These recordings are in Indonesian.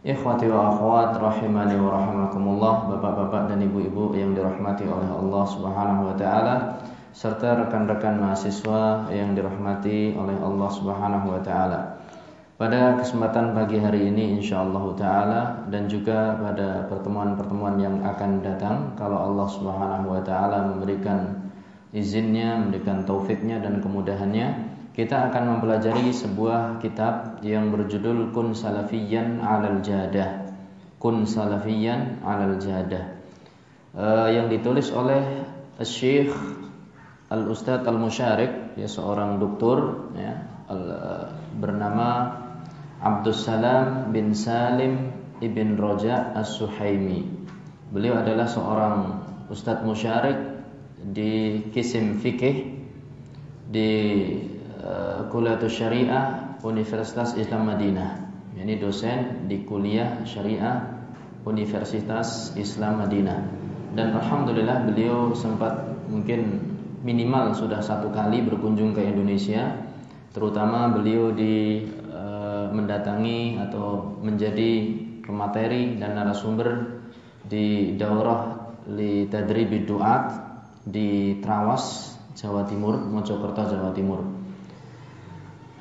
Ikhwati wa akhwat rahimani wa rahimakumullah Bapak-bapak dan ibu-ibu yang dirahmati oleh Allah Subhanahu wa taala serta rekan-rekan mahasiswa yang dirahmati oleh Allah Subhanahu wa taala. Pada kesempatan pagi hari ini insyaallah taala dan juga pada pertemuan-pertemuan yang akan datang kalau Allah Subhanahu wa taala memberikan izinnya, memberikan taufiknya dan kemudahannya kita akan mempelajari sebuah kitab yang berjudul Kun Salafiyan Alal Jadah. Kun Salafiyan Alal Jadah. Uh, yang ditulis oleh Syekh Al Ustadz Al Musyarik, ya seorang doktor ya, al, uh, bernama Abdul Salam bin Salim ibn Roja As-Suhaimi. Beliau adalah seorang Ustadz Musyarik di Kisim Fikih di Kuliah Syariah Universitas Islam Madinah. Ini dosen di kuliah Syariah Universitas Islam Madinah. Dan alhamdulillah beliau sempat mungkin minimal sudah satu kali berkunjung ke Indonesia, terutama beliau di e, mendatangi atau menjadi pemateri dan narasumber di daurah li tadribid duat di Trawas, Jawa Timur, Mojokerto, Jawa Timur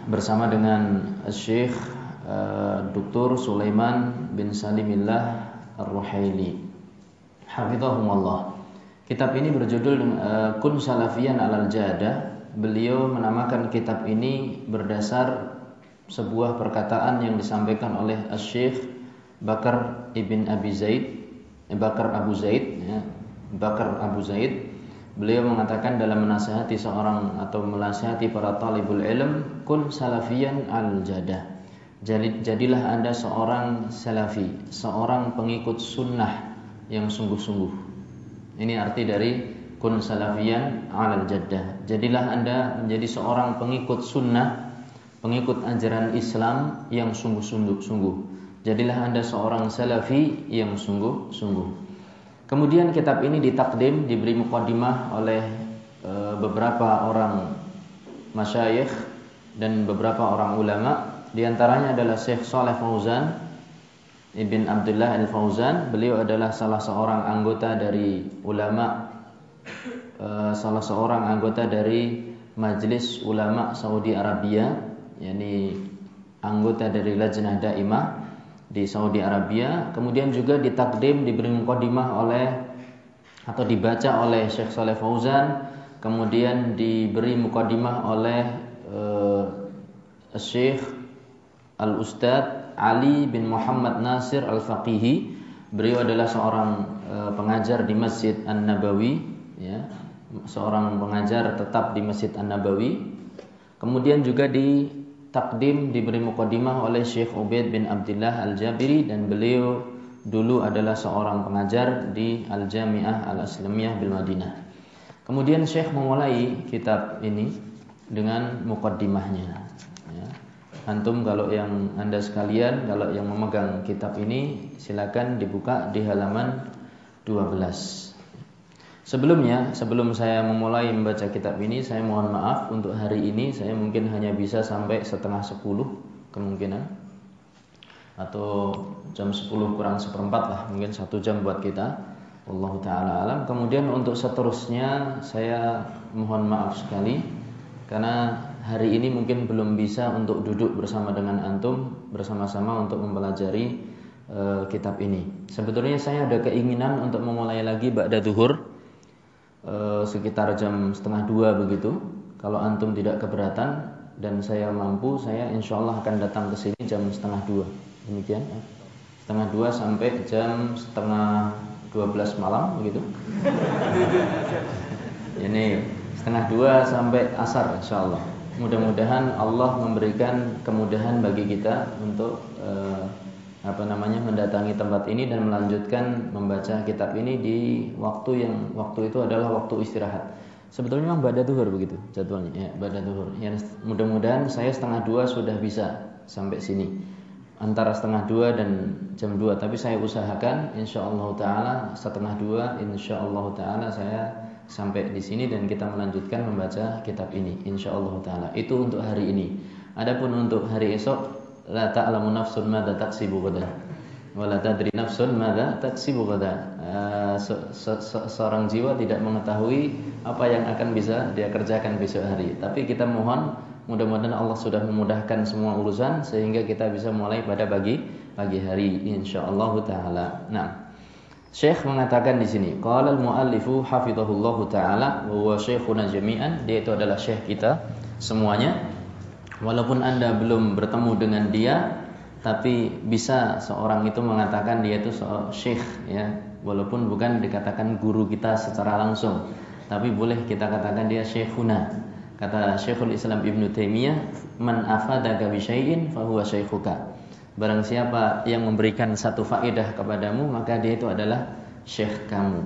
bersama dengan Syekh uh, Dr. Sulaiman bin Salimillah Ar-Ruhaili. Hafizahumullah. Kitab ini berjudul uh, Kun Salafiyan Alal Jadah. Beliau menamakan kitab ini berdasar sebuah perkataan yang disampaikan oleh Syekh Bakar ibn Abi Zaid, eh, Bakar Abu Zaid, ya, Bakar Abu Zaid Beliau mengatakan dalam menasihati seorang atau menasihati para talibul ilm, kun salafiyan al jadah. Jadi, jadilah anda seorang salafi, seorang pengikut sunnah yang sungguh-sungguh. Ini arti dari kun salafiyan al jadah. Jadilah anda menjadi seorang pengikut sunnah, pengikut ajaran Islam yang sungguh-sungguh. Jadilah anda seorang salafi yang sungguh-sungguh. Kemudian kitab ini ditakdim, diberi mukadimah oleh e, beberapa orang masyayikh dan beberapa orang ulama. Di antaranya adalah Syekh Saleh Fauzan Ibn Abdullah Al-Fauzan. Beliau adalah salah seorang anggota dari ulama e, salah seorang anggota dari Majelis Ulama Saudi Arabia, yakni anggota dari Lajnah Daimah di Saudi Arabia kemudian juga ditakdim diberi mukadimah oleh atau dibaca oleh Syekh Saleh Fauzan kemudian diberi mukadimah oleh uh, Syekh Al Ustad Ali bin Muhammad Nasir Al Faqihi beliau adalah seorang uh, pengajar di Masjid An Nabawi ya. Seorang pengajar tetap di Masjid An Nabawi kemudian juga di takdim diberi mukadimah oleh Syekh Ubaid bin Abdullah Al-Jabiri dan beliau dulu adalah seorang pengajar di Al-Jami'ah Al-Islamiyah bil Madinah. Kemudian Syekh memulai kitab ini dengan mukaddimahnya. Ya. Antum kalau yang Anda sekalian kalau yang memegang kitab ini silakan dibuka di halaman 12. Sebelumnya, sebelum saya memulai membaca kitab ini, saya mohon maaf untuk hari ini saya mungkin hanya bisa sampai setengah sepuluh kemungkinan atau jam sepuluh kurang seperempat lah, mungkin satu jam buat kita. Allah taala alam. Kemudian untuk seterusnya saya mohon maaf sekali karena hari ini mungkin belum bisa untuk duduk bersama dengan antum bersama-sama untuk mempelajari uh, kitab ini. Sebetulnya saya ada keinginan untuk memulai lagi ba'da duhur Eh, sekitar jam setengah dua begitu. Kalau antum tidak keberatan dan saya mampu, saya insya Allah akan datang ke sini jam setengah dua. Demikian. Ya. Setengah dua sampai jam setengah dua belas malam begitu. Ini setengah dua sampai asar insya Allah. Mudah-mudahan Allah memberikan kemudahan bagi kita untuk uh, apa namanya mendatangi tempat ini dan melanjutkan membaca kitab ini di waktu yang waktu itu adalah waktu istirahat. Sebetulnya memang pada duhur begitu jadwalnya ya pada duhur. Ya, mudah-mudahan saya setengah dua sudah bisa sampai sini antara setengah dua dan jam dua. Tapi saya usahakan insya Allah taala setengah dua insya Allah taala saya sampai di sini dan kita melanjutkan membaca kitab ini insya Allah taala. Itu untuk hari ini. Adapun untuk hari esok la ta'lamu nafsun madza taksibu ghadan wa la tadri nafsun madza taksibu ghadan se se se seorang jiwa tidak mengetahui apa yang akan bisa dia kerjakan besok hari. Tapi kita mohon mudah-mudahan Allah sudah memudahkan semua urusan sehingga kita bisa mulai pada pagi pagi hari insyaallah taala. Nah Syekh mengatakan di sini, qala al-muallifu hafizahullahu taala wa huwa syekhuna jami'an, dia itu adalah syekh kita semuanya Walaupun Anda belum bertemu dengan dia, tapi bisa seorang itu mengatakan dia itu seorang syekh ya, walaupun bukan dikatakan guru kita secara langsung, tapi boleh kita katakan dia syekhuna. Kata Syekhul Islam Ibnu Taimiyah, "Man afadaka bi syai'in fa huwa syaikhuka." Barang siapa yang memberikan satu faedah kepadamu, maka dia itu adalah syekh kamu.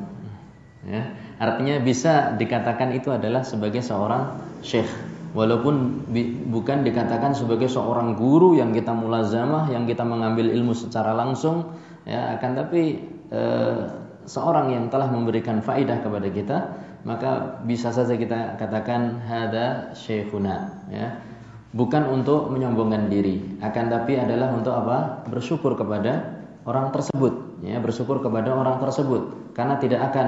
Ya, artinya bisa dikatakan itu adalah sebagai seorang syekh walaupun bukan dikatakan sebagai seorang guru yang kita mulazamah yang kita mengambil ilmu secara langsung ya akan tapi e, seorang yang telah memberikan faidah kepada kita maka bisa saja kita katakan hada syekhuna ya. Bukan untuk menyombongkan diri akan tapi adalah untuk apa? Bersyukur kepada orang tersebut ya bersyukur kepada orang tersebut. Karena tidak akan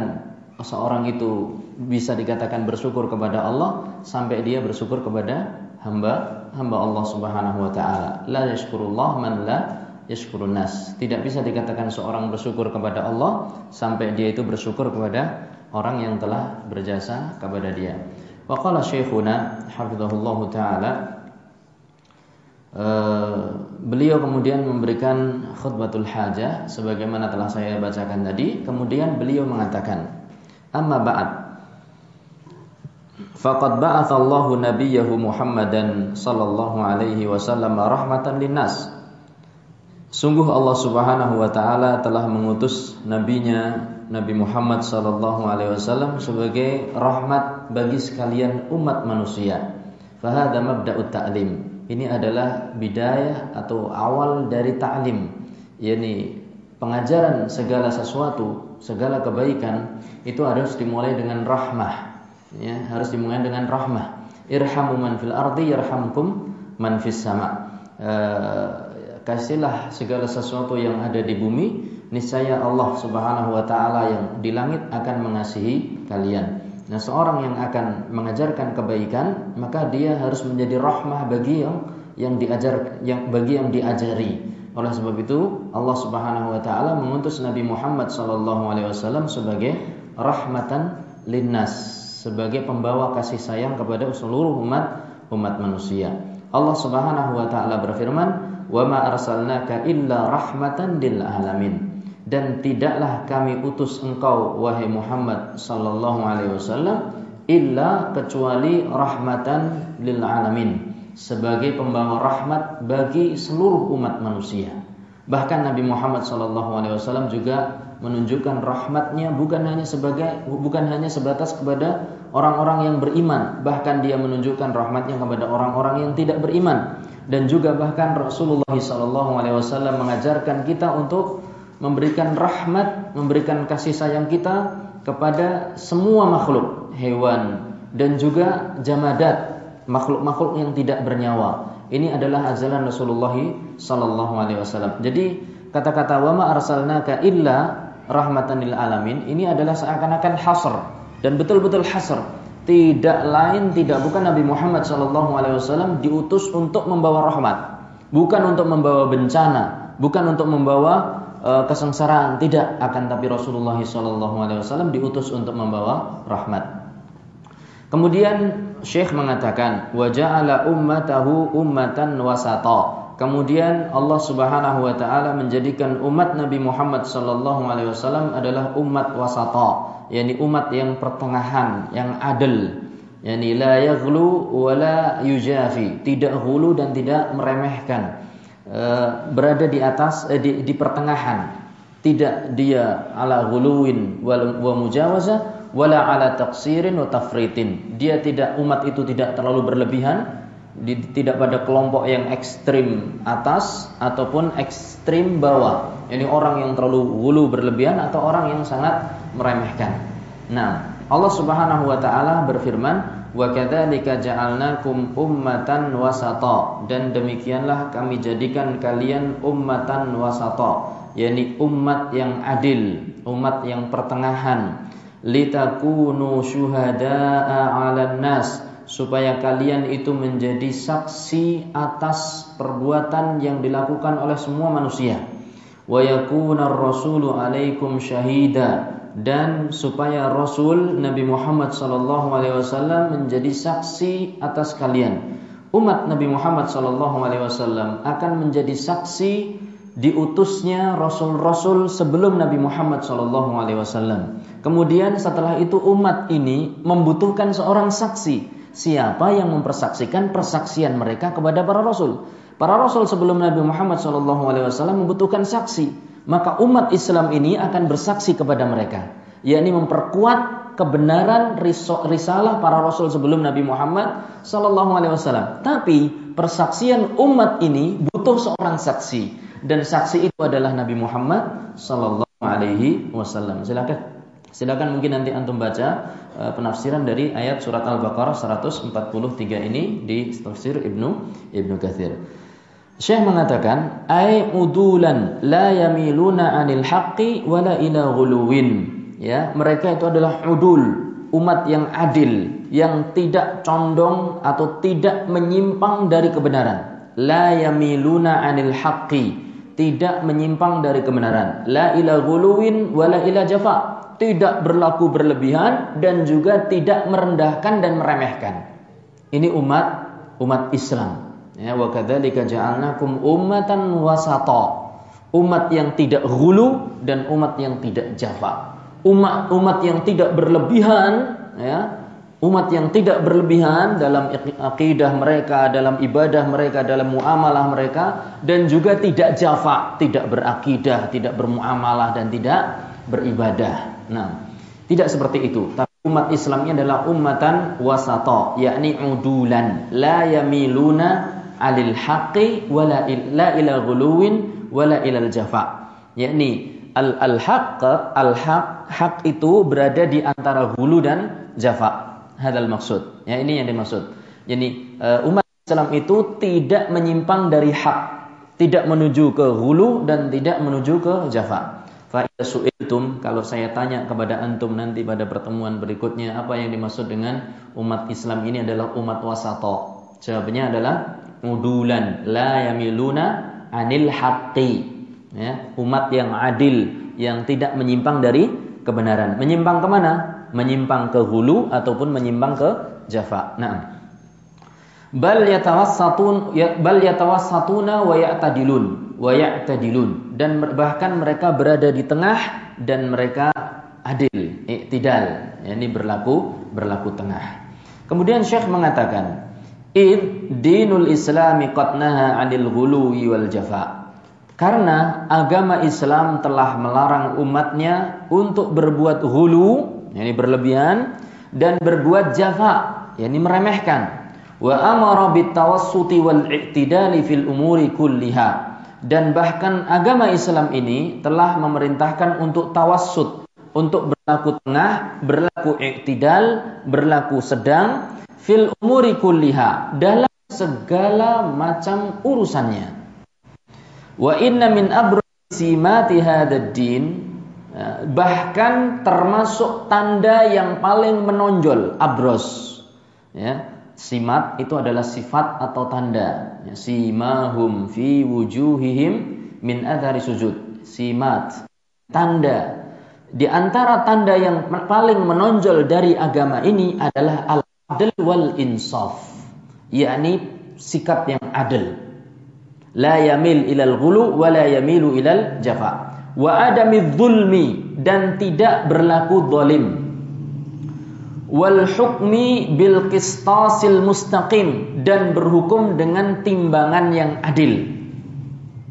seorang itu bisa dikatakan bersyukur kepada Allah sampai dia bersyukur kepada hamba hamba Allah Subhanahu wa taala. La yashkurullah man la yashkurun nas. Tidak bisa dikatakan seorang bersyukur kepada Allah sampai dia itu bersyukur kepada orang yang telah berjasa kepada dia. Wa qala syekhuna hafizahullah taala Uh, beliau kemudian memberikan khutbatul hajah sebagaimana telah saya bacakan tadi. Kemudian beliau mengatakan, Amma ba'd. Faqad ba'athallahu nabiyahu Muhammadan sallallahu alaihi wasallam rahmatan linnas. Sungguh Allah Subhanahu wa taala telah mengutus nabinya Nabi Muhammad sallallahu alaihi wasallam sebagai rahmat bagi sekalian umat manusia. Fahada mabda'ut ta'lim. Ini adalah bidayah atau awal dari ta'lim. yakni pengajaran segala sesuatu, segala kebaikan itu harus dimulai dengan rahmah. Ya, harus dimulai dengan rahmah. Irhamu man fil ardi yarhamkum man fis sama. E, kasihlah segala sesuatu yang ada di bumi, niscaya Allah Subhanahu wa taala yang di langit akan mengasihi kalian. Nah, seorang yang akan mengajarkan kebaikan, maka dia harus menjadi rahmah bagi yang yang diajar yang bagi yang diajari. Oleh sebab itu, Allah Subhanahu wa taala mengutus Nabi Muhammad sallallahu alaihi wasallam sebagai rahmatan linnas sebagai pembawa kasih sayang kepada seluruh umat umat manusia. Allah Subhanahu wa taala berfirman, "Wa ma arsalnaka illa rahmatan lil alamin." Dan tidaklah kami utus engkau wahai Muhammad sallallahu alaihi wasallam illa kecuali rahmatan lil alamin sebagai pembawa rahmat bagi seluruh umat manusia. Bahkan Nabi Muhammad wasallam juga menunjukkan rahmatnya bukan hanya sebagai bukan hanya sebatas kepada orang-orang yang beriman bahkan dia menunjukkan rahmatnya kepada orang-orang yang tidak beriman dan juga bahkan Rasulullah SAW mengajarkan kita untuk memberikan rahmat memberikan kasih sayang kita kepada semua makhluk, hewan dan juga jamadat, makhluk-makhluk yang tidak bernyawa. Ini adalah ajaran Rasulullah sallallahu alaihi wasallam. Jadi kata-kata wa ma arsalnaka illa rahmatan lil alamin ini adalah seakan-akan hasr dan betul-betul hasr. Tidak lain tidak bukan Nabi Muhammad sallallahu alaihi wasallam diutus untuk membawa rahmat, bukan untuk membawa bencana, bukan untuk membawa uh, kesengsaraan, tidak akan tapi Rasulullah sallallahu alaihi wasallam diutus untuk membawa rahmat. Kemudian Syekh mengatakan wa ja'ala ummatahu ummatan wasata. Kemudian Allah Subhanahu wa taala menjadikan umat Nabi Muhammad sallallahu alaihi wasallam adalah umat wasata, yakni umat yang pertengahan, yang adil. Yani la yaghlu wa la yujafi, tidak hulu dan tidak meremehkan. E, berada di atas e, di, di pertengahan. Tidak dia ala ghuluwin wa mujawazah wala ala taqsirin wa tafritin. Dia tidak umat itu tidak terlalu berlebihan tidak pada kelompok yang ekstrim atas ataupun ekstrim bawah. Ini orang yang terlalu hulu berlebihan atau orang yang sangat meremehkan. Nah, Allah Subhanahu wa taala berfirman, "Wa kadzalika ja'alnakum ummatan wasata." Dan demikianlah kami jadikan kalian ummatan wasata, yakni umat yang adil, umat yang pertengahan. Litakunu syuhada'a 'alan nas supaya kalian itu menjadi saksi atas perbuatan yang dilakukan oleh semua manusia. Wa yakuna rasulu alaikum syahida dan supaya Rasul Nabi Muhammad sallallahu alaihi wasallam menjadi saksi atas kalian. Umat Nabi Muhammad sallallahu alaihi wasallam akan menjadi saksi diutusnya rasul-rasul sebelum Nabi Muhammad sallallahu alaihi wasallam. Kemudian setelah itu umat ini membutuhkan seorang saksi siapa yang mempersaksikan persaksian mereka kepada para rasul. Para rasul sebelum Nabi Muhammad SAW membutuhkan saksi, maka umat Islam ini akan bersaksi kepada mereka, yakni memperkuat kebenaran risalah para rasul sebelum Nabi Muhammad SAW. Tapi persaksian umat ini butuh seorang saksi dan saksi itu adalah Nabi Muhammad SAW. Silakan. Silakan mungkin nanti antum baca uh, penafsiran dari ayat surat Al-Baqarah 143 ini di tafsir Ibnu Ibnu Katsir. Syekh mengatakan ay udulan la yamiluna anil haqqi wala ila ghuluwin. Ya, mereka itu adalah udul, umat yang adil, yang tidak condong atau tidak menyimpang dari kebenaran. La yamiluna anil haqqi, tidak menyimpang dari kebenaran. La ila ghuluwin wala ila jafa tidak berlaku berlebihan dan juga tidak merendahkan dan meremehkan. Ini umat umat Islam. Ya, wa kadzalika ja'alnakum ummatan wasata. Umat yang tidak hulu dan umat yang tidak jafa. Umat umat yang tidak berlebihan, ya. Umat yang tidak berlebihan dalam akidah mereka, dalam ibadah mereka, dalam muamalah mereka dan juga tidak jafa, tidak berakidah, tidak bermuamalah dan tidak beribadah. Nah, tidak seperti itu. Tapi umat Islam ini adalah ummatan wasata, yakni udulan, la yamiluna alil haqqi wala la ila ghuluwin wala ila jafa. Yakni al al haq al haq hak itu berada di antara hulu dan jafa. Hadal maksud. Ya ini yang dimaksud. Jadi uh, umat Islam itu tidak menyimpang dari hak, tidak menuju ke hulu dan tidak menuju ke jafa. Fa'idha su'iltum kalau saya tanya kepada antum nanti pada pertemuan berikutnya apa yang dimaksud dengan umat Islam ini adalah umat wasato. Jawabnya adalah mudulan la yamiluna anil haqqi. Ya, umat yang adil yang tidak menyimpang dari kebenaran. Menyimpang ke mana? Menyimpang ke hulu ataupun menyimpang ke jafa. Nah, bal yatawassatun ya, bal yatawassatuna wa ya'tadilun wa ya'tadilun dan bahkan mereka berada di tengah dan mereka adil, iktidal, yakni berlaku berlaku tengah. Kemudian Syekh mengatakan, "Id dinul Islami qad naha 'anil ghuluwi wal jafa." Karena agama Islam telah melarang umatnya untuk berbuat hulu, yakni berlebihan dan berbuat jafa, yakni meremehkan. Wa amara bitawassuti wal i'tidali fil umuri kulliha dan bahkan agama Islam ini telah memerintahkan untuk tawassut, untuk berlaku tengah, berlaku iktidal, berlaku sedang fil umuri kulliha dalam segala macam urusannya. Wa inna min abrosimati hadad din bahkan termasuk tanda yang paling menonjol abros. Ya simat itu adalah sifat atau tanda. Ya, simahum fi wujuhihim min adhari sujud. Simat tanda. Di antara tanda yang paling menonjol dari agama ini adalah al-adl wal insaf yakni sikap yang adil. La yamil ilal ghulu wa la yamilu ilal jafa wa adami dan tidak berlaku zalim wal hukmi bil qistasil mustaqim dan berhukum dengan timbangan yang adil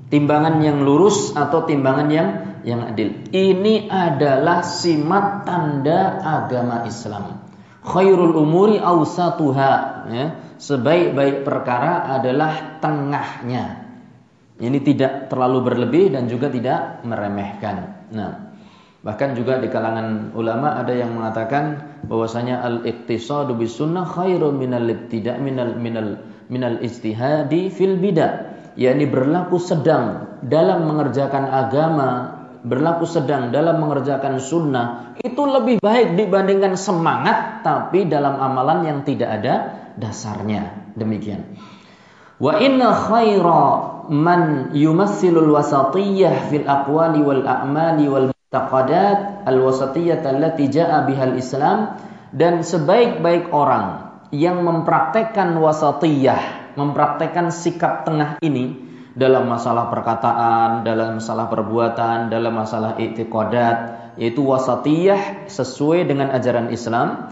timbangan yang lurus atau timbangan yang yang adil. Ini adalah simat tanda agama Islam. Khairul umuri awsatuha. Ya. Sebaik-baik perkara adalah tengahnya. Ini tidak terlalu berlebih dan juga tidak meremehkan. Nah, bahkan juga di kalangan ulama ada yang mengatakan bahwasanya al-iqtisadu bis sunnah khairun minal ibtida' minal minal minal istihadi fil bidah. Yakni berlaku sedang dalam mengerjakan agama berlaku sedang dalam mengerjakan sunnah itu lebih baik dibandingkan semangat tapi dalam amalan yang tidak ada dasarnya. Demikian. Wa inna khaira man yumassilul wasatiyah fil aqwali wal a'mali wal mu'taqadat al wasatiyah allati ja'a bihal islam dan sebaik-baik orang yang mempraktekkan wasatiyah mempraktekkan sikap tengah ini dalam masalah perkataan, dalam masalah perbuatan, dalam masalah i'tiqadat, yaitu wasatiyah sesuai dengan ajaran Islam.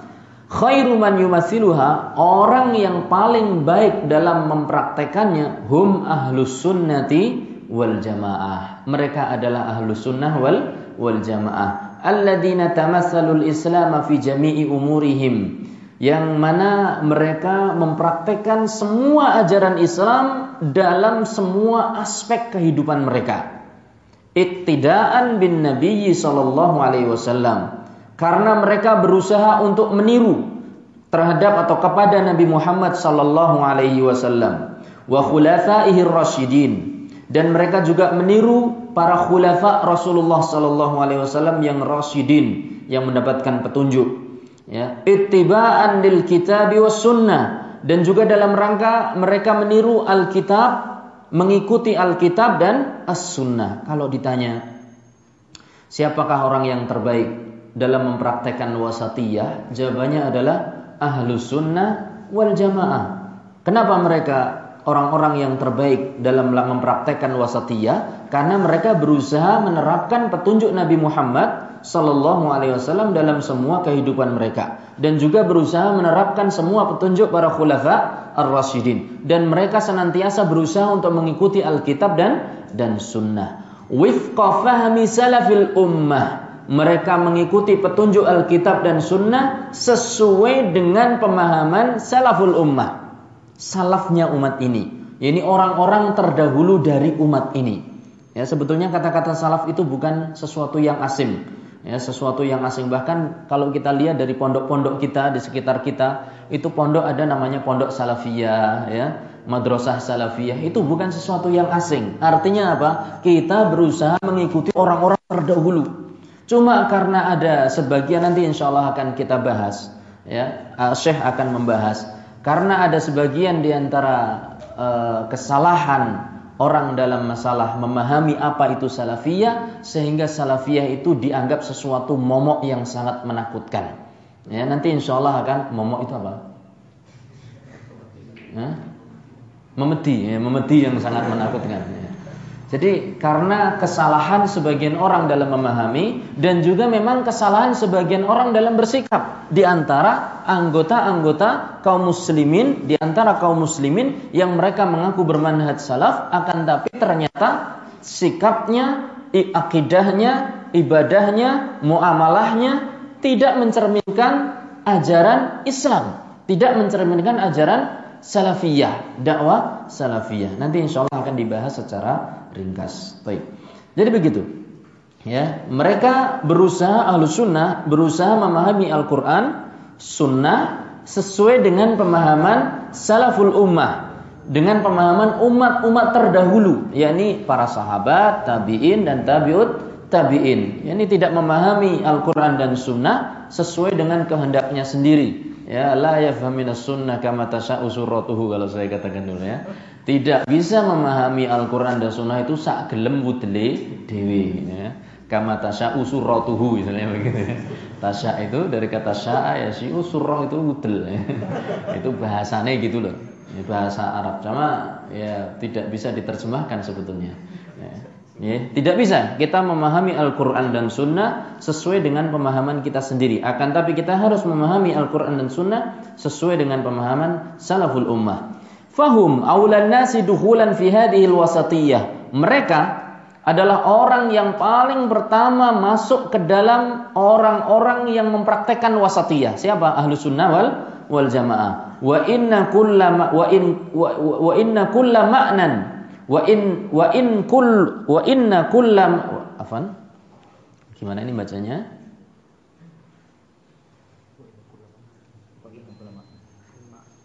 Khairu man yumathiluha, orang yang paling baik dalam mempraktekannya, hum ahlus sunnati wal jamaah. Mereka adalah ahlus sunnah wal wal jamaah. Alladzina tamassalul islam fi jami'i umurihim yang mana mereka mempraktekkan semua ajaran Islam dalam semua aspek kehidupan mereka. Iktidaan bin Nabi sallallahu alaihi wasallam karena mereka berusaha untuk meniru terhadap atau kepada Nabi Muhammad sallallahu alaihi wasallam. Wa khulafaihi rasyidin. Dan mereka juga meniru para khulafa Rasulullah sallallahu alaihi wasallam yang rasyidin yang mendapatkan petunjuk. Ya ittiba'an lil kitab was sunnah. Dan juga dalam rangka mereka meniru Alkitab mengikuti Alkitab dan as-sunnah. Kalau ditanya siapakah orang yang terbaik dalam mempraktekkan wasatiyah jawabannya adalah ahlu sunnah wal jamaah. Kenapa mereka orang-orang yang terbaik dalam mempraktekkan wasatiyah? Karena mereka berusaha menerapkan petunjuk Nabi Muhammad Sallallahu Alaihi Wasallam dalam semua kehidupan mereka dan juga berusaha menerapkan semua petunjuk para khulafa ar-rasyidin. Dan mereka senantiasa berusaha untuk mengikuti Alkitab dan dan Sunnah. Wifqa fahmi salafil ummah mereka mengikuti petunjuk Alkitab dan Sunnah sesuai dengan pemahaman salaful ummah. Salafnya umat ini. Ini orang-orang terdahulu dari umat ini. Ya sebetulnya kata-kata salaf itu bukan sesuatu yang asing ya sesuatu yang asing bahkan kalau kita lihat dari pondok-pondok kita di sekitar kita itu pondok ada namanya pondok salafiyah ya. Madrasah salafiyah. Itu bukan sesuatu yang asing artinya apa? Kita berusaha mengikuti orang-orang terdahulu cuma karena ada sebagian nanti insya Allah akan kita bahas ya Syekh akan membahas karena ada sebagian di antara uh, kesalahan orang dalam masalah memahami apa itu salafiyah sehingga salafiyah itu dianggap sesuatu momok yang sangat menakutkan. Ya, nanti insya Allah akan momok itu apa? Ya? Memedi, ya, memedi yang sangat menakutkan. Ya. Jadi karena kesalahan sebagian orang dalam memahami dan juga memang kesalahan sebagian orang dalam bersikap. Di antara anggota-anggota kaum muslimin di antara kaum muslimin yang mereka mengaku bermanhaj salaf akan tapi ternyata sikapnya, akidahnya, ibadahnya, muamalahnya tidak mencerminkan ajaran Islam, tidak mencerminkan ajaran salafiyah, dakwah salafiyah. Nanti insya Allah akan dibahas secara ringkas. Baik. Jadi begitu. Ya, mereka berusaha ahlu sunnah berusaha memahami Al-Quran, sunnah sesuai dengan pemahaman salaful ummah, dengan pemahaman umat-umat terdahulu, yakni para sahabat, tabiin dan tabiut tabiin. Yani tidak memahami Al-Quran dan sunnah sesuai dengan kehendaknya sendiri. Ya, la yafhaminas sunnah kama tasha'u suratuhu kalau saya katakan dulu ya. Tidak bisa memahami Al-Quran dan sunnah itu sak gelem wudele dewi ya kama tasya usuratuhu misalnya begitu. Tasya itu dari kata sya'a ya si usurah itu udel. itu bahasanya gitu loh. Bahasa Arab sama ya tidak bisa diterjemahkan sebetulnya. Ya. Tidak bisa kita memahami Al-Quran dan Sunnah sesuai dengan pemahaman kita sendiri. Akan tapi kita harus memahami Al-Quran dan Sunnah sesuai dengan pemahaman salaful ummah. Fahum awlan nasi duhulan fi hadhihi wasatiyah. Mereka adalah orang yang paling pertama masuk ke dalam orang-orang yang mempraktekkan wasatiyah. Siapa? Ahlu sunnah wal, wal jamaah. Wa inna kulla wa in wa, inna kulla wa in wa in kull wa inna kulla afan? Gimana ini bacanya?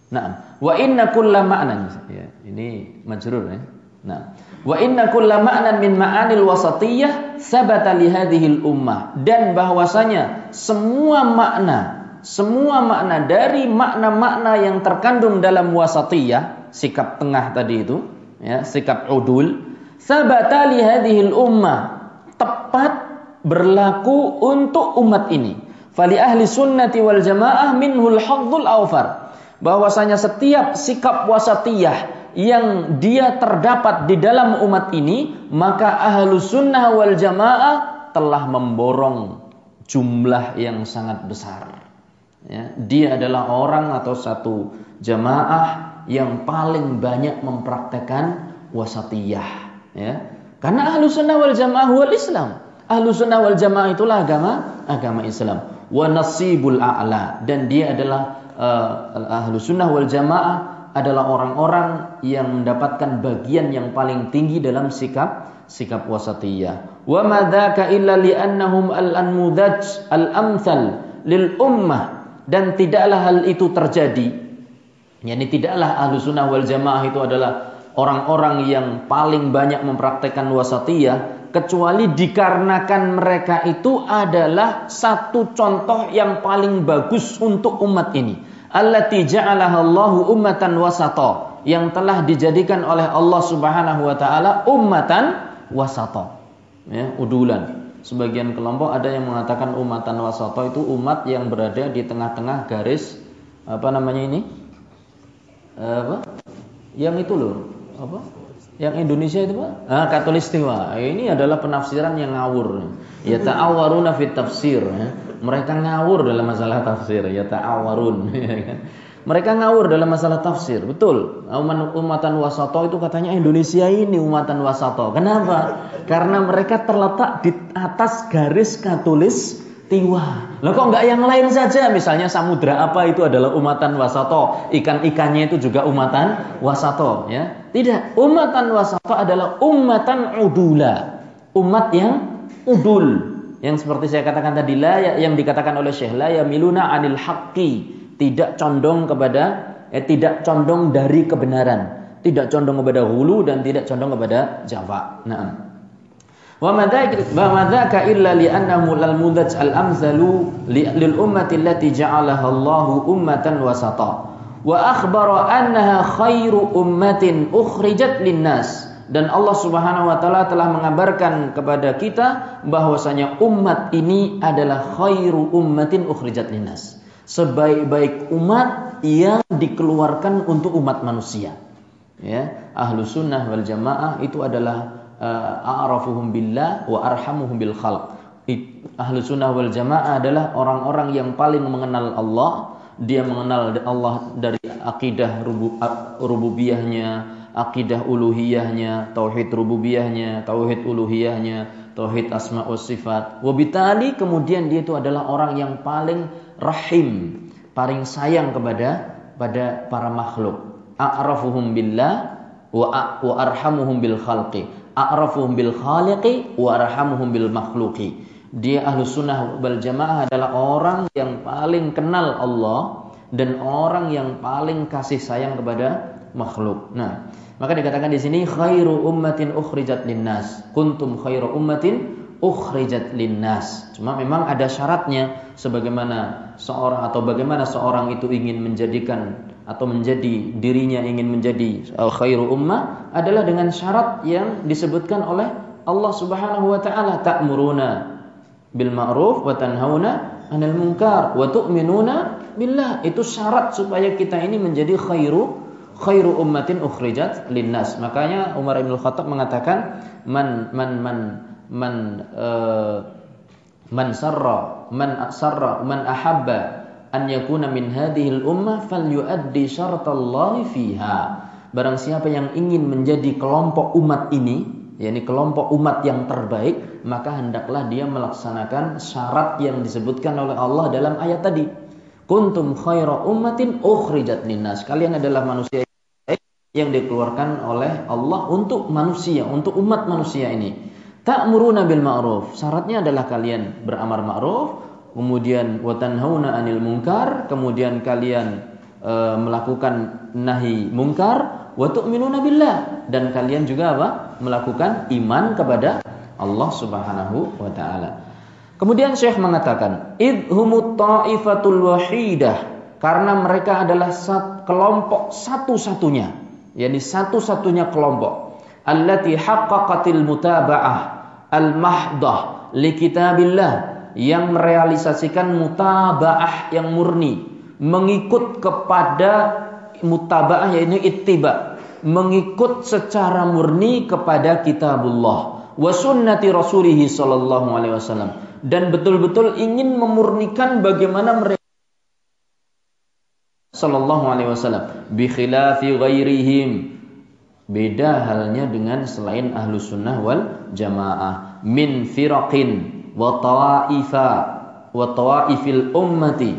Nah, wa inna kulla ma'nan. Ya, ini majrur ya. Nah, Wa inna kulla ma'nan min ma'anil wasatiyah sabata li hadhil ummah. Dan bahwasanya semua makna semua makna dari makna-makna yang terkandung dalam wasatiyah sikap tengah tadi itu ya sikap udul. Sabata li hadhil ummah tepat berlaku untuk umat ini. Fali ahli sunnati wal jamaah minhul hadzul awfar. Bahwasanya setiap sikap wasatiyah yang dia terdapat di dalam umat ini, maka ahlu sunnah wal jamaah telah memborong jumlah yang sangat besar. Ya, dia adalah orang atau satu jamaah yang paling banyak mempraktekkan wasatiyah. Ya. Karena ahlu sunnah wal jamaah wal Islam. Ahlu sunnah wal jamaah itulah agama agama Islam. Wa nasibul a'la dan dia adalah uh, ahlu sunnah wal jamaah adalah orang-orang yang mendapatkan bagian yang paling tinggi dalam sikap sikap wasatiyah. Wa madzaka illa li'annahum al-anmudaj al-amsal lil ummah dan tidaklah hal itu terjadi. Yani tidaklah ahlu sunnah wal jamaah itu adalah orang-orang yang paling banyak mempraktekkan wasatiyah kecuali dikarenakan mereka itu adalah satu contoh yang paling bagus untuk umat ini allati ja'alaha Allahu ummatan wasata yang telah dijadikan oleh Allah Subhanahu wa taala ummatan wasata. Ya, udulan. Sebagian kelompok ada yang mengatakan ummatan wasata itu umat yang berada di tengah-tengah garis apa namanya ini? Apa? Yang itu loh, apa? Yang Indonesia itu Pak? Ah, Katulistiwa. Ini adalah penafsiran yang ngawur. Ya ta'awaruna fit tafsir. Ya mereka ngawur dalam masalah tafsir ya ta'awarun mereka ngawur dalam masalah tafsir betul umatan wasato itu katanya Indonesia ini umatan wasato kenapa karena mereka terletak di atas garis katulis tiwa. Lah kok nggak yang lain saja? Misalnya samudra apa itu adalah umatan wasato, ikan-ikannya itu juga umatan wasato, ya? Tidak, umatan wasato adalah umatan udula, umat yang udul, yang seperti saya katakan tadi la ya, yang dikatakan oleh Syekh la ya miluna anil haqqi. Tidak condong kepada eh, tidak condong dari kebenaran. Tidak condong kepada hulu dan tidak condong kepada jafa nah wa madzaka illa li annahu al mudaj al amsalu lil ummati allati ja'alaha Allahu ummatan wasata wa akhbara annaha khairu ummatin ukhrijat lin nas dan Allah Subhanahu wa taala telah mengabarkan kepada kita bahwasanya umat ini adalah khairu ummatin ukhrijat linnas. Sebaik-baik umat yang dikeluarkan untuk umat manusia. Ya, ahlu sunnah wal jamaah itu adalah uh, a'rafuhum billah wa arhamuhum bil khalq. Ahlu sunnah wal jamaah adalah orang-orang yang paling mengenal Allah. Dia mengenal Allah dari akidah rububiyahnya, akidah uluhiyahnya, tauhid rububiyahnya, tauhid uluhiyahnya, tauhid asma wa sifat. Wabitali kemudian dia itu adalah orang yang paling rahim, paling sayang kepada pada para makhluk. A'rafuhum billah wa arhamuhum bil khalqi. A'rafuhum bil khaliqi wa arhamuhum bil makhluqi. Dia ahlu sunnah wal jamaah adalah orang yang paling kenal Allah dan orang yang paling kasih sayang kepada makhluk. Nah, maka dikatakan di sini khairu ummatin ukhrijat linnas. Kuntum khairu ummatin ukhrijat linnas. Cuma memang ada syaratnya sebagaimana seorang atau bagaimana seorang itu ingin menjadikan atau menjadi dirinya ingin menjadi khairu ummah adalah dengan syarat yang disebutkan oleh Allah Subhanahu wa taala ta'muruna bil ma'ruf wa tanhauna 'anil munkar wa tu'minuna billah. Itu syarat supaya kita ini menjadi khairu khairu ummatin ukhrijat linnas. Makanya Umar bin Khattab mengatakan man man man man uh, man sarra man sarra man ahabba an yakuna min hadhihi al-ummah falyuaddi syartallahi fiha. Barang siapa yang ingin menjadi kelompok umat ini, yakni kelompok umat yang terbaik, maka hendaklah dia melaksanakan syarat yang disebutkan oleh Allah dalam ayat tadi. Kuntum khaira ummatin ukhrijat linnas. Kalian adalah manusia yang dikeluarkan oleh Allah untuk manusia, untuk umat manusia ini. Ta'muruna bil ma'ruf. Syaratnya adalah kalian beramar ma'ruf, kemudian watanhauna anil munkar, kemudian kalian e, melakukan nahi munkar, wa tu'minuna billah. Dan kalian juga apa? melakukan iman kepada Allah Subhanahu wa taala. Kemudian Syekh mengatakan, idhumut ta'ifatul wahidah. Karena mereka adalah sat, kelompok satu-satunya, yakni satu-satunya kelompok. Allati haqqaqatil mutaba'ah al-mahdah li kitabillah yang merealisasikan mutabaah yang murni, mengikut kepada mutabaah yaitu ittiba, mengikut secara murni kepada kitabullah wa sunnati rasulih sallallahu alaihi wasallam dan betul-betul ingin memurnikan bagaimana mereka sallallahu alaihi wasallam. Bi khilafi ghairihim. Beda halnya dengan selain ahlu sunnah wal jamaah. Min firaqin wa ta'ifa wa ta'ifil ummati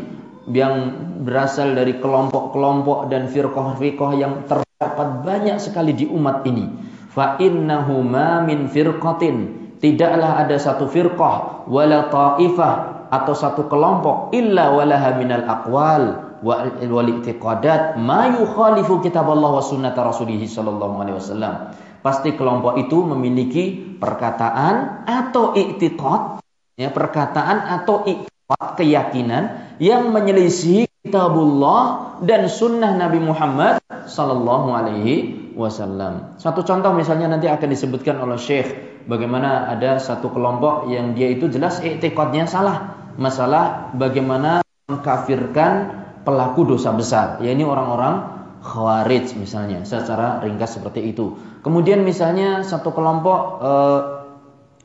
yang berasal dari kelompok-kelompok dan firqah-firqah yang terdapat banyak sekali di umat ini. Fa innahu ma min firqatin tidaklah ada satu firqah wala ta'ifah atau satu kelompok illa walaha minal aqwal wal i'tiqadat ma yukhalifu kitab Allah wa sunnata rasulih sallallahu alaihi wasallam. Pasti kelompok itu memiliki perkataan atau i'tiqad ya perkataan atau ikut keyakinan yang menyelisih kitabullah dan sunnah Nabi Muhammad sallallahu alaihi wasallam. Satu contoh misalnya nanti akan disebutkan oleh Syekh bagaimana ada satu kelompok yang dia itu jelas iktikadnya salah. Masalah bagaimana mengkafirkan pelaku dosa besar, yaitu orang-orang khawarij misalnya secara ringkas seperti itu. Kemudian misalnya satu kelompok uh,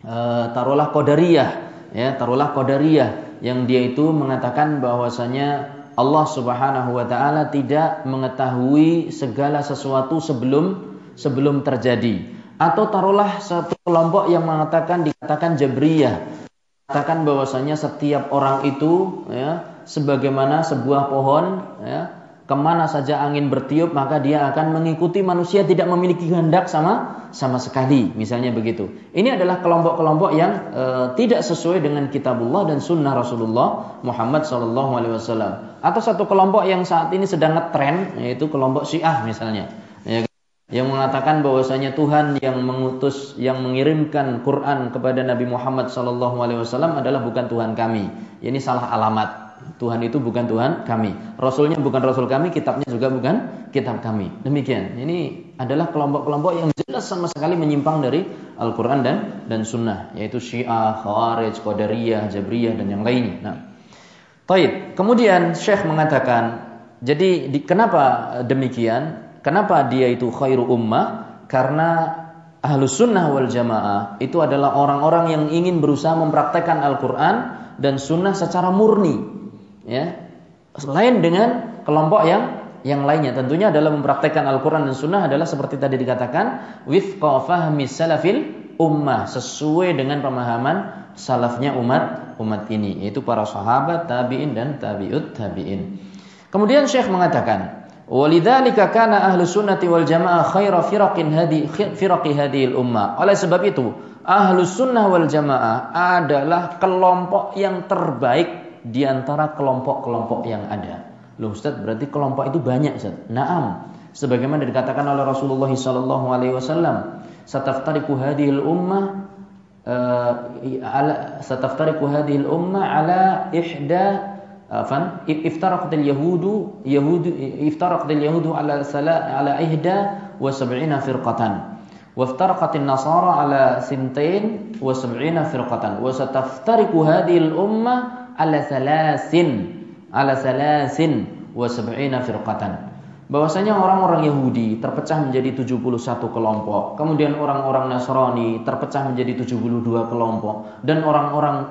uh, taruhlah qadariyah ya taruhlah qadariyah yang dia itu mengatakan bahwasanya Allah Subhanahu wa taala tidak mengetahui segala sesuatu sebelum sebelum terjadi. Atau taruhlah satu kelompok yang mengatakan dikatakan jabriyah mengatakan bahwasanya setiap orang itu ya sebagaimana sebuah pohon ya ke mana saja angin bertiup maka dia akan mengikuti manusia tidak memiliki kehendak sama sama sekali. Misalnya begitu. Ini adalah kelompok-kelompok yang e, tidak sesuai dengan kitabullah dan sunnah Rasulullah Muhammad SAW atau satu kelompok yang saat ini sedang ngetren yaitu kelompok Syiah misalnya. Ya, yang mengatakan bahwasanya Tuhan yang mengutus yang mengirimkan Quran kepada Nabi Muhammad SAW adalah bukan Tuhan kami. Ini salah alamat Tuhan itu bukan Tuhan kami. Rasulnya bukan Rasul kami, kitabnya juga bukan kitab kami. Demikian. Ini adalah kelompok-kelompok yang jelas sama sekali menyimpang dari Al-Quran dan dan Sunnah, yaitu Syiah, Khawarij, Qadariyah, Jabriyah dan yang lainnya. Nah, Taib. Kemudian Syekh mengatakan, jadi di, kenapa demikian? Kenapa dia itu khairu ummah? Karena ahlu sunnah wal jamaah itu adalah orang-orang yang ingin berusaha mempraktekkan Al-Quran dan sunnah secara murni ya. Selain dengan kelompok yang yang lainnya. Tentunya adalah mempraktekkan Al-Quran dan Sunnah adalah seperti tadi dikatakan wifqa fahmi salafil ummah sesuai dengan pemahaman salafnya umat umat ini yaitu para sahabat tabiin dan tabiut tabiin. Kemudian Syekh mengatakan Walidzalika kana ahlu sunnati wal jamaah khaira firaqin hadi firaqi hadhil ummah. Oleh sebab itu, ahlu sunnah wal jamaah adalah kelompok yang terbaik di antara kelompok-kelompok yang ada. Loh Ustaz, berarti kelompok itu banyak Ustaz. Naam. Sebagaimana dikatakan oleh Rasulullah sallallahu alaihi wasallam, "Sataftariqu hadhil ummah uh, ala sataftariqu hadhil ummah ala ihda afan iftaraqat al-yahudu yahudu iftaraqat al-yahudu ala sala ala ihda wa sab'ina firqatan وافترقت النصارى على سنتين وسبعين فرقة وستفترق هذه الأمة على ثلاث على ثلاث وسبعين فرقة bahwasanya orang-orang Yahudi terpecah menjadi 71 kelompok, kemudian orang-orang Nasrani terpecah menjadi 72 kelompok dan orang-orang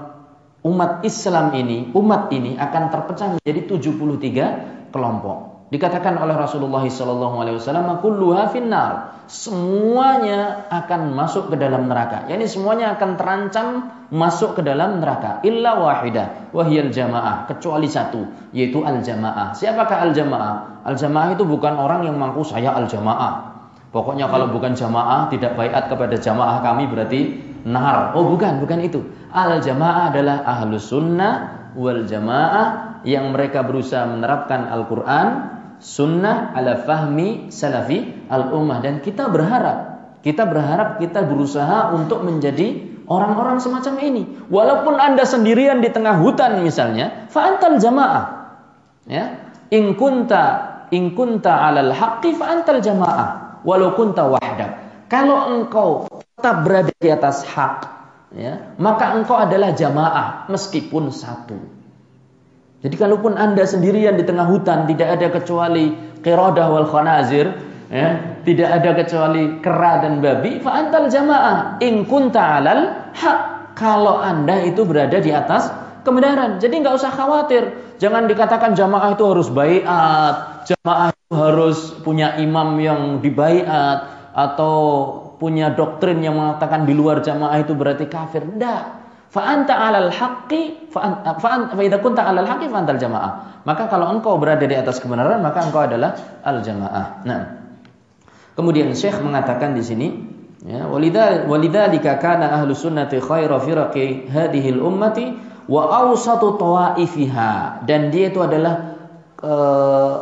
umat Islam ini, umat ini akan terpecah menjadi 73 kelompok. Dikatakan oleh Rasulullah SAW, kulluha finnar. Semuanya akan masuk ke dalam neraka. Yani semuanya akan terancam masuk ke dalam neraka. Illa wahidah, wahyal jamaah. Kecuali satu, yaitu al-jamaah. Siapakah al-jamaah? Al-jamaah itu bukan orang yang mengaku saya al-jamaah. Pokoknya kalau bukan jamaah, tidak baiat kepada jamaah kami berarti nar. Oh bukan, bukan itu. Al jamaah adalah ahlu sunnah wal jamaah yang mereka berusaha menerapkan Al-Quran, sunnah ala fahmi salafi al-ummah. Dan kita berharap, kita berharap kita berusaha untuk menjadi orang-orang semacam ini. Walaupun anda sendirian di tengah hutan misalnya, fa'antal jamaah. Ya, in kunta in kunta alal haqqi fa'antal jamaah walau kunta. Kalau engkau tetap berada di atas hak, ya, maka engkau adalah jamaah meskipun satu. Jadi kalaupun anda sendirian di tengah hutan tidak ada kecuali qirodah wal khanazir, ya, tidak ada kecuali kera dan babi, fa antal jamaah in kunta alal hak. Kalau anda itu berada di atas kebenaran, jadi nggak usah khawatir. Jangan dikatakan jamaah itu harus baiat, jamaah itu harus punya imam yang dibaiat atau punya doktrin yang mengatakan di luar jamaah itu berarti kafir. Tidak. Fa anta 'alal haqqi fa idza kunta 'alal haqqi fa antal jamaah. Maka kalau engkau berada di atas kebenaran maka engkau adalah al jamaah. Nah. Kemudian Syekh mengatakan di sini ya walidzalika kana ahlu sunnati khaira firaqi hadhihi ummati wa awsatu tawaifiha dan dia itu adalah uh,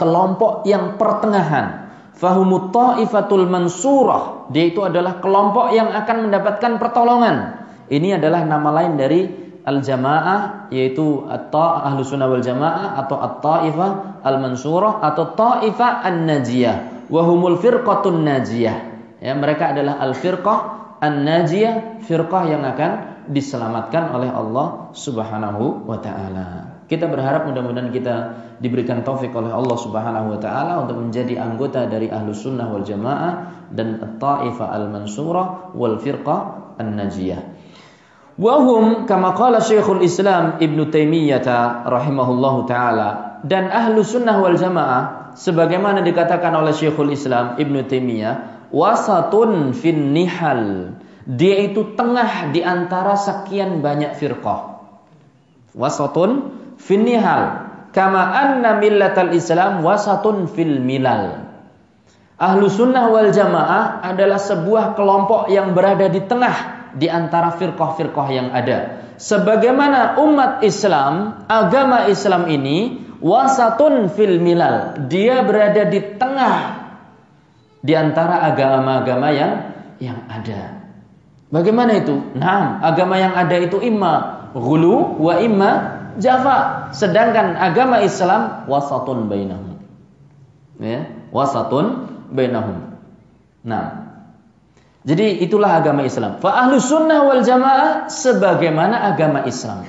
kelompok yang pertengahan fahumut ta'ifatul mansurah. Dia itu adalah kelompok yang akan mendapatkan pertolongan. Ini adalah nama lain dari al-jamaah yaitu at-ta ahlu sunnah wal jamaah atau at-ta'ifah al-mansurah atau ta'ifah an-najiyah. Wahumul firqatun najiyah. Ya mereka adalah al-firqah an-najiyah firqah yang akan diselamatkan oleh Allah Subhanahu wa taala. Kita berharap mudah-mudahan kita diberikan taufik oleh Allah Subhanahu wa taala untuk menjadi anggota dari Ahlus Sunnah wal Jamaah dan At-Taifah Al-Mansurah wal Firqah An-Najiyah. Wahum kama qala Syekhul Islam Ibn Taimiyah rahimahullahu taala dan Ahlus Sunnah wal Jamaah sebagaimana dikatakan oleh Syekhul Islam Ibn Taimiyah wasatun fin nihal. Dia itu tengah di antara sekian banyak firqah. Wasatun finnihal kama anna millatal Islam wasatun fil milal. Ahlu sunnah wal jamaah adalah sebuah kelompok yang berada di tengah di antara firqah-firqah yang ada. Sebagaimana umat Islam, agama Islam ini wasatun fil milal. Dia berada di tengah di antara agama-agama yang yang ada. Bagaimana itu? Nah, agama yang ada itu imma ghulu wa imma Jafa. Sedangkan agama Islam wasatun bainahum. Ya, wasatun bainahum. Nah, jadi itulah agama Islam. Fa ahlu sunnah wal jamaah sebagaimana agama Islam.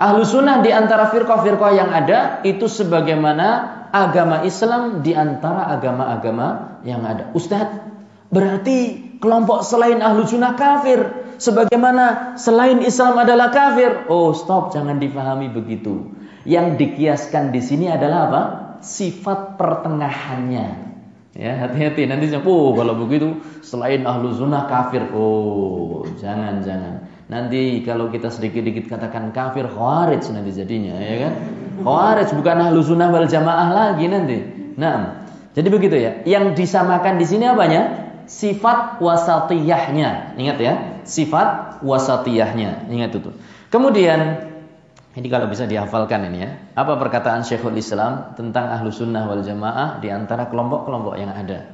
Ahlu sunnah di antara firqah-firqah yang ada itu sebagaimana agama Islam di antara agama-agama yang ada. Ustadz, berarti kelompok selain ahlu sunnah kafir sebagaimana selain Islam adalah kafir. Oh, stop, jangan difahami begitu. Yang dikiaskan di sini adalah apa? Sifat pertengahannya. Ya, hati-hati nanti oh kalau begitu selain ahlu sunnah kafir. Oh, jangan jangan. Nanti kalau kita sedikit-sedikit katakan kafir khawarij nanti jadinya, ya kan? Khawarij bukan ahlu sunnah wal jamaah lagi nanti. Nah, jadi begitu ya. Yang disamakan di sini apanya? Sifat wasatiyahnya. Ingat ya, sifat wasatiyahnya. Ingat itu. Kemudian ini kalau bisa dihafalkan ini ya. Apa perkataan Syekhul Islam tentang ahlu sunnah wal jamaah di antara kelompok-kelompok yang ada?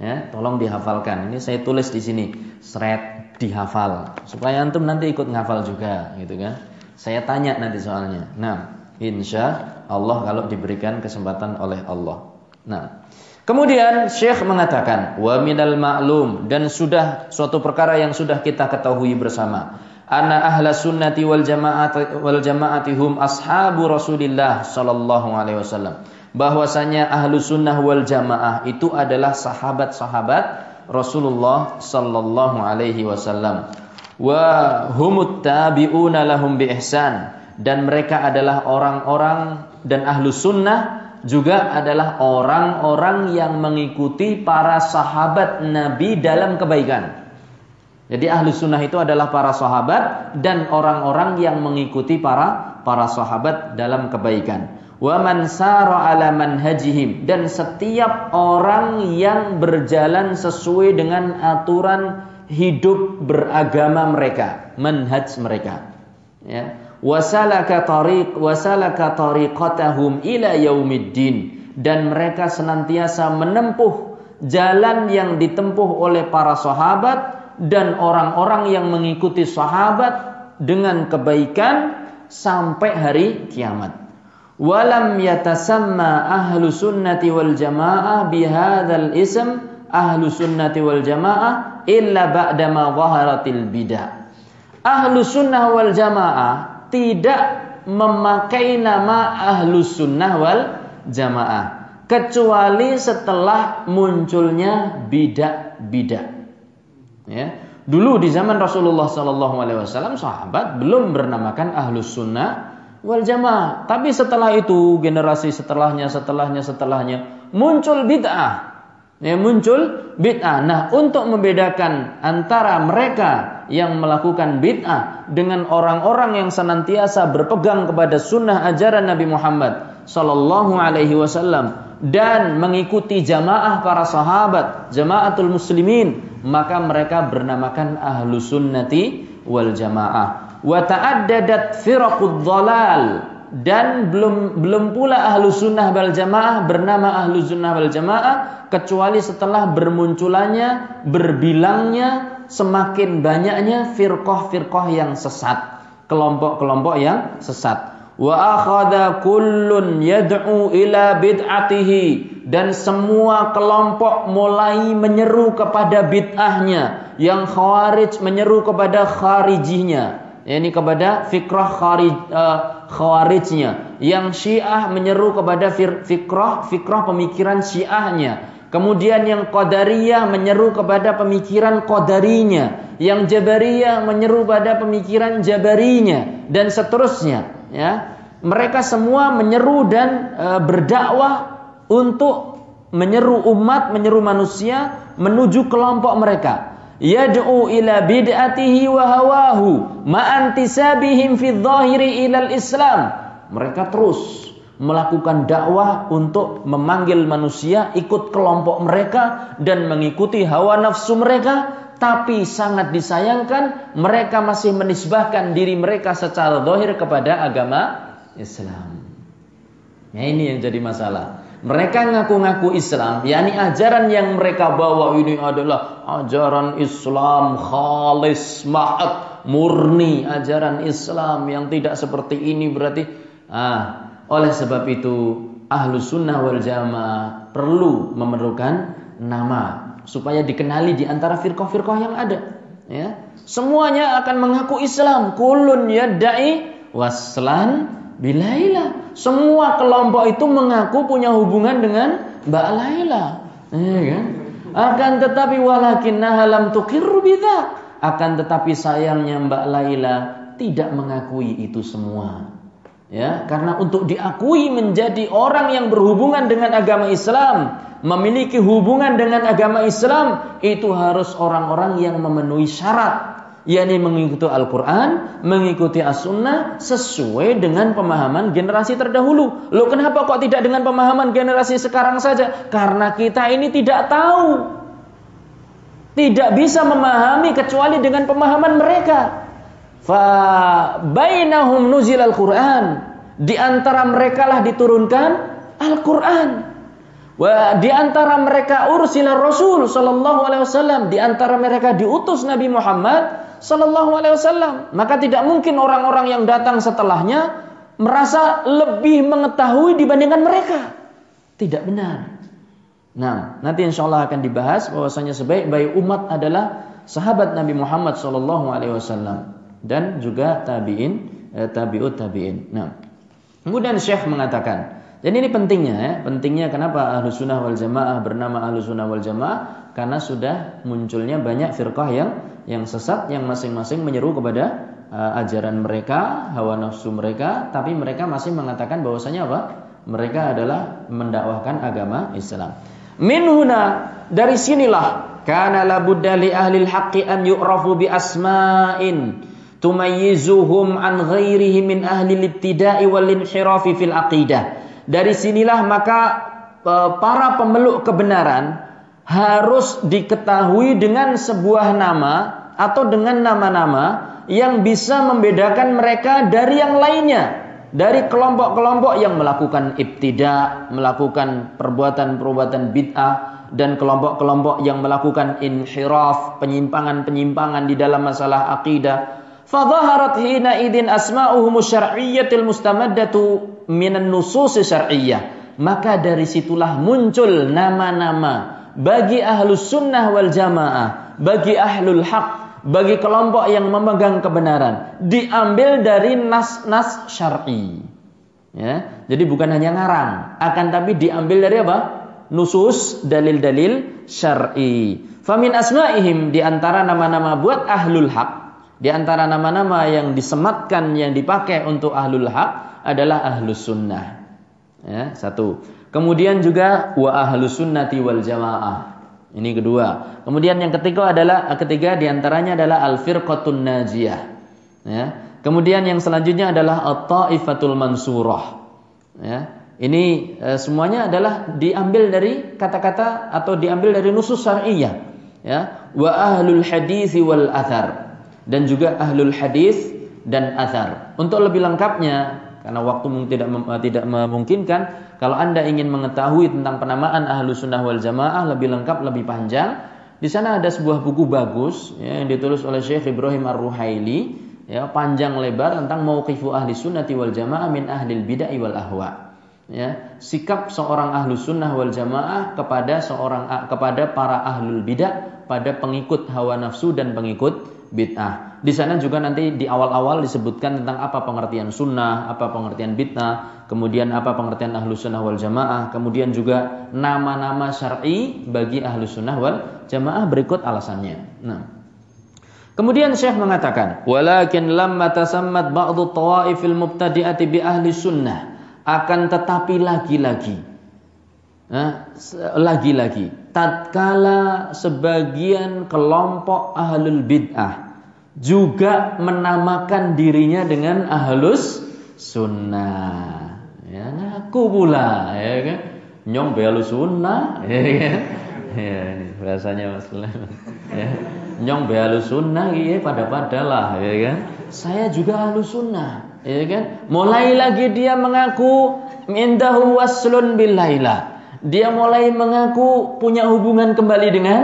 Ya, tolong dihafalkan. Ini saya tulis di sini, seret dihafal supaya antum nanti ikut ngafal juga, gitu kan? Saya tanya nanti soalnya. Nah, insya Allah kalau diberikan kesempatan oleh Allah. Nah, kemudian Syekh mengatakan wa minal ma'lum dan sudah suatu perkara yang sudah kita ketahui bersama. Anna ahla sunnati wal jamaat wal jamaatihum ashabu Rasulillah sallallahu alaihi wasallam. Bahwasanya ahlu sunnah wal jamaah itu adalah sahabat-sahabat Rasulullah sallallahu alaihi wasallam. Wa humut tabi'una lahum bi ihsan. Dan mereka adalah orang-orang dan ahlu sunnah juga adalah orang-orang yang mengikuti para sahabat Nabi dalam kebaikan. Jadi ahlu sunnah itu adalah para sahabat dan orang-orang yang mengikuti para para sahabat dalam kebaikan wa man sara ala manhajihim dan setiap orang yang berjalan sesuai dengan aturan hidup beragama mereka, manhaj mereka. Ya. Wasalaka tariq wasalaka tariqatahum ila yaumiddin dan mereka senantiasa menempuh jalan yang ditempuh oleh para sahabat dan orang-orang yang mengikuti sahabat dengan kebaikan sampai hari kiamat walam yatasamma ahlu sunnati wal jamaah bihadzal ism ahlu sunnati wal jamaah illa ba'da ma zaharatil bidah. Ahlu sunnah wal jamaah tidak memakai nama ahlu sunnah wal jamaah kecuali setelah munculnya bidah-bidah. Ya. Dulu di zaman Rasulullah Sallallahu Alaihi Wasallam sahabat belum bernamakan ahlus sunnah wal jamaah. Tapi setelah itu generasi setelahnya, setelahnya, setelahnya muncul bid'ah. Ya, muncul bid'ah. Nah, untuk membedakan antara mereka yang melakukan bid'ah dengan orang-orang yang senantiasa berpegang kepada sunnah ajaran Nabi Muhammad Sallallahu Alaihi Wasallam dan mengikuti jamaah para sahabat, jamaatul muslimin, maka mereka bernamakan ahlu sunnati wal jamaah. Wa ta'addadat firaqud dan belum belum pula ahlu sunnah wal jamaah bernama ahlu sunnah wal jamaah kecuali setelah bermunculannya berbilangnya semakin banyaknya firqah-firqah yang sesat. Kelompok-kelompok yang sesat yad'u ila dan semua kelompok mulai menyeru kepada bid'ahnya. Yang khawarij menyeru kepada kharijihnya. Yakni kepada fikrah kharij, uh, khawarijnya. Yang Syiah menyeru kepada fikrah fikrah pemikiran Syiahnya. Kemudian yang Qadariyah menyeru kepada pemikiran Qadarinya. Yang Jabariyah menyeru pada pemikiran Jabarinya. Dan seterusnya ya mereka semua menyeru dan uh, berdakwah untuk menyeru umat menyeru manusia menuju kelompok mereka yad'u ila bid'atihi wa hawahu ma'antisabihim fi dhahiri ilal Islam. Mereka terus melakukan dakwah untuk memanggil manusia ikut kelompok mereka dan mengikuti hawa nafsu mereka tapi sangat disayangkan mereka masih menisbahkan diri mereka secara zahir kepada agama Islam. Ya ini yang jadi masalah. Mereka ngaku-ngaku Islam, yakni ajaran yang mereka bawa ini adalah ajaran Islam khalis, mahat, murni, ajaran Islam yang tidak seperti ini berarti ah, oleh sebab itu ahlu sunnah wal jamaah perlu memerlukan nama supaya dikenali di antara firqah-firqah yang ada. Ya. Semuanya akan mengaku Islam. Kulun yadai waslan Bilaila. Semua kelompok itu mengaku punya hubungan dengan Mbak Laila. Ya kan? Akan tetapi walakin lam tukirru bidza. Akan tetapi sayangnya Mbak Laila tidak mengakui itu semua. Ya, karena untuk diakui menjadi orang yang berhubungan dengan agama Islam, memiliki hubungan dengan agama Islam, itu harus orang-orang yang memenuhi syarat yakni mengikuti Al-Quran, mengikuti As-Sunnah sesuai dengan pemahaman generasi terdahulu. Loh kenapa kok tidak dengan pemahaman generasi sekarang saja? Karena kita ini tidak tahu. Tidak bisa memahami kecuali dengan pemahaman mereka. Fa bainahum nuzil Al-Quran. Di antara mereka lah diturunkan Al-Quran. Wa di antara mereka ursila Rasul sallallahu alaihi wasallam, di antara mereka diutus Nabi Muhammad sallallahu alaihi wasallam. Maka tidak mungkin orang-orang yang datang setelahnya merasa lebih mengetahui dibandingkan mereka. Tidak benar. Nah, nanti insya Allah akan dibahas bahwasanya sebaik-baik umat adalah sahabat Nabi Muhammad sallallahu alaihi wasallam dan juga tabiin, eh, tabiut tabiin. Nah, kemudian Syekh mengatakan, dan ini pentingnya ya, pentingnya kenapa ahlu sunnah wal jamaah bernama ahlu sunnah wal jamaah karena sudah munculnya banyak firqah yang yang sesat yang masing-masing menyeru kepada uh, ajaran mereka, hawa nafsu mereka, tapi mereka masih mengatakan bahwasanya apa? Mereka adalah mendakwahkan agama Islam. Minhuna dari sinilah kana labudda li ahli haqqi an yu'rafu bi asma'in tumayyizuhum an ghairihi min ahli ibtida'i wal inhirafi fil aqidah dari sinilah maka e, para pemeluk kebenaran harus diketahui dengan sebuah nama atau dengan nama-nama yang bisa membedakan mereka dari yang lainnya dari kelompok-kelompok yang melakukan ibtida, melakukan perbuatan-perbuatan bid'ah dan kelompok-kelompok yang melakukan inhiraf, penyimpangan-penyimpangan di dalam masalah akidah. Fadhaharat hina idin asma'uhum syar'iyyatil mustamaddatu minan nusus syar'iyyah. Maka dari situlah muncul nama-nama bagi ahlus sunnah wal jamaah, bagi ahlul haq, bagi kelompok yang memegang kebenaran. Diambil dari nas-nas syar'i. Ya, jadi bukan hanya ngarang, akan tapi diambil dari apa? Nusus, dalil-dalil syar'i. Famin asma'ihim di antara nama-nama buat ahlul haq, di antara nama-nama yang disematkan yang dipakai untuk ahlul haq adalah ahlus sunnah. Ya, satu. Kemudian juga wa ahlus sunnati wal jamaah. Ini kedua. Kemudian yang ketiga adalah ketiga di antaranya adalah al firqatun najiyah. Ya. Kemudian yang selanjutnya adalah at-taifatul mansurah. Ya. Ini e, semuanya adalah diambil dari kata-kata atau diambil dari nusus syar'iyyah. Ya. Wa ahlul hadis wal athar. Dan juga ahlul hadis dan athar. Untuk lebih lengkapnya karena waktu tidak eh, tidak memungkinkan. Kalau anda ingin mengetahui tentang penamaan ahlu sunnah wal jamaah lebih lengkap, lebih panjang, di sana ada sebuah buku bagus ya, yang ditulis oleh Syekh Ibrahim Ar-Ruhaili, ya, panjang lebar tentang mauqifu ahli sunnati wal jamaah min ahli bid'ah wal ahwa. Ya, sikap seorang ahlu sunnah wal jamaah kepada seorang kepada para ahlul bidah pada pengikut hawa nafsu dan pengikut bid'ah. Di sana juga nanti di awal-awal disebutkan tentang apa pengertian sunnah, apa pengertian bid'ah, kemudian apa pengertian ahlu sunnah wal jamaah, kemudian juga nama-nama syar'i bagi ahlu sunnah wal jamaah berikut alasannya. Nah, Kemudian Syekh mengatakan, "Walakin lamma tasammat ba'dhu tawaifil mubtadi'ati bi ahli sunnah." Akan tetapi lagi-lagi lagi-lagi tatkala sebagian kelompok ahlul bid'ah juga menamakan dirinya dengan ahlus sunnah. Ya ngaku pula ya kan? Nyong belu sunnah ya kan? Ya ini bahasanya Mas ya nyong belu sunnah iya pada padalah ya kan? Saya juga ahlus sunnah ya kan? Mulai lagi dia mengaku indahu waslun bilailah dia mulai mengaku punya hubungan kembali dengan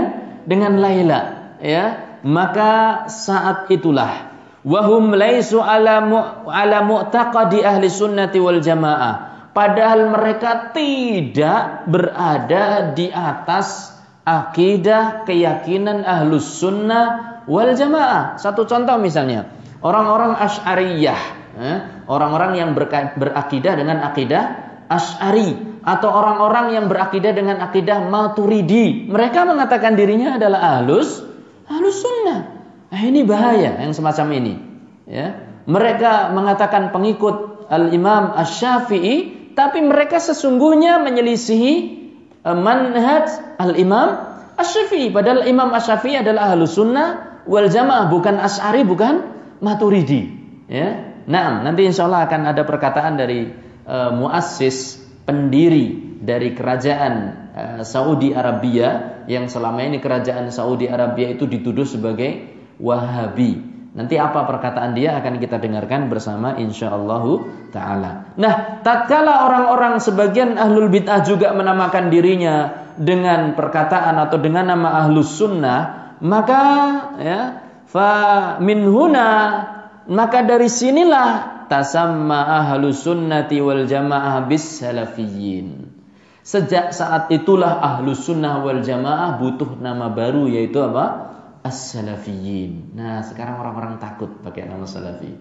dengan Laila ya. Maka saat itulah wahum laisu ala mu, ala mu'taqadi ahli sunnati wal jamaah. Padahal mereka tidak berada di atas akidah keyakinan ahlus sunnah wal jamaah. Satu contoh misalnya orang-orang asy'ariyah eh, orang-orang yang berakidah dengan akidah asy'ari atau orang-orang yang berakidah dengan akidah Maturidi. Mereka mengatakan dirinya adalah ahlus ahlus sunnah. Nah, ini bahaya yang semacam ini. Ya. Mereka mengatakan pengikut Al-Imam Asy-Syafi'i, tapi mereka sesungguhnya menyelisihi eh, manhaj Al-Imam Asy-Syafi'i. Padahal Imam Asy-Syafi'i adalah ahlus sunnah wal jamaah bukan Asy'ari bukan Maturidi ya nah nanti insya Allah akan ada perkataan dari uh, muassis pendiri dari kerajaan uh, Saudi Arabia yang selama ini kerajaan Saudi Arabia itu dituduh sebagai Wahabi Nanti apa perkataan dia akan kita dengarkan bersama insyaallah taala. Nah, tatkala orang-orang sebagian ahlul bid'ah juga menamakan dirinya dengan perkataan atau dengan nama ahlus sunnah, maka ya fa min huna maka dari sinilah tasamma ahlus sunnati wal jamaah bis salafiyyin. Sejak saat itulah ahlus sunnah wal jamaah butuh nama baru yaitu apa? as-salafiyin. Nah, sekarang orang-orang takut pakai nama salafi.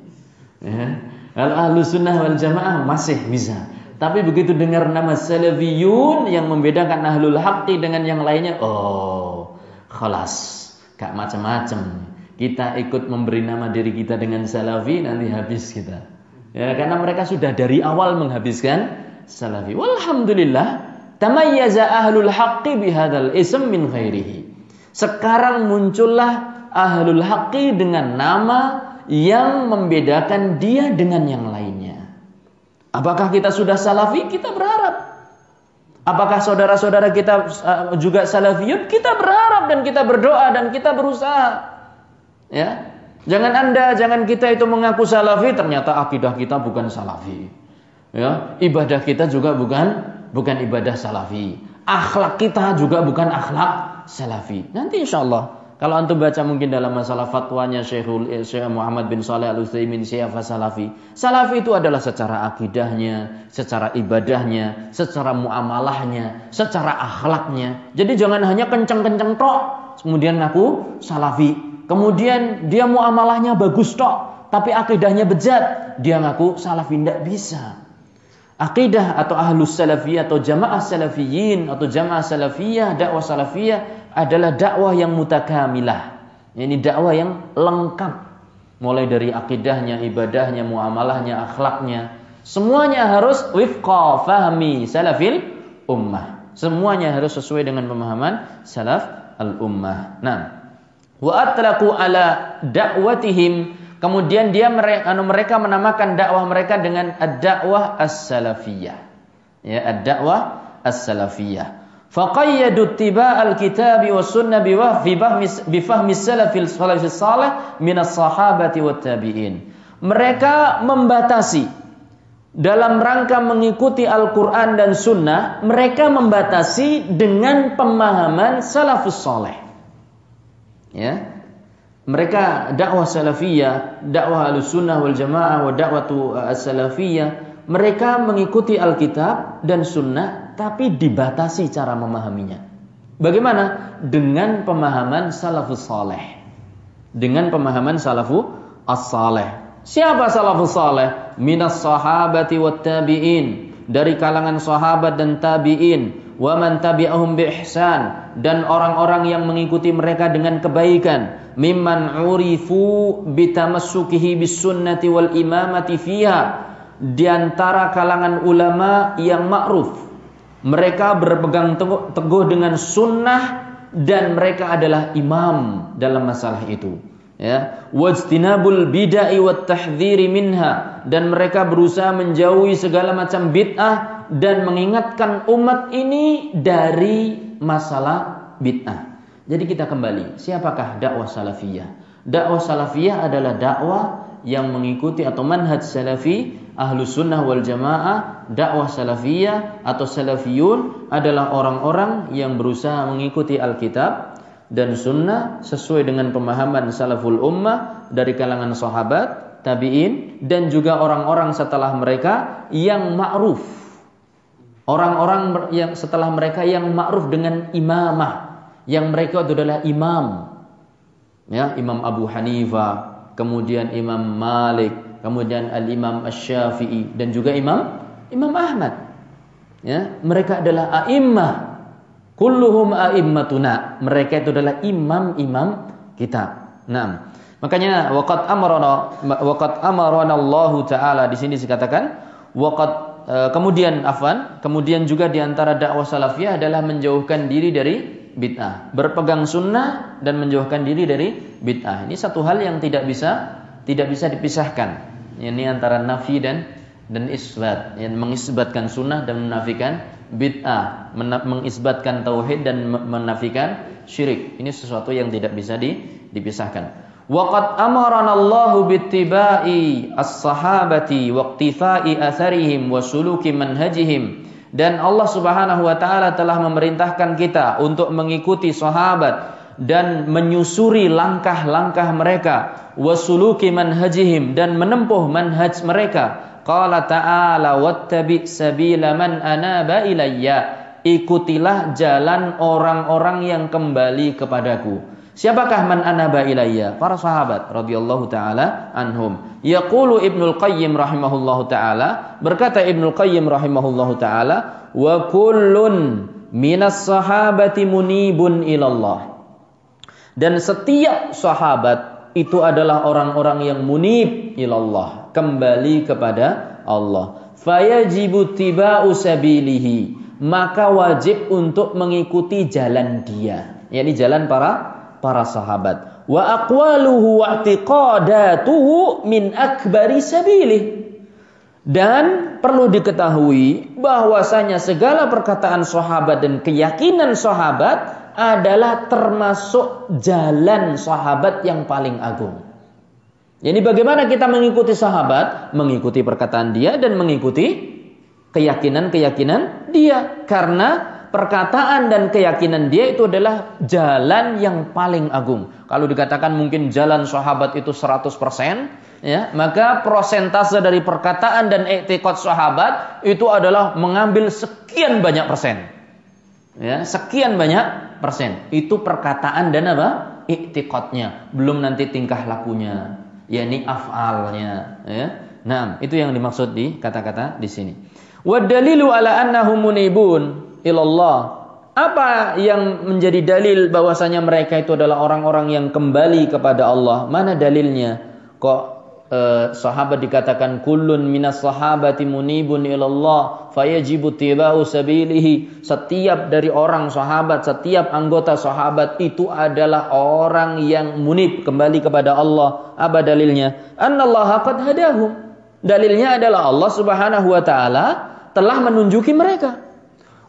Ya. Kalau ahlu sunnah wal jamaah masih bisa. Tapi begitu dengar nama salafiyun yang membedakan ahlul haqqi dengan yang lainnya, oh, khalas. Gak macam-macam. Kita ikut memberi nama diri kita dengan salafi, nanti habis kita. Ya, karena mereka sudah dari awal menghabiskan salafi. Walhamdulillah, tamayyaza ahlul haqqi bihadal ism min khairihi. Sekarang muncullah ahlul haqqi dengan nama yang membedakan dia dengan yang lainnya. Apakah kita sudah salafi? Kita berharap. Apakah saudara-saudara kita uh, juga salafiyun? Kita berharap dan kita berdoa dan kita berusaha. Ya. Jangan Anda, jangan kita itu mengaku salafi ternyata akidah kita bukan salafi. Ya, ibadah kita juga bukan bukan ibadah salafi. Akhlak kita juga bukan akhlak salafi. Nanti insya Allah kalau antum baca mungkin dalam masalah fatwanya Syekhul eh, Syekh Muhammad bin Saleh Al Utsaimin siapa salafi? Salafi itu adalah secara akidahnya, secara ibadahnya, secara muamalahnya, secara akhlaknya. Jadi jangan hanya kenceng-kenceng tok kemudian ngaku salafi. Kemudian dia muamalahnya bagus tok, tapi akidahnya bejat, dia ngaku salafi tidak bisa. Akidah atau ahlus salafiyah atau jamaah salafiyin atau jamaah salafiyah, dakwah salafiyah adalah dakwah yang mutakamilah. Ini dakwah yang lengkap. Mulai dari akidahnya, ibadahnya, muamalahnya, akhlaknya. Semuanya harus wifqa fahmi salafil ummah. Semuanya harus sesuai dengan pemahaman salaf al-ummah. Nah, wa atlaqu ala da'watihim Kemudian dia anu, mereka menamakan dakwah mereka dengan ad-dakwah as-salafiyah. Ya, ad-dakwah as-salafiyah. Faqayyadu tiba al-kitab wa sunnah bi fahmi salafil salafis salih min as-sahabati wat tabi'in. Mereka membatasi dalam rangka mengikuti Al-Quran dan Sunnah, mereka membatasi dengan pemahaman salafus soleh. Ya, mereka dakwah salafiyah, dakwah al-sunnah wal jamaah, wa dakwatu uh, salafiyah, mereka mengikuti Alkitab dan sunnah tapi dibatasi cara memahaminya. Bagaimana? Dengan pemahaman salafus saleh. Dengan pemahaman salafu as-saleh. Siapa salafus saleh? Minas sahabati wat tabi'in. Dari kalangan sahabat dan tabi'in. Wa man tabi'ahum bi ihsan. Dan orang-orang yang mengikuti mereka dengan kebaikan. Mimman urifu bitamassukihi bis sunnati wal imamati fiha. Di antara kalangan ulama yang ma'ruf mereka berpegang teguh dengan sunnah dan mereka adalah imam dalam masalah itu. Ya. Wajtinabul bid'ah wat tahdhiri minha. Dan mereka berusaha menjauhi segala macam bid'ah dan mengingatkan umat ini dari masalah bid'ah jadi kita kembali, siapakah dakwah salafiyah? Dakwah salafiyah adalah dakwah yang mengikuti atau manhaj salafi ahlu sunnah wal jamaah dakwah salafiyah atau salafiyun adalah orang-orang yang berusaha mengikuti Alkitab dan sunnah sesuai dengan pemahaman salaful ummah dari kalangan sahabat, tabi'in dan juga orang-orang setelah mereka yang ma'ruf. Orang-orang yang setelah mereka yang ma'ruf dengan imamah yang mereka itu adalah imam. Ya, Imam Abu Hanifah, kemudian Imam Malik, kemudian Al-Imam Asy-Syafi'i dan juga Imam Imam Ahmad. Ya, mereka adalah a'immah. Kulluhum a'immatuna. Mereka itu adalah imam-imam kita. Nah, makanya waqad amarana waqad amarana Allah taala di sini dikatakan waqad kemudian afan, kemudian juga di antara dakwah salafiyah adalah menjauhkan diri dari bid'ah, berpegang sunnah dan menjauhkan diri dari bid'ah. Ini satu hal yang tidak bisa tidak bisa dipisahkan. Ini antara nafi dan dan isbat, yang mengisbatkan sunnah dan menafikan bid'ah, mengisbatkan tauhid dan menafikan syirik. Ini sesuatu yang tidak bisa di, dipisahkan. Waqad amarana Allahu bittiba'i as-sahabati waqtifai atharihim wa suluki dan Allah Subhanahu wa taala telah memerintahkan kita untuk mengikuti sahabat dan menyusuri langkah-langkah mereka. Wasuluki manhajihim dan menempuh manhaj mereka. Qala ta'ala wattabi sabila man anaba ilayya. Ikutilah jalan orang-orang yang kembali kepadaku Siapakah man anaba ilayya? Para sahabat radhiyallahu taala anhum. Yaqulu Ibnul Qayyim rahimahullahu taala, berkata Ibnul Qayyim rahimahullahu taala, wa kullun minas sahabati munibun ilallah. Dan setiap sahabat itu adalah orang-orang yang munib ilallah, kembali kepada Allah. Fayajibu tiba'u sabilihi, maka wajib untuk mengikuti jalan dia, yakni jalan para para sahabat. Wa aqwaluhu wa i'tiqadatuhu min akbari sabilih. Dan perlu diketahui bahwasanya segala perkataan sahabat dan keyakinan sahabat adalah termasuk jalan sahabat yang paling agung. Jadi bagaimana kita mengikuti sahabat? Mengikuti perkataan dia dan mengikuti keyakinan-keyakinan dia. Karena perkataan dan keyakinan dia itu adalah jalan yang paling agung. Kalau dikatakan mungkin jalan sahabat itu 100%, ya, maka prosentase dari perkataan dan etikot sahabat itu adalah mengambil sekian banyak persen. Ya, sekian banyak persen. Itu perkataan dan apa? Iktikotnya. Belum nanti tingkah lakunya. yakni afalnya. Ya. Nah, itu yang dimaksud di kata-kata di sini. Wadalilu ala annahum ilallah. Apa yang menjadi dalil bahwasanya mereka itu adalah orang-orang yang kembali kepada Allah? Mana dalilnya? Kok eh, sahabat dikatakan kullun minas sahabati munibun ilallah fayajibu tibau sabilihi. Setiap dari orang sahabat, setiap anggota sahabat itu adalah orang yang munib kembali kepada Allah. Apa dalilnya? Annallaha qad hadahum. Dalilnya adalah Allah Subhanahu wa taala telah menunjuki mereka.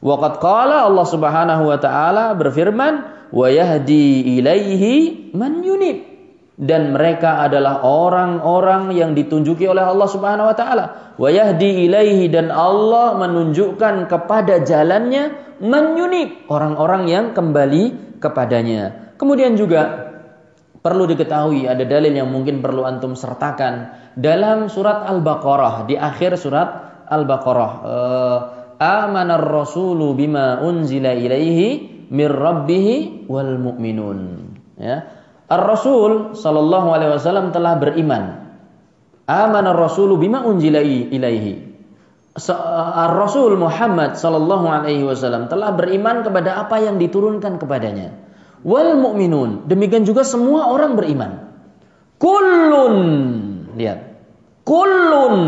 Waqad qala Allah Subhanahu wa taala berfirman, "Wa yahdi ilaihi man yunib." Dan mereka adalah orang-orang yang ditunjuki oleh Allah Subhanahu wa taala. Wa yahdi ilaihi dan Allah menunjukkan kepada jalannya man yunib, orang-orang yang kembali kepadanya. Kemudian juga perlu diketahui ada dalil yang mungkin perlu antum sertakan dalam surat Al-Baqarah di akhir surat Al-Baqarah. Uh, amanar rasulu bima unzila ilaihi mir rabbih wal mu'minun. Ya. Ar-Rasul sallallahu alaihi wasallam telah beriman. Amanar rasulu bima unzila ilaihi. Ar-Rasul Muhammad sallallahu alaihi wasallam telah beriman kepada apa yang diturunkan kepadanya. Wal mu'minun, demikian juga semua orang beriman. Kullun, lihat. Kullun,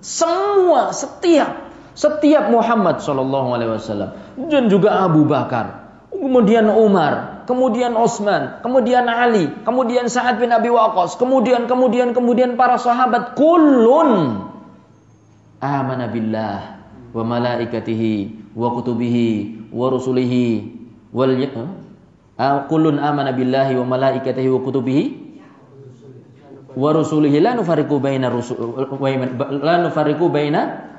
semua, setiap setiap Muhammad Shallallahu Alaihi Wasallam dan juga Abu Bakar, kemudian Umar, kemudian Utsman, kemudian Ali, kemudian Sa'ad bin Abi Waqqas, kemudian kemudian kemudian para sahabat kullun amana billah wa malaikatihi wa kutubihi wa rusulihi wal uh, kullun amana billahi wa malaikatihi wa kutubihi wa rusulihi. La nufariqu baina rusul la nufariqu baina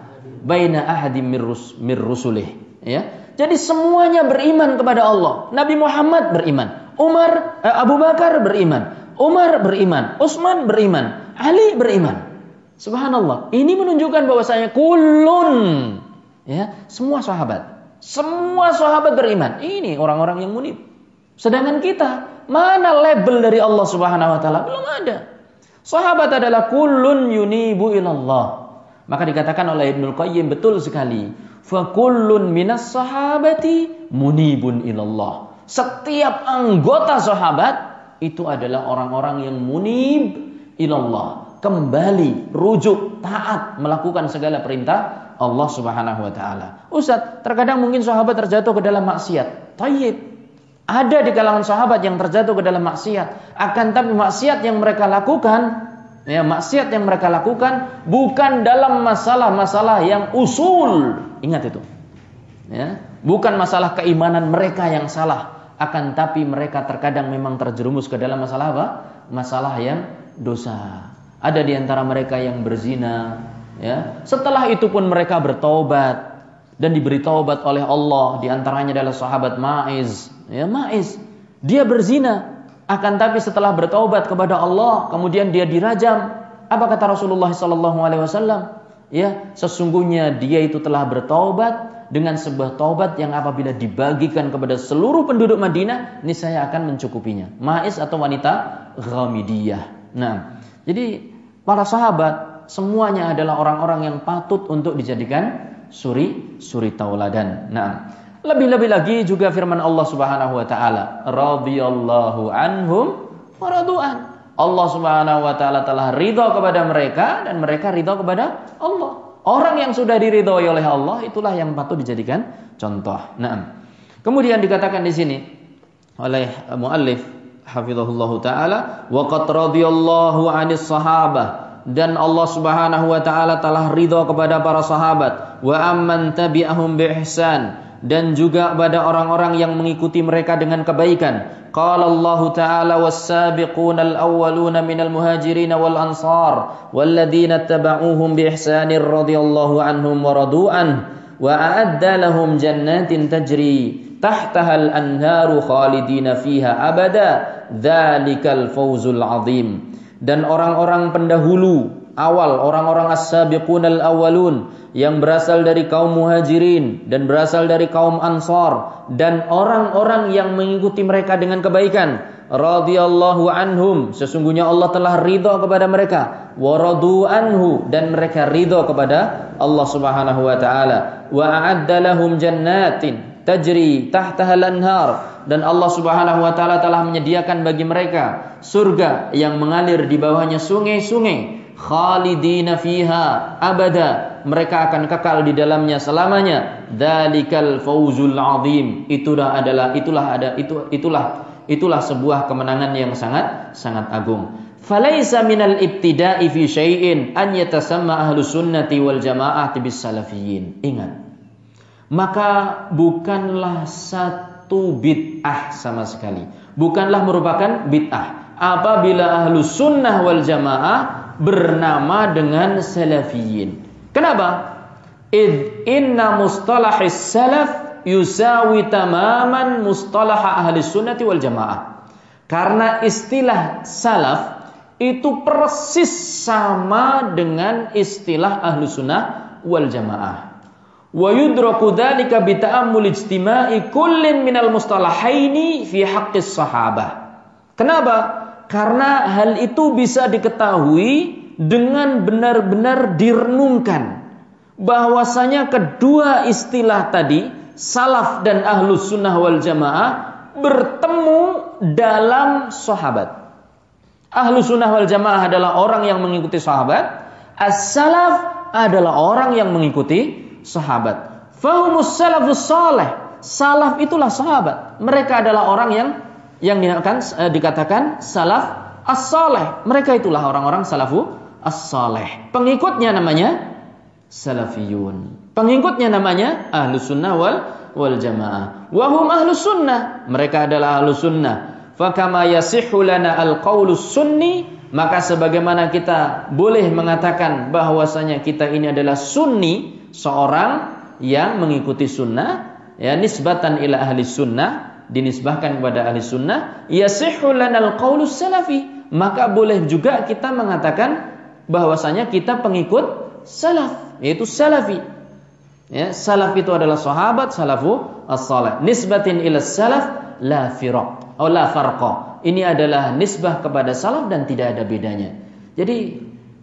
baina ahadim mirrus mirrusulih ya. Jadi semuanya beriman kepada Allah. Nabi Muhammad beriman. Umar eh, Abu Bakar beriman. Umar beriman. Utsman beriman. Ali beriman. Subhanallah. Ini menunjukkan bahwasanya kulun ya semua sahabat. Semua sahabat beriman. Ini orang-orang yang munib. Sedangkan kita mana label dari Allah Subhanahu wa taala? Belum ada. Sahabat adalah kulun yunibu ilallah maka dikatakan oleh Ibnu Qayyim betul sekali. Fakullun minas sahabati munibun ilallah. Setiap anggota sahabat itu adalah orang-orang yang munib ilallah. Kembali, rujuk, taat, melakukan segala perintah Allah subhanahu wa ta'ala. Ustaz, terkadang mungkin sahabat terjatuh ke dalam maksiat. Tayyib. Ada di kalangan sahabat yang terjatuh ke dalam maksiat. Akan tapi maksiat yang mereka lakukan, ya maksiat yang mereka lakukan bukan dalam masalah-masalah yang usul. Ingat itu. Ya, bukan masalah keimanan mereka yang salah, akan tapi mereka terkadang memang terjerumus ke dalam masalah apa? Masalah yang dosa. Ada di antara mereka yang berzina, ya. Setelah itu pun mereka bertobat dan diberi taubat oleh Allah, di antaranya adalah sahabat Maiz ya Ma'is. Dia berzina, akan tapi setelah bertaubat kepada Allah, kemudian dia dirajam. Apa kata Rasulullah sallallahu alaihi wasallam? Ya, sesungguhnya dia itu telah bertaubat dengan sebuah taubat yang apabila dibagikan kepada seluruh penduduk Madinah, ini saya akan mencukupinya. Ma'is atau wanita Ghamidiyah. Nah, jadi para sahabat semuanya adalah orang-orang yang patut untuk dijadikan suri suri tauladan. Nah, lebih-lebih lagi juga firman Allah Subhanahu wa taala, radhiyallahu anhum wa radu'an. Allah Subhanahu wa taala telah ridha kepada mereka dan mereka ridha kepada Allah. Orang yang sudah diridhoi oleh Allah itulah yang patut dijadikan contoh. Nah, kemudian dikatakan di sini oleh muallif hafizahullah taala wa qad radhiyallahu 'anis sahabah dan Allah Subhanahu wa taala telah ridha kepada para sahabat wa amman tabi'ahum bi ihsan dan juga pada orang-orang yang mengikuti mereka dengan kebaikan. Qala Ta'ala was-sabiquna al-awwaluna minal muhajirin wal ansar walladzina tabauhum bi ihsanir radhiyallahu anhum wa radu'an wa a'adda lahum jannatin tajri tahtaha al-anharu khalidina fiha abada dzalikal fawzul azim dan orang-orang pendahulu awal orang-orang as-sabiqun al-awwalun yang berasal dari kaum muhajirin dan berasal dari kaum ansar dan orang-orang yang mengikuti mereka dengan kebaikan radhiyallahu anhum sesungguhnya Allah telah ridha kepada mereka waradu anhu dan mereka ridha kepada Allah Subhanahu wa taala. Wa a'adda lahum jannatin tajri tahtaha al-anhar dan Allah Subhanahu wa taala telah menyediakan bagi mereka surga yang mengalir di bawahnya sungai-sungai khalidina fiha abada mereka akan kekal di dalamnya selamanya. Dalikal fauzul azim. Itulah adalah itulah ada itu itulah itulah sebuah kemenangan yang sangat sangat agung. Falaisa minal ibtida'i fi syai'in an yatasamma ahlu sunnati wal jamaah bis salafiyin ingat. Maka bukanlah satu bid'ah sama sekali. Bukanlah merupakan bid'ah. Apabila ahlu sunnah wal jamaah bernama dengan salafiyin. Kenapa? Id inna mustalahis salaf yusawi tamaman mustalah ahli sunnati wal jamaah. Karena istilah salaf itu persis sama dengan istilah ahlu sunnah wal jamaah. Wa yudraku dhalika bi ta'ammul ijtima'i kullin minal mustalahaini fi haqqis sahabah. Kenapa? Karena hal itu bisa diketahui dengan benar-benar direnungkan bahwasanya kedua istilah tadi salaf dan ahlus sunnah wal jamaah bertemu dalam sahabat. Ahlus sunnah wal jamaah adalah orang yang mengikuti sahabat. As-salaf adalah orang yang mengikuti sahabat. Fahumus salafus salih. Salaf itulah sahabat. Mereka adalah orang yang yang dikatakan, eh, dikatakan salaf as-saleh. Mereka itulah orang-orang salafu as-saleh. Pengikutnya namanya salafiyun. Pengikutnya namanya ahlus sunnah wal wal jamaah. Wahum ahlus sunnah. Mereka adalah ahlus sunnah. Fakama yasihhu lana al-qaulus sunni maka sebagaimana kita boleh mengatakan bahwasanya kita ini adalah sunni seorang yang mengikuti sunnah ya nisbatan ila ahli sunnah dinisbahkan kepada ahli sunnah, yasihhu lanal qaulus salafi. Maka boleh juga kita mengatakan bahwasanya kita pengikut salaf, yaitu salafi. Ya, salaf itu adalah sahabat salafu as-salih. Nisbatin ila salaf la firaq atau la farqa. Ini adalah nisbah kepada salaf dan tidak ada bedanya. Jadi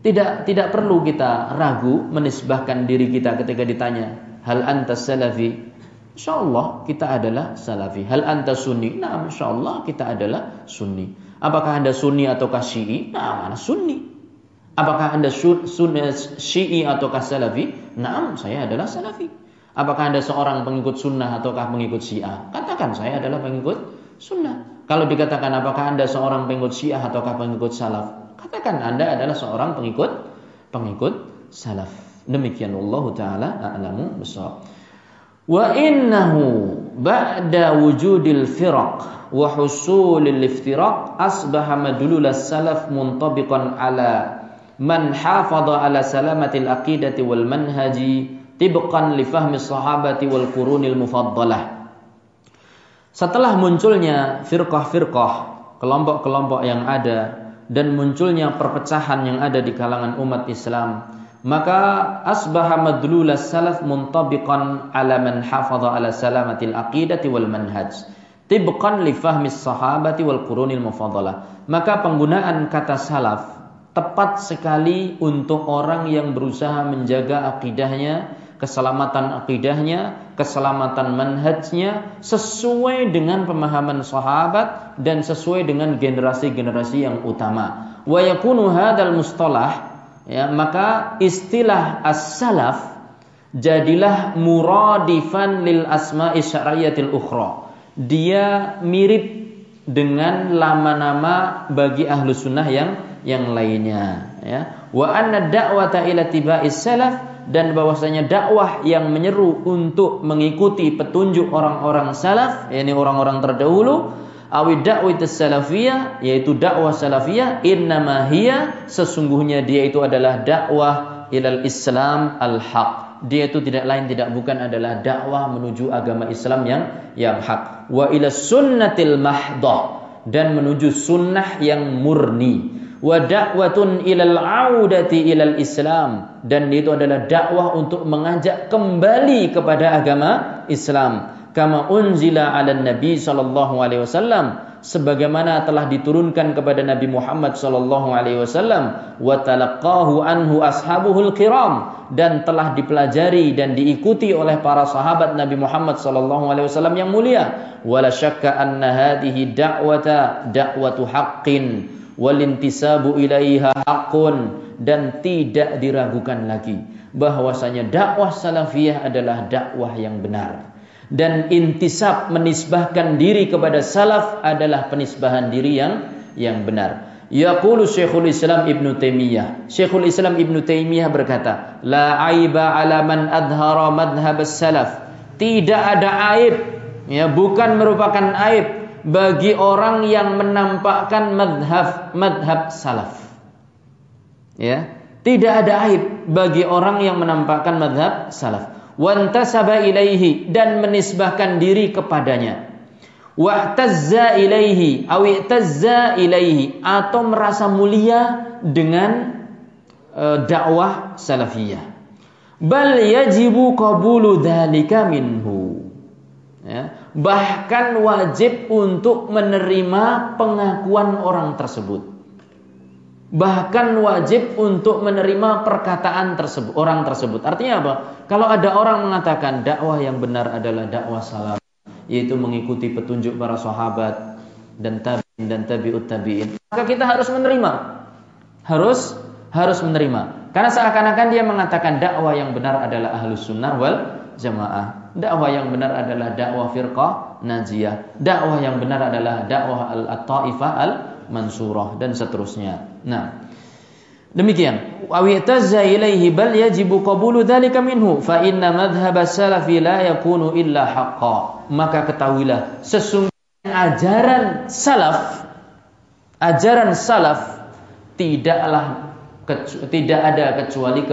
tidak tidak perlu kita ragu menisbahkan diri kita ketika ditanya hal anta salafi Insyaallah kita adalah salafi. Hal anta sunni? Nah, insyaallah kita adalah sunni. Apakah anda sunni ataukah syi'i? Nah, mana sunni. Apakah anda sunni, syi'i ataukah salafi? Nah, saya adalah salafi. Apakah anda seorang pengikut sunnah ataukah pengikut syiah? Katakan saya adalah pengikut sunnah. Kalau dikatakan apakah Anda seorang pengikut Syiah ataukah pengikut salaf? Katakan Anda adalah seorang pengikut pengikut salaf. Demikian Allah taala a'lamu bissawab. Wa innahu ba'da wujudil firaq wa husulil iftiraq asbaha madlul salaf muntabiqan ala man hafadha ala salamatil aqidati wal manhaji tibqan li fahmi sahabati wal qurunil mufaddalah. Setelah munculnya firqah-firqah, kelompok-kelompok yang ada dan munculnya perpecahan yang ada di kalangan umat Islam, maka asbaha madlulas salaf muntabiqan ala man hafadha ala salamatil aqidati wal manhaj tibqan li fahmi sahabati wal qurunil mufaddalah maka penggunaan kata salaf tepat sekali untuk orang yang berusaha menjaga akidahnya keselamatan akidahnya, keselamatan manhajnya sesuai dengan pemahaman sahabat dan sesuai dengan generasi-generasi yang utama. Wa yakunu hadzal mustalah ya maka istilah as-salaf jadilah muradifan lil asma'i syar'iyatil ukhra. Dia mirip dengan nama-nama bagi ahlu sunnah yang yang lainnya ya. Wa anna da'wata ila tiba'is salaf dan bahwasanya dakwah yang menyeru untuk mengikuti petunjuk orang-orang salaf, yakni orang-orang terdahulu, awi dakwah salafiyah yaitu dakwah salafiyah innama hiya sesungguhnya dia itu adalah dakwah ilal Islam al-haq. Dia itu tidak lain tidak bukan adalah dakwah menuju agama Islam yang yang hak. Wa ila sunnatil mahdah dan menuju sunnah yang murni wa da'watun ilal audati ilal Islam. Dan itu adalah dakwah untuk mengajak kembali kepada agama Islam. Kama unzila ala nabi sallallahu alaihi wasallam. Sebagaimana telah diturunkan kepada Nabi Muhammad sallallahu alaihi wasallam. Wa talaqahu anhu ashabuhul kiram. Dan telah dipelajari dan diikuti oleh para sahabat Nabi Muhammad sallallahu alaihi wasallam yang mulia. Wala syakka anna hadhihi da'wata da'watu haqqin walintisabu ilaiha haqqun dan tidak diragukan lagi bahwasanya dakwah salafiyah adalah dakwah yang benar dan intisab menisbahkan diri kepada salaf adalah penisbahan diri yang yang benar. Yaqulu Syekhul Islam Ibn Taimiyah. Syekhul Islam Ibn Taimiyah berkata, "La aiba ala man adhara madhhab salaf." Tidak ada aib, ya, bukan merupakan aib bagi orang yang menampakkan madhab madhab salaf. Ya, tidak ada aib bagi orang yang menampakkan madhab salaf. Wantasaba ilaihi dan menisbahkan diri kepadanya. Wahtazza ilaihi awitazza ilaihi atau merasa mulia dengan uh, dakwah salafiyah. Bal yajibu qabulu dzalika minhu. Ya bahkan wajib untuk menerima pengakuan orang tersebut. Bahkan wajib untuk menerima perkataan tersebut, orang tersebut. Artinya apa? Kalau ada orang mengatakan dakwah yang benar adalah dakwah salaf, yaitu mengikuti petunjuk para sahabat dan tabi'in dan tabi'ut tabi'in, maka kita harus menerima. Harus harus menerima. Karena seakan-akan dia mengatakan dakwah yang benar adalah ahlus sunnah wal jamaah. Dakwah yang benar adalah dakwah firqah najiyah. Dakwah yang benar adalah dakwah al-taifah al-mansurah dan seterusnya. Nah, demikian. Wa tazza ilaihi bal yajibu qabulu dzalika minhu fa inna madhhab salafi la yakunu illa haqqan. Maka ketahuilah sesungguhnya ajaran salaf ajaran salaf tidaklah tidak ada kecuali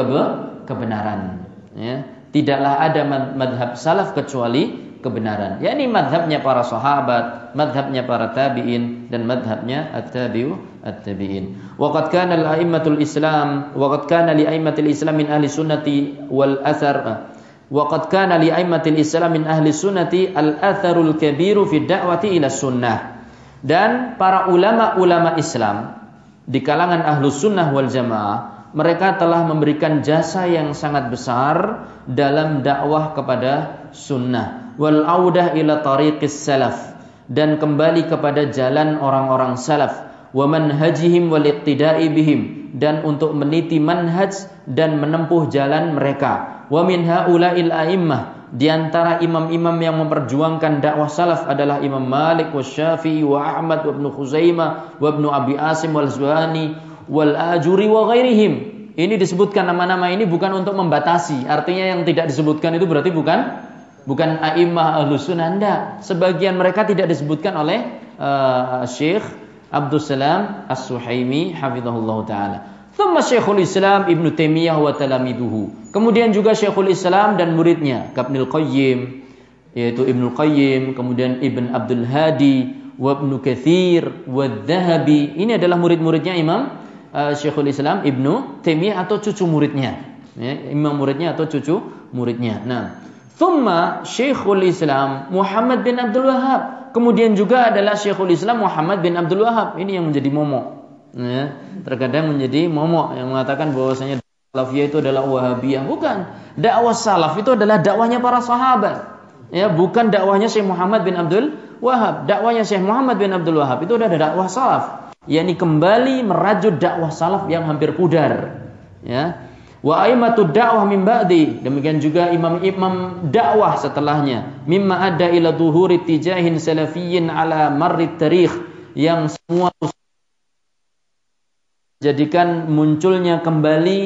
kebenaran ya tidaklah ada madhab salaf kecuali kebenaran. yakni madhabnya para sahabat, madhabnya para tabi'in dan madhabnya at-tabi'u at-tabi'in. Waqad kana al-a'immatul Islam, waqad kana li a'immatil Islam min ahli sunnati wal athar Waqad kana li a'immatil Islam min ahli sunnati al-atharul kabiru fi da'wati ila sunnah. Dan para ulama-ulama Islam di kalangan ahlu sunnah wal jamaah mereka telah memberikan jasa yang sangat besar dalam dakwah kepada sunnah. Wal audah ila tariqis salaf. Dan kembali kepada jalan orang-orang salaf. Wa manhajihim wal iqtida'i bihim. Dan untuk meniti manhaj dan menempuh jalan mereka. Wa min haula'il a'immah. Di antara imam-imam yang memperjuangkan dakwah salaf adalah Imam Malik wa Syafi'i wa Ahmad wa Ibnu Khuzaimah wa Ibnu Abi Asim wal Zuhani wal Ajuri wa ghairihim. Ini disebutkan nama-nama ini bukan untuk membatasi. Artinya yang tidak disebutkan itu berarti bukan bukan a'immah ahlus. Sebagian mereka tidak disebutkan oleh uh, Syekh Abdul Salam As-Suhaimi hafizahullah taala. Thumma Syekhul Islam Ibn Taimiyah wa talamiduhu. Kemudian juga Syekhul Islam dan muridnya Ibnul Qayyim yaitu Ibnu Qayyim, kemudian Ibn Abdul Hadi, wa Ibnu Katsir, wa Dhahabi. Ini adalah murid-muridnya Imam uh, Syekhul Islam Ibnu Taimiyah atau cucu muridnya. Ya, imam muridnya atau cucu muridnya. Nah, thumma Syekhul Islam Muhammad bin Abdul Wahab. Kemudian juga adalah Syekhul Islam Muhammad bin Abdul Wahab. Ini yang menjadi momok ya, terkadang menjadi momok yang mengatakan bahwasanya salafiyah itu adalah wahabiyah bukan dakwah salaf itu adalah dakwahnya para sahabat ya bukan dakwahnya Syekh Muhammad bin Abdul Wahab dakwahnya Syekh Muhammad bin Abdul Wahab itu adalah dakwah salaf yakni kembali merajut dakwah salaf yang hampir pudar ya. Wa aimatud dakwah min ba'di demikian juga imam-imam dakwah setelahnya. Mimma ada ila dhuhuri tijahin salafiyyin ala marrit tarikh yang semua jadikan munculnya kembali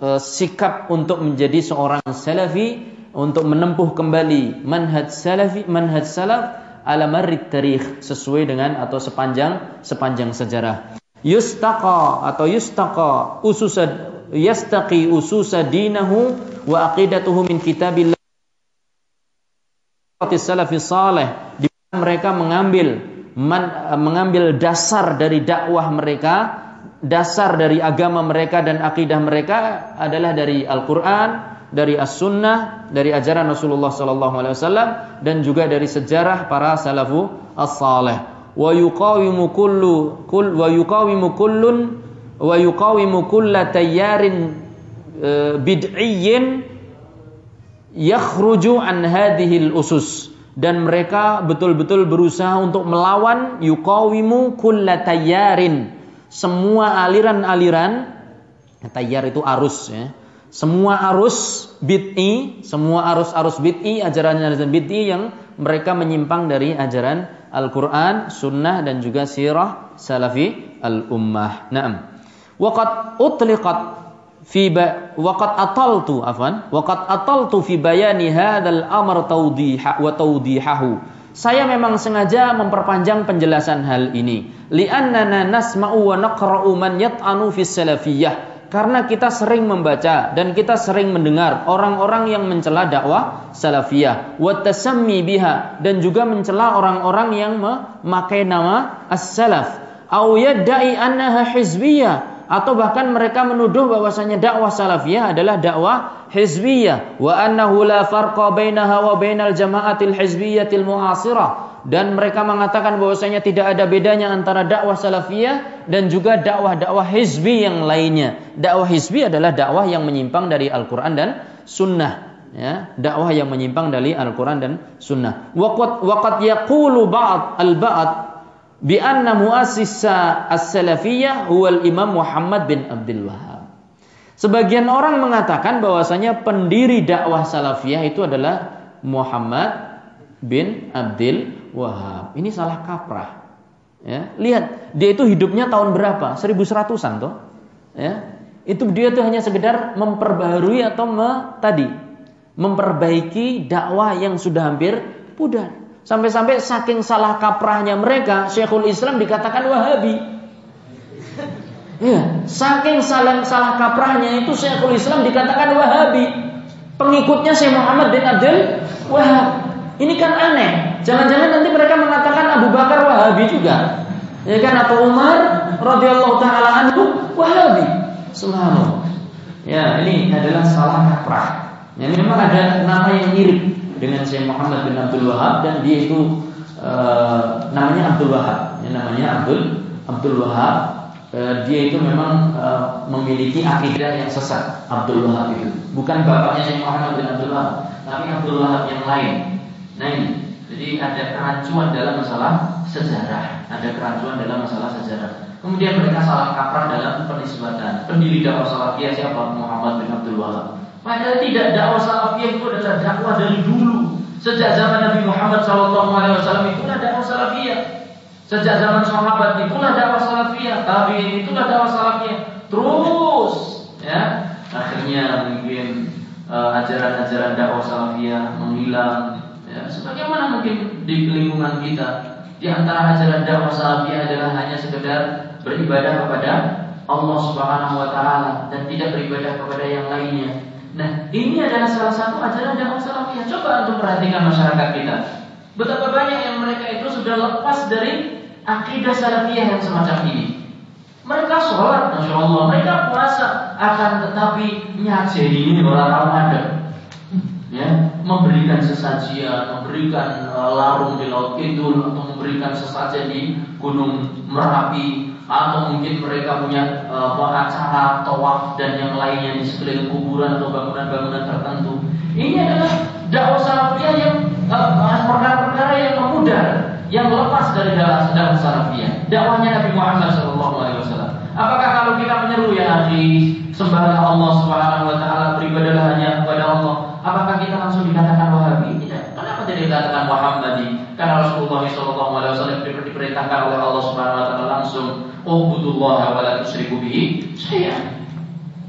e, sikap untuk menjadi seorang salafi untuk menempuh kembali manhaj salafi manhaj salaf ala tarikh sesuai dengan atau sepanjang sepanjang sejarah. Yustaqa atau yustaqa ususa yastaqi ususa dinahu wa aqidatuhu min kitabillah. Salafi di mereka mengambil man, mengambil dasar dari dakwah mereka dasar dari agama mereka dan akidah mereka adalah dari Al-Quran, dari As-Sunnah, dari ajaran Rasulullah Sallallahu Alaihi Wasallam dan juga dari sejarah para salafu as-saleh. Wa yuqawimu kullu kull wa yuqawimu kullun wa yuqawimu kulla tayyarin e, bid'iyyin yakhruju an hadhihi usus dan mereka betul-betul berusaha untuk melawan yuqawimu kulla tayyarin semua aliran-aliran tayyar itu arus ya. Semua arus bid'i, semua arus-arus bid'i, ajaran-ajaran bid'i yang mereka menyimpang dari ajaran Al-Qur'an, sunnah dan juga sirah salafi al-ummah. Naam. Waqad utliqat fi waqad ataltu afan, waqad ataltu fi bayani hadzal amr tawdiha wa tawdihahu saya memang sengaja memperpanjang penjelasan hal ini. Li'annana nasma'u wa naqra'u man yat'anu fis salafiyah. Karena kita sering membaca dan kita sering mendengar orang-orang yang mencela dakwah salafiyah, wa tasammi biha dan juga mencela orang-orang yang memakai nama as-salaf, au yadda'i annaha hizbiyah atau bahkan mereka menuduh bahwasanya dakwah salafiyah adalah dakwah hizbiyah. Wa annahu la farqa bainaha wa bainal jama'atil hizbiyatil mu'asirah dan mereka mengatakan bahwasanya tidak ada bedanya antara dakwah salafiyah dan juga dakwah-dakwah hizbi yang lainnya. Dakwah hizbi adalah dakwah yang menyimpang dari Al-Qur'an dan sunnah ya, dakwah yang menyimpang dari Al-Qur'an dan sunnah. Waqad waqad yaqulu ba'd al-ba'd bi anna muassisa as-salafiyah huwal Imam Muhammad bin Abdul Wahab. Sebagian orang mengatakan bahwasanya pendiri dakwah salafiyah itu adalah Muhammad bin Abdul Wahab. Ini salah kaprah. Ya, lihat dia itu hidupnya tahun berapa? 1100-an toh. Ya. Itu dia itu hanya sekedar memperbaharui atau me, tadi memperbaiki dakwah yang sudah hampir pudar. Sampai-sampai saking salah kaprahnya mereka, Syekhul Islam dikatakan Wahabi. Ya, saking salah salah kaprahnya itu Syekhul Islam dikatakan Wahabi. Pengikutnya Syekh Muhammad bin Abdul Wahab. Ini kan aneh. Jangan-jangan nanti mereka mengatakan Abu Bakar Wahabi juga. Ya kan atau Umar radhiyallahu taala anhu Wahabi. Subhanallah. Ya, ini adalah salah kaprah. Ya, memang ada nama yang mirip dengan Syekh Muhammad bin Abdul Wahab dan dia itu e, namanya Abdul Wahab, ya, namanya Abdul Abdul Wahab. E, dia itu memang e, memiliki akidah yang sesat Abdul Wahab itu. Bukan bapaknya Syekh Muhammad bin Abdul Wahab, tapi Abdul Wahab yang lain. Nah ini, jadi ada kerancuan dalam masalah sejarah, ada kerancuan dalam masalah sejarah. Kemudian mereka salah kaprah dalam penisbatan. Pendiri dakwah salafiyah siapa? Muhammad bin Abdul Wahab. Padahal tidak dakwah salafiyah itu adalah dakwah dari dulu Sejak zaman Nabi Muhammad SAW itulah dakwah salafiyah. Sejak zaman sahabat itulah dakwah salafiyah, tabi'in itulah dakwah salafiyah. Terus ya, akhirnya mungkin uh, ajaran-ajaran dakwah salafiyah menghilang. Ya, sebagaimana mungkin di lingkungan kita di antara ajaran dakwah salafiyah adalah hanya sekedar beribadah kepada Allah Subhanahu wa taala dan tidak beribadah kepada yang lainnya. Nah, ini adalah salah satu ajaran dakwah salafiyah. Coba untuk perhatikan masyarakat kita. Betapa banyak yang mereka itu sudah lepas dari akidah salafiyah yang semacam ini. Mereka sholat, masya Allah, mereka puasa, akan tetapi nyajeni ini orang Ramadan. Ya, memberikan sesajian, memberikan uh, larung di laut Kidul atau memberikan sesajen di Gunung Merapi atau mungkin mereka punya uh, acara tawaf dan yang lainnya di sekeliling kuburan atau bangunan-bangunan tertentu. Ini adalah dakwah salafiyah yang perkara perkara-perkara yang memudar, yang lepas dari dakwah salafiyah. Dakwahnya Nabi Muhammad SAW. Apakah kalau kita menyeru ya akhi, sembahlah Allah Subhanahu wa taala, beribadahlah hanya kepada Allah, apakah kita langsung dikatakan Wahabi? Tidak. Kenapa tidak dikatakan Muhammadi? Karena Rasulullah SAW diperintahkan oleh Allah Subhanahu wa taala langsung Ubudullah wa la bihi saya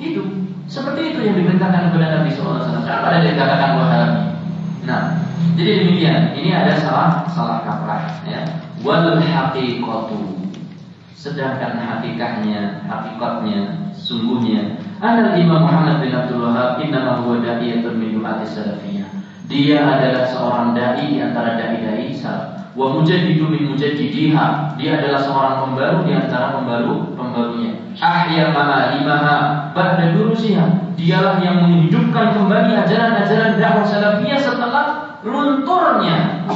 Itu. Seperti itu yang diperintahkan kepada Nabi wasallam. Kenapa ada dikatakan wahabi? Nah, jadi demikian. Ini ada salah salah kaprah ya. Wal haqiqatu. Sedangkan hakikatnya, hakikatnya, sungguhnya Anal Imam Muhammad bin Abdul Wahab Innama huwa da'iyatun min du'ati salafiyah. Dia adalah seorang da'i di antara da'i-da'i salaf. Wa mujaddidu min mujaddidiha. Dia adalah seorang pembaru di antara pembaru pembarunya. Ahya ma'alimaha ba'da durusiha. Dialah yang menghidupkan kembali ajaran-ajaran dakwah salafiyah setelah lunturnya.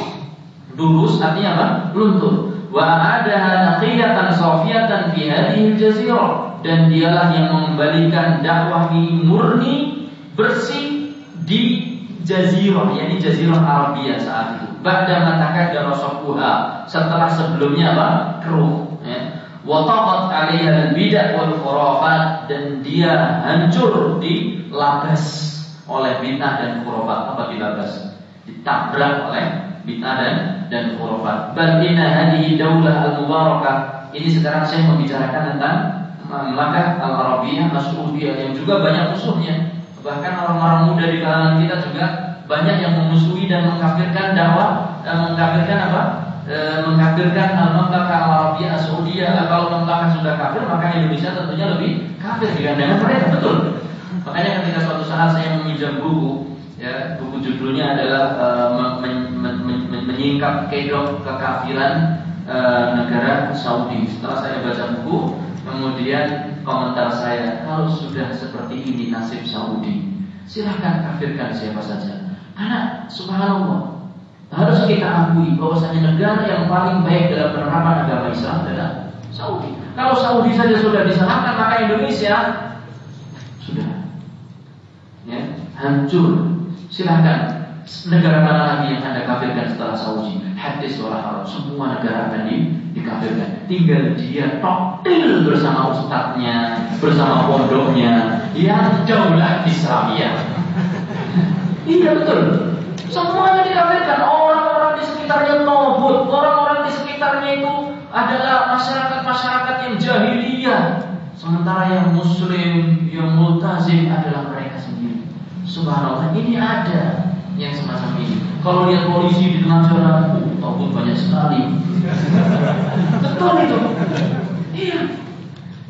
Durus artinya apa? Luntur. Wa adaha naqiyatan safiyatan fi hadhihi jazirah dan dialah yang mengembalikan dakwah ini murni bersih di jazirah yakni jazirah Arabia saat itu. Ba'da mataka darasakuha setelah sebelumnya apa? Keruh ya. Wataqat 'alaiha al-bid'ah wal khurafat. Dan dia hancur di labas oleh bid'ah dan khurafat. Apa dilabas ditabrak oleh bid'ah dan dan khurafat. Bal inna hadhihi daulah al-mubarakah. Ini sekarang saya membicarakan tentang Mamlakah Al-Arabiyah Mas'udiyah yang juga banyak musuhnya bahkan orang-orang muda di kalangan kita juga banyak yang memusuhi dan mengkafirkan dakwah dan mengkafirkan apa? E, mengkafirkan al-mamlakah al-arabiyah Saudiyah. Kalau mamlakah sudah kafir, maka Indonesia tentunya lebih kafir dengan mereka betul. Makanya ketika suatu saat saya meminjam buku, ya buku judulnya adalah e, men, men, men, men, menyingkap kedok kekafiran negara Saudi. Setelah saya baca buku, kemudian komentar saya, kalau sudah seperti ini nasib Saudi, silahkan kafirkan siapa saja. Karena subhanallah harus kita akui bahwasanya negara yang paling baik dalam penerapan agama Islam adalah Saudi. Kalau Saudi saja sudah disalahkan, maka Indonesia sudah ya, hancur. Silahkan negara mana lagi yang anda kafirkan setelah Saudi? Hadis wala haram. Semua negara akan di, dikafirkan. Tinggal dia toktil bersama ustadznya, bersama pondoknya yang daulah Islamiyah. Iya betul. Semuanya dikafirkan. Orang-orang di sekitarnya nobut, orang-orang di sekitarnya itu adalah masyarakat-masyarakat yang jahiliyah. Sementara yang muslim, yang multazim adalah mereka sendiri. Subhanallah, ini ada yang semacam ini. Kalau lihat polisi di tengah jalan, uh, tobut banyak sekali. Betul itu. Iya.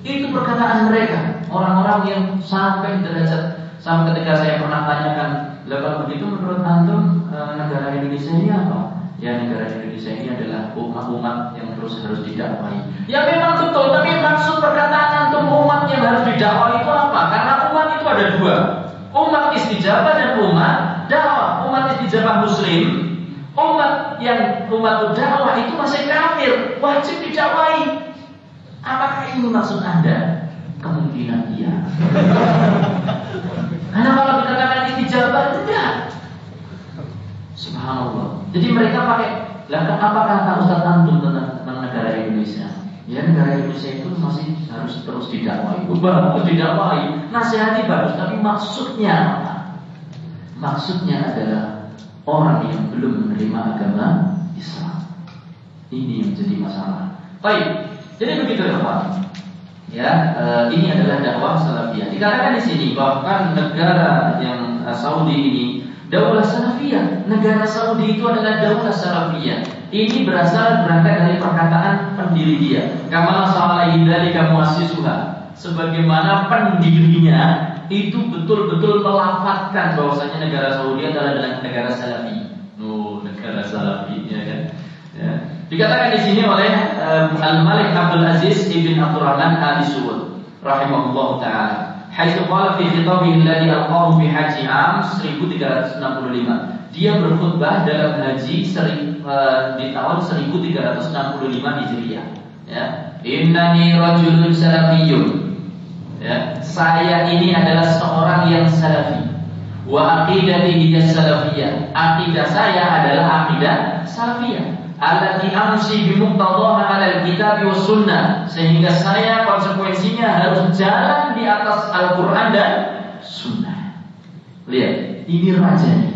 Itu perkataan mereka. Orang-orang yang sampai derajat sampai ketika saya pernah tanyakan lah begitu menurut antum e, negara Indonesia ini apa? Ya negara Indonesia ini adalah umat-umat yang terus harus didakwai. Ya memang betul, tapi maksud perkataan antum umat yang harus didakwai itu apa? Karena umat itu ada dua. Umat istijabah dan umat dakwah. Istijabah muslim, umat yang umat dakwah itu masih kafir, wajib didakwai. Apakah ini maksud Anda? Kemungkinan iya. Karena kalau dikatakan istijabah tidak. Subhanallah. Jadi mereka pakai lah apa kata Ustaz tentang, negara Indonesia? Ya negara Indonesia itu masih harus terus didakwai. Bagus didakwai, nasihati bagus, tapi maksudnya apa? Maksudnya adalah orang yang belum menerima agama Islam. Ini yang jadi masalah. Baik, jadi begitu ya Pak. Ya, eh, ini adalah dakwah salafiyah. Dikatakan di sini bahkan negara yang Saudi ini daulah salafiyah. Negara Saudi itu adalah daulah salafiyah. Ini berasal berangkat dari perkataan pendiri dia. Kama alaihi dzalika muassisuha. Sebagaimana pendirinya itu betul-betul melafatkan bahwasanya negara Saudi adalah negara salafi. Oh, negara salafi ya kan. Ya. Dikatakan di sini oleh um, Al Malik Abdul Aziz ibn Abdurrahman Al Suud rahimahullah taala. Haitsu qala fi khitabihi alladhi alqahu fi haji am 1365. Dia berkhutbah dalam haji seri, uh, di tahun 1365 Hijriah. Ya. Innani rajulun salafiyyun ya, saya ini adalah seorang yang salafi. Wa aqidati hiya salafiyah. Aqidah saya adalah aqidah salafiyah. Allati amsi bi muqtadaha 'ala al-kitab wa sunnah. Sehingga saya konsekuensinya harus jalan di atas Al-Qur'an dan sunnah. Lihat, ini rajanya.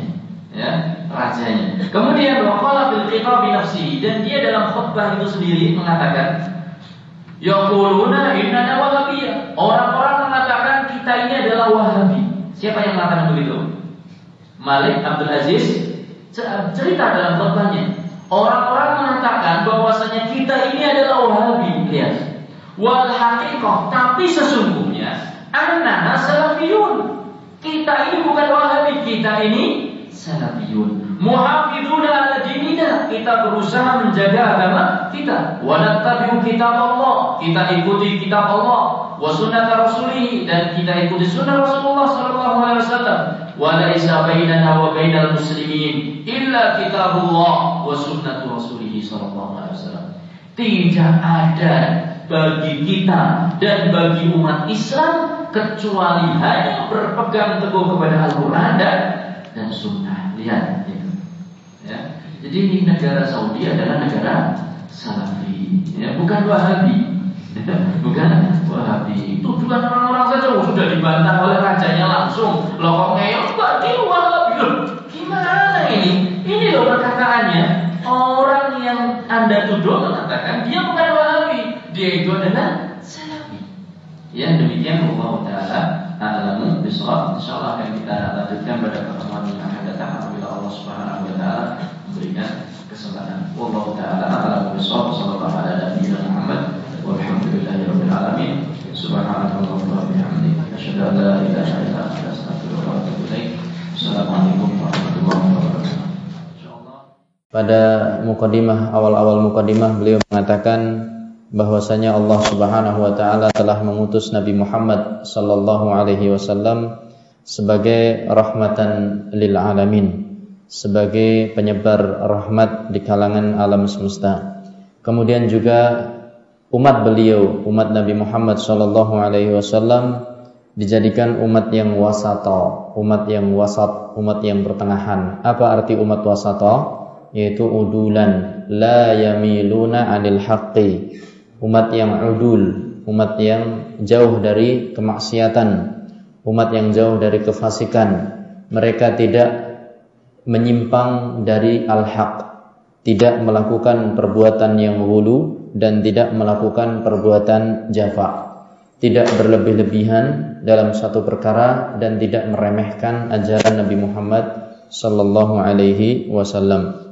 Ya, rajanya. Kemudian waqala fil khitab dan dia dalam khutbah itu sendiri mengatakan Yaquluna innana wahabiyah. Orang-orang mengatakan kita ini adalah wahabi. Siapa yang mengatakan begitu? Malik Abdul Aziz cerita dalam khutbahnya. Orang-orang mengatakan bahwasanya kita ini adalah wahabi. Lihat. Wal haqiqah, tapi sesungguhnya annana salafiyun. Kita ini bukan wahabi, kita ini salafiyun. Muhafiduna ala dinina. Kita berusaha menjaga agama kita. Wa nattabi'u kitab Allah. Kita ikuti kitab Allah. Wa rasulih dan kita ikuti sunnah Rasulullah sallallahu alaihi wasallam. Wa laisa bainana wa bainal muslimin illa kitabullah wa sunnat rasulih sallallahu alaihi wasallam. Tidak ada bagi kita dan bagi umat Islam kecuali hanya berpegang teguh kepada Al-Quran dan, dan Sunnah. Lihat. Jadi negara Saudi adalah negara Salafi, ya, bukan Wahabi. bukan Wahabi. Tujuan orang-orang saja oh, sudah dibantah oleh rajanya langsung. Loh kok dia Wahabi. Gimana ini? Ini loh perkataannya. Orang yang Anda tuduh mengatakan dia bukan Wahabi. Dia itu adalah Salafi. Ya demikian Allah Taala alamu bisawab. Insyaallah akan kita lanjutkan pada pertemuan yang akan datang apabila Allah Subhanahu wa taala memberikan kesempatan. Wallahu taala alamu bisawab. Sallallahu ala nabiyina Muhammad alamin. Wa bihamdika asyhadu an la ilaha illa anta astaghfiruka wa atubu ilaik. Assalamualaikum warahmatullahi wabarakatuh. Pada mukadimah awal-awal mukadimah beliau mengatakan bahwasanya Allah Subhanahu wa taala telah mengutus Nabi Muhammad sallallahu alaihi wasallam sebagai rahmatan lil alamin, sebagai penyebar rahmat di kalangan alam semesta. Kemudian juga umat beliau, umat Nabi Muhammad sallallahu alaihi wasallam dijadikan umat yang wasata, umat yang wasat, umat yang pertengahan. Apa arti umat wasata? Yaitu udulan, la yamiluna anil haqqi umat yang udul, umat yang jauh dari kemaksiatan, umat yang jauh dari kefasikan. Mereka tidak menyimpang dari al-haq, tidak melakukan perbuatan yang hulu dan tidak melakukan perbuatan jafa. Tidak berlebih-lebihan dalam satu perkara dan tidak meremehkan ajaran Nabi Muhammad sallallahu alaihi wasallam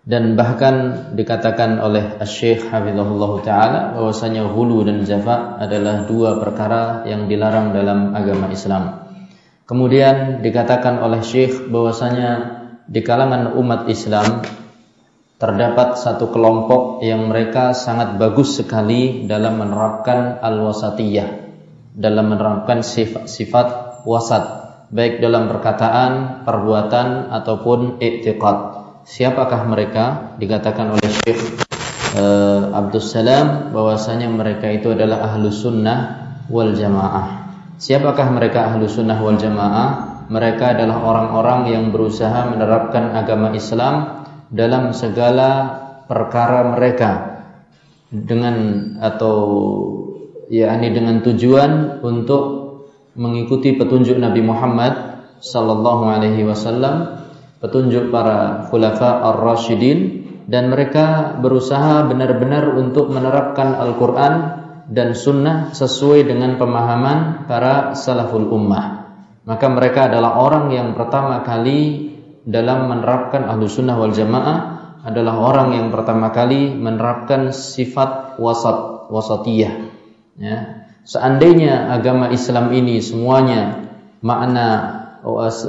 dan bahkan dikatakan oleh Syekh Hafizahullah Ta'ala bahwasanya hulu dan jafa adalah dua perkara yang dilarang dalam agama Islam. Kemudian dikatakan oleh Syekh bahwasanya di kalangan umat Islam terdapat satu kelompok yang mereka sangat bagus sekali dalam menerapkan al-wasatiyah, dalam menerapkan sifat, sifat wasat, baik dalam perkataan, perbuatan ataupun i'tiqad. Siapakah mereka? Dikatakan oleh Syekh uh, Abdul Salam bahwasanya mereka itu adalah ahlu sunnah wal jamaah. Siapakah mereka ahlu sunnah wal jamaah? Mereka adalah orang-orang yang berusaha menerapkan agama Islam dalam segala perkara mereka dengan atau yakni dengan tujuan untuk mengikuti petunjuk Nabi Muhammad sallallahu alaihi wasallam petunjuk para khulafa ar-rasyidin dan mereka berusaha benar-benar untuk menerapkan Al-Qur'an dan sunnah sesuai dengan pemahaman para salaful ummah. Maka mereka adalah orang yang pertama kali dalam menerapkan ahlu sunnah wal jamaah adalah orang yang pertama kali menerapkan sifat wasat, wasatiyah. Ya. Seandainya agama Islam ini semuanya makna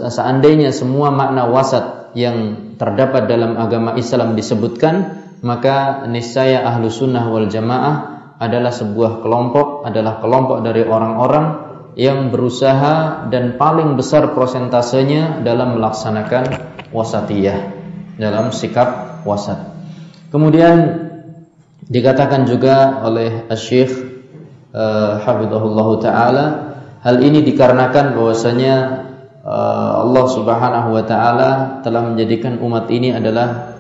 seandainya semua makna wasat yang terdapat dalam agama Islam disebutkan, maka niscaya ahlu sunnah wal jamaah adalah sebuah kelompok, adalah kelompok dari orang-orang yang berusaha dan paling besar prosentasenya dalam melaksanakan wasatiyah, dalam sikap wasat. Kemudian dikatakan juga oleh Syekh uh, Hafizahullah taala hal ini dikarenakan bahwasanya Allah Subhanahu wa taala telah menjadikan umat ini adalah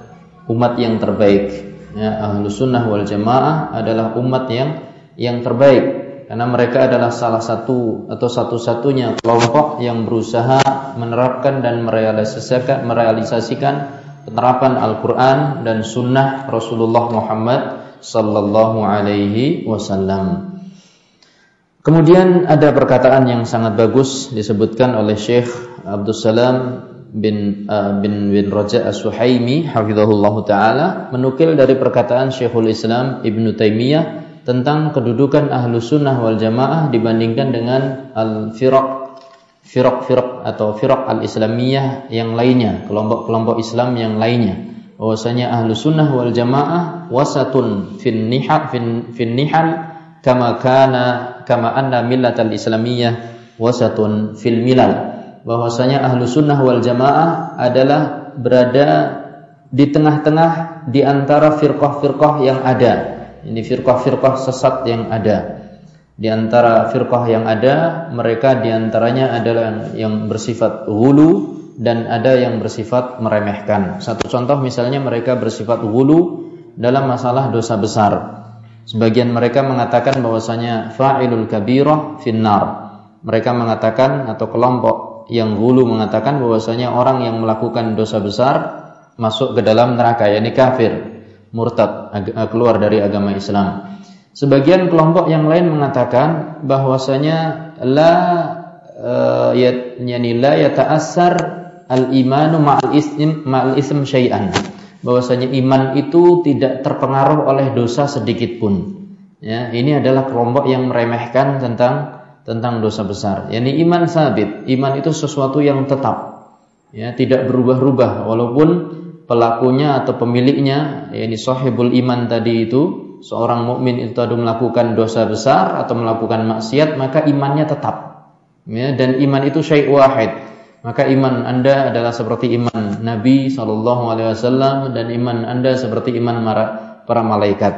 umat yang terbaik ya, ahlu sunnah wal jamaah adalah umat yang yang terbaik karena mereka adalah salah satu atau satu-satunya kelompok yang berusaha menerapkan dan merealisasikan merealisasikan penerapan Al-Quran dan Sunnah Rasulullah Muhammad Sallallahu Alaihi Wasallam. Kemudian ada perkataan yang sangat bagus disebutkan oleh Syekh Abdul Salam bin uh, bin bin Raja As-Suhaimi hafizahullah taala menukil dari perkataan Syekhul Islam Ibnu Taimiyah tentang kedudukan ahlu sunnah wal jamaah dibandingkan dengan al-firaq firaq-firaq atau firaq al-islamiyah yang lainnya kelompok-kelompok Islam yang lainnya. Bahwasanya ahlu sunnah wal jamaah wasatun fin nihal fin, fin nihal kama kana kama anna millatal islamiyah wasatun fil milal bahwasanya ahlu sunnah wal jamaah adalah berada di tengah-tengah di antara firqah-firqah yang ada. Ini firqah-firqah sesat yang ada. Di antara firqah yang ada, mereka di antaranya adalah yang bersifat hulu dan ada yang bersifat meremehkan. Satu contoh misalnya mereka bersifat hulu dalam masalah dosa besar. Sebagian mereka mengatakan bahwasanya fa'ilul kabirah finnar. Mereka mengatakan atau kelompok yang hulu mengatakan bahwasanya orang yang melakukan dosa besar masuk ke dalam neraka yakni kafir, murtad, keluar dari agama Islam. Sebagian kelompok yang lain mengatakan bahwasanya la uh, yani la yata'assar al-imanu ma'al ism ma'al ism syai'an. Bahwasanya iman itu tidak terpengaruh oleh dosa sedikit pun. Ya, ini adalah kelompok yang meremehkan tentang tentang dosa besar. Yani iman sabit, iman itu sesuatu yang tetap, ya tidak berubah-ubah walaupun pelakunya atau pemiliknya, yakni sahibul iman tadi itu seorang mukmin itu ada melakukan dosa besar atau melakukan maksiat maka imannya tetap. Ya, dan iman itu syai' wahid. Maka iman Anda adalah seperti iman Nabi sallallahu alaihi wasallam dan iman Anda seperti iman para malaikat.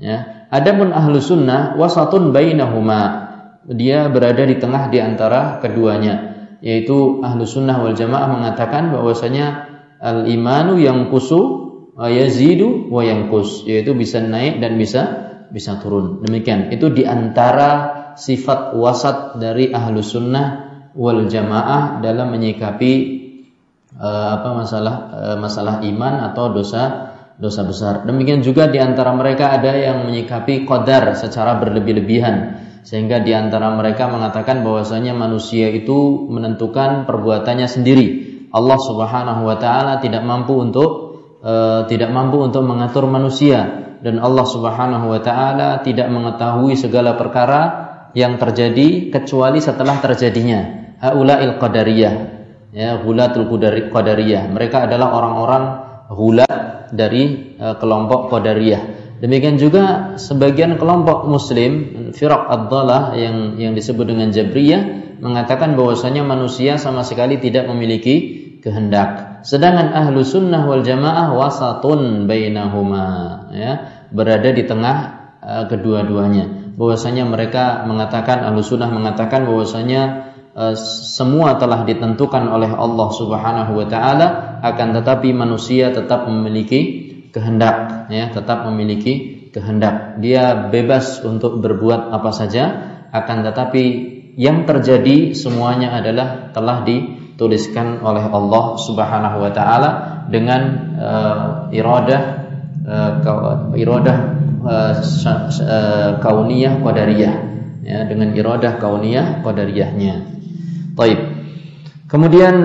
Ya. Adapun ahlu sunnah wasatun bainahuma dia berada di tengah di antara keduanya yaitu ahlu sunnah wal jamaah mengatakan bahwasanya al imanu yang kusu yazidu wa yang kus yaitu bisa naik dan bisa bisa turun demikian itu di antara sifat wasat dari ahlu sunnah wal jamaah dalam menyikapi uh, apa masalah uh, masalah iman atau dosa dosa besar demikian juga di antara mereka ada yang menyikapi qadar secara berlebih-lebihan sehingga di antara mereka mengatakan bahwasanya manusia itu menentukan perbuatannya sendiri. Allah Subhanahu wa taala tidak mampu untuk e, tidak mampu untuk mengatur manusia dan Allah Subhanahu wa taala tidak mengetahui segala perkara yang terjadi kecuali setelah terjadinya. Haulail qadariyah ya hulatul qadariyah. Mereka adalah orang-orang hula dari e, kelompok qadariyah Demikian juga sebagian kelompok muslim firaq ad-dhalah yang yang disebut dengan Jabriyah mengatakan bahwasanya manusia sama sekali tidak memiliki kehendak. Sedangkan ahlu sunnah wal jamaah wasatun bainahuma ya, berada di tengah uh, kedua-duanya. Bahwasanya mereka mengatakan ahlu sunnah mengatakan bahwasanya uh, semua telah ditentukan oleh Allah Subhanahu wa taala akan tetapi manusia tetap memiliki kehendak ya tetap memiliki kehendak dia bebas untuk berbuat apa saja akan tetapi yang terjadi semuanya adalah telah di dituliskan oleh Allah Subhanahu wa taala dengan uh, iradah uh, iradah uh, kauniyah qadariyah ya dengan iradah kauniyah qadariyahnya. Baik. Kemudian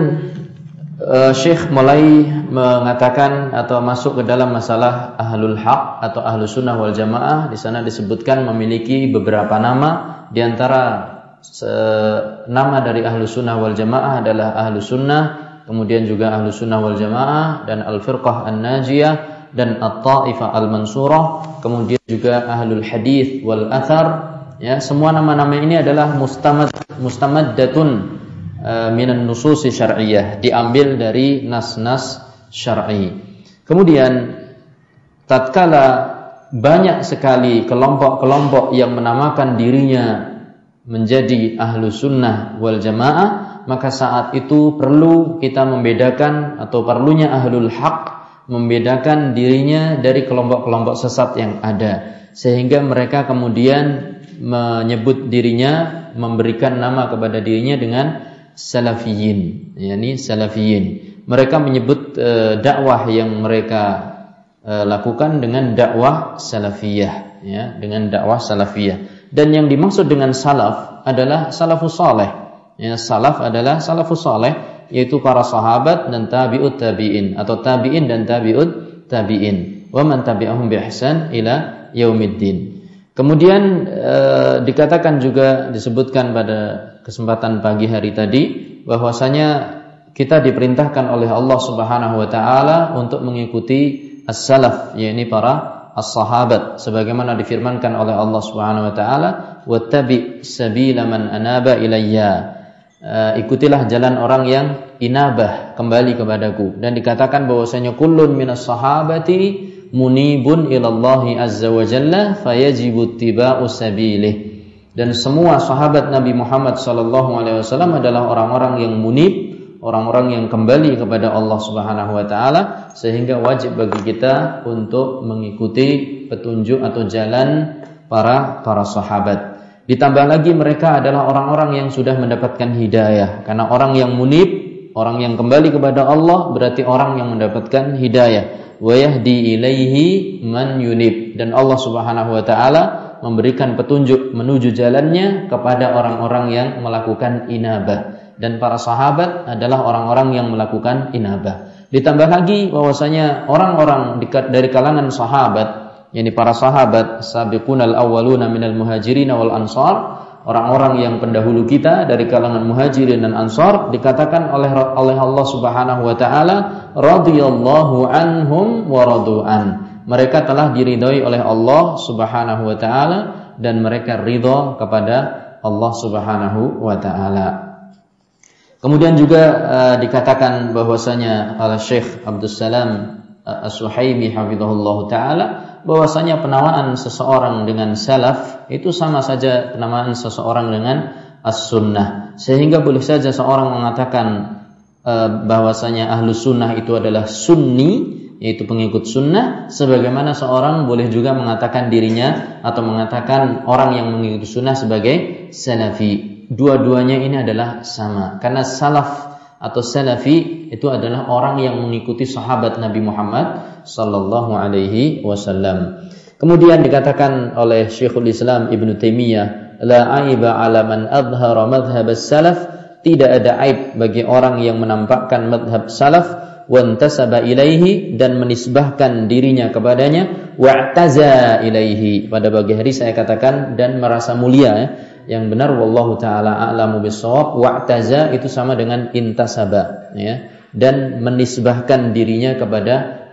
uh, Syekh mulai mengatakan atau masuk ke dalam masalah ahlul haq atau ahlu sunnah wal jamaah di sana disebutkan memiliki beberapa nama di antara nama dari ahlu sunnah wal jamaah adalah ahlu sunnah, kemudian juga ahlu sunnah wal jamaah dan al firqah an najiyah dan at taifah al mansurah, kemudian juga ahlul hadis wal athar. Ya, semua nama-nama ini adalah mustamad mustamaddatun uh, minan nususi syar'iyyah, diambil dari nas-nas syar'i. Kemudian tatkala banyak sekali kelompok-kelompok yang menamakan dirinya menjadi ahlu sunnah wal jamaah maka saat itu perlu kita membedakan atau perlunya ahlul haq membedakan dirinya dari kelompok-kelompok sesat yang ada sehingga mereka kemudian menyebut dirinya memberikan nama kepada dirinya dengan salafiyin yakni salafiyin mereka menyebut e, dakwah yang mereka e, lakukan dengan dakwah salafiyah ya dengan dakwah salafiyah dan yang dimaksud dengan salaf adalah salafus saleh. Ya, salaf adalah salafus saleh yaitu para sahabat dan tabi'ut tabi'in atau tabi'in dan tabi'ut tabi'in. Wa man tabi'ahum bi ihsan ila yaumiddin. Kemudian e, dikatakan juga disebutkan pada kesempatan pagi hari tadi bahwasanya kita diperintahkan oleh Allah Subhanahu wa taala untuk mengikuti as-salaf yakni para as-sahabat sebagaimana difirmankan oleh Allah Subhanahu wa taala wattabi sabila man anaba ilayya. Uh, ikutilah jalan orang yang inabah kembali kepadaku. Dan dikatakan bahwasanya kullun minas sahabati munibun ilallahi azza wa jalla fayajibu ittiba'u sabilih dan semua sahabat Nabi Muhammad sallallahu alaihi wasallam adalah orang-orang yang munib orang-orang yang kembali kepada Allah Subhanahu wa taala sehingga wajib bagi kita untuk mengikuti petunjuk atau jalan para para sahabat. Ditambah lagi mereka adalah orang-orang yang sudah mendapatkan hidayah karena orang yang munib, orang yang kembali kepada Allah berarti orang yang mendapatkan hidayah. Wa yahdi ilaihi man yunib dan Allah Subhanahu wa taala memberikan petunjuk menuju jalannya kepada orang-orang yang melakukan inabah dan para sahabat adalah orang-orang yang melakukan inabah. Ditambah lagi bahwasanya orang-orang dari kalangan sahabat, yakni para sahabat sabiqunal awwaluna minal muhajirin wal ansar, orang-orang yang pendahulu kita dari kalangan muhajirin dan ansar dikatakan oleh oleh Allah Subhanahu wa taala radhiyallahu anhum wa radu'an. Mereka telah diridhoi oleh Allah Subhanahu wa taala dan mereka ridho kepada Allah Subhanahu wa taala. Kemudian juga uh, dikatakan bahwasanya oleh Syekh Abdul Salam uh, As-Suhaimi hafizahullah taala bahwasanya penamaan seseorang dengan salaf itu sama saja penamaan seseorang dengan as-sunnah. Sehingga boleh saja seorang mengatakan uh, bahwasanya ahlu sunnah itu adalah sunni yaitu pengikut sunnah sebagaimana seorang boleh juga mengatakan dirinya atau mengatakan orang yang mengikuti sunnah sebagai salafi. Dua-duanya ini adalah sama. Karena salaf atau salafi itu adalah orang yang mengikuti sahabat Nabi Muhammad sallallahu alaihi wasallam. Kemudian dikatakan oleh Syekhul Islam Ibn Taimiyah, la aiba ala man adhara madhhab salaf, tidak ada aib bagi orang yang menampakkan madhab salaf wantasaba ilaihi dan menisbahkan dirinya kepadanya wa'taza ilaihi. Pada pagi hari saya katakan dan merasa mulia ya. Yang benar wallahu taala a'lamu bissawab wa'taza itu sama dengan intasaba ya. Dan menisbahkan dirinya kepada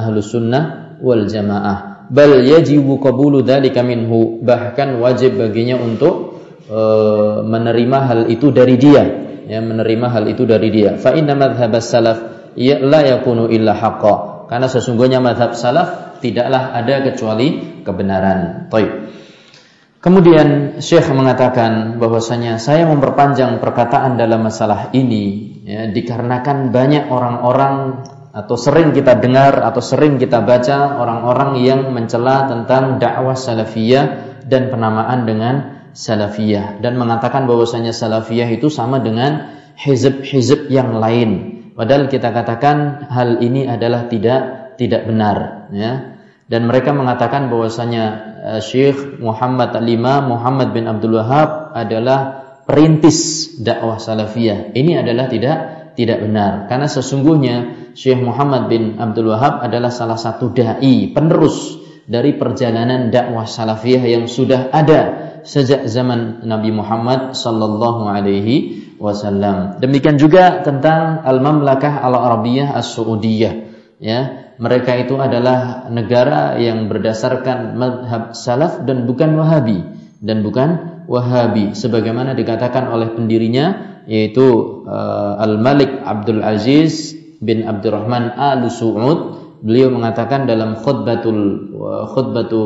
ahlu sunnah wal jamaah. Bal yajibu qabulu dzalika minhu. Bahkan wajib baginya untuk e, menerima hal itu dari dia ya menerima hal itu dari dia. Fa inna madhhab salaf ya la yakunu illa haqqo karena sesungguhnya madhab salaf tidaklah ada kecuali kebenaran. Baik. Kemudian Syekh mengatakan bahwasanya saya memperpanjang perkataan dalam masalah ini ya, dikarenakan banyak orang-orang atau sering kita dengar atau sering kita baca orang-orang yang mencela tentang dakwah salafiyah dan penamaan dengan salafiyah dan mengatakan bahwasanya salafiyah itu sama dengan hizib-hizib yang lain. Padahal kita katakan hal ini adalah tidak tidak benar ya. Dan mereka mengatakan bahwasanya uh, Syekh Muhammad Alima Muhammad bin Abdul Wahab adalah perintis dakwah salafiyah. Ini adalah tidak tidak benar karena sesungguhnya Syekh Muhammad bin Abdul Wahab adalah salah satu dai penerus dari perjalanan dakwah salafiyah yang sudah ada sejak zaman Nabi Muhammad sallallahu alaihi wasallam. Demikian juga tentang Al-Mamlakah Al-Arabiyah As-Saudiyah ya. Mereka itu adalah negara yang berdasarkan madhab salaf dan bukan wahabi dan bukan wahabi sebagaimana dikatakan oleh pendirinya yaitu uh, Al-Malik Abdul Aziz bin Abdurrahman Al Suud beliau mengatakan dalam khutbatul uh, khutbatu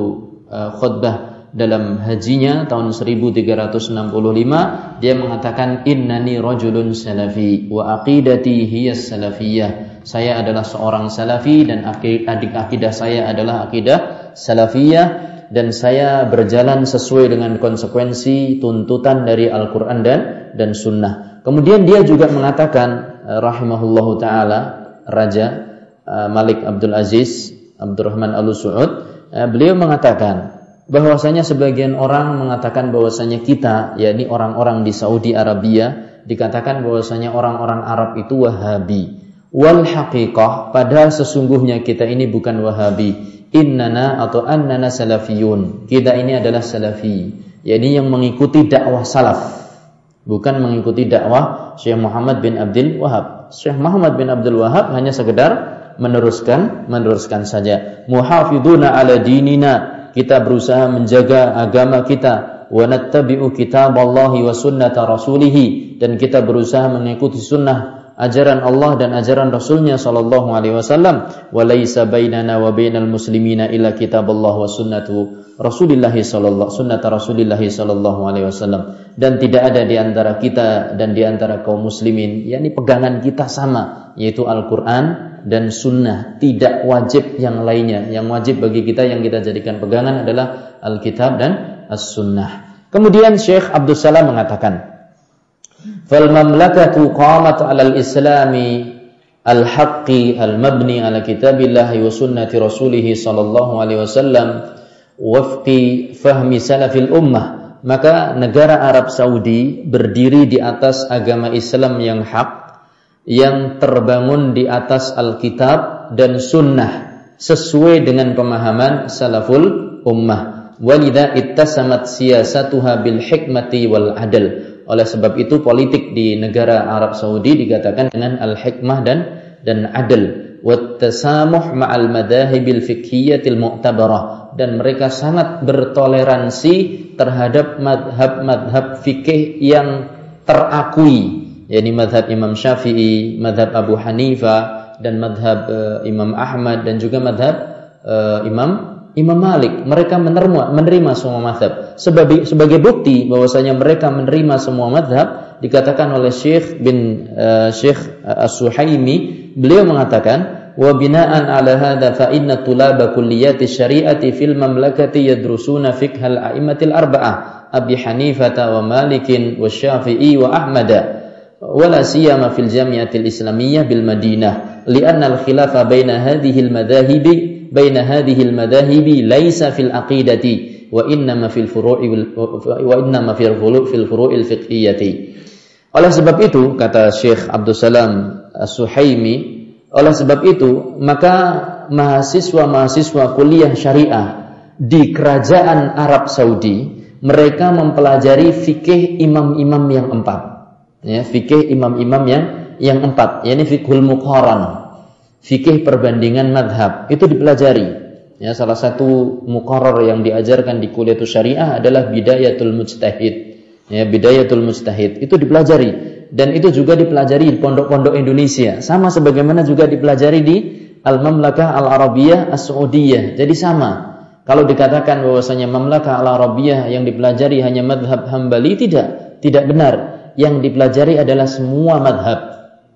uh, khutbah dalam hajinya tahun 1365 dia mengatakan innani rajulun salafi wa aqidati hiya salafiyah saya adalah seorang salafi dan adik akidah saya adalah akidah salafiyah dan saya berjalan sesuai dengan konsekuensi tuntutan dari Al-Qur'an dan dan sunnah. Kemudian dia juga mengatakan eh, rahimahullahu taala Raja uh, Malik Abdul Aziz Abdurrahman Al Suud uh, beliau mengatakan bahwasanya sebagian orang mengatakan bahwasanya kita yakni orang-orang di Saudi Arabia dikatakan bahwasanya orang-orang Arab itu Wahabi. Wal haqiqah padahal sesungguhnya kita ini bukan Wahabi. Innana atau annana salafiyun. Kita ini adalah salafi, yakni yang mengikuti dakwah salaf. Bukan mengikuti dakwah Syekh Muhammad bin Abdul Wahab. Syekh Muhammad bin Abdul Wahab hanya sekedar meneruskan meneruskan saja. Muhafiduna ala dinina kita berusaha menjaga agama kita. Wa nattabi'u kitaballahi wa sunnata rasulih dan kita berusaha mengikuti sunnah ajaran Allah dan ajaran Rasulnya sallallahu alaihi wasallam. Wa laisa bainana wa bainal muslimina illa kitaballah wa sunnatu Rasulillah sallallahu sunnata Rasulillah sallallahu alaihi wasallam. Dan tidak ada di antara kita dan di antara kaum muslimin yakni pegangan kita sama yaitu Al-Qur'an dan sunnah tidak wajib yang lainnya. Yang wajib bagi kita yang kita jadikan pegangan adalah Alkitab dan As-Sunnah. Kemudian Syekh Abdul Salam mengatakan fal mamlakatu qamat 'ala al-islami al-haqqi al-mabni 'ala kitabillah wa sunnati rasulih sallallahu alaihi wasallam wafqi fahmi salafil ummah. Maka negara Arab Saudi berdiri di atas agama Islam yang hak yang terbangun di atas Alkitab dan Sunnah sesuai dengan pemahaman salaful ummah. Walida ittasamat siyasatuha bil hikmati wal adl. Oleh sebab itu politik di negara Arab Saudi dikatakan dengan al-hikmah dan dan adil. Wattasamuh ma'al madahibil fikhiyatil mu'tabarah dan mereka sangat bertoleransi terhadap madhab-madhab fikih yang terakui yakni madhab Imam Syafi'i, madhab Abu Hanifah dan madhab uh, Imam Ahmad dan juga madhab uh, Imam Imam Malik. Mereka menerima menerima semua madhab. Sebagai sebagai bukti bahwasanya mereka menerima semua madhab dikatakan oleh Syekh bin uh, Syekh As-Suhaimi beliau mengatakan wa bina'an ala hadha fa inna tulaba kulliyati syari'ati fil mamlakati yadrusuna fiqhal a'immatil arba'ah Abi Hanifah wa Malikin wa Syafi'i wa Ahmada ولا سيما في الجامعة الإسلامية بالمدينة لأن الخلاف بين هذه المذاهب بين هذه المذاهب ليس في العقيدة وإنما في الفروع وإنما في الفروع في الفروع الفقهية. Oleh sebab itu, kata Syekh Abdul Salam Suhaimi, oleh sebab itu, maka mahasiswa-mahasiswa kuliah syariah di kerajaan Arab Saudi, mereka mempelajari fikih imam-imam yang empat ya fikih imam-imam yang yang empat. Yakni fikhul muqaran fikih perbandingan madhab. Itu dipelajari. Ya salah satu muqarrar yang diajarkan di kuliah syariah adalah bidayatul mujtahid. Ya bidayatul mujtahid. Itu dipelajari. Dan itu juga dipelajari di pondok-pondok Indonesia. Sama sebagaimana juga dipelajari di Al-Mamlakah Al-Arabiyah As-Saudiyah. Jadi sama. Kalau dikatakan bahwasanya Mamlakah Al-Arabiyah yang dipelajari hanya madhab Hambali tidak. Tidak benar yang dipelajari adalah semua madhab.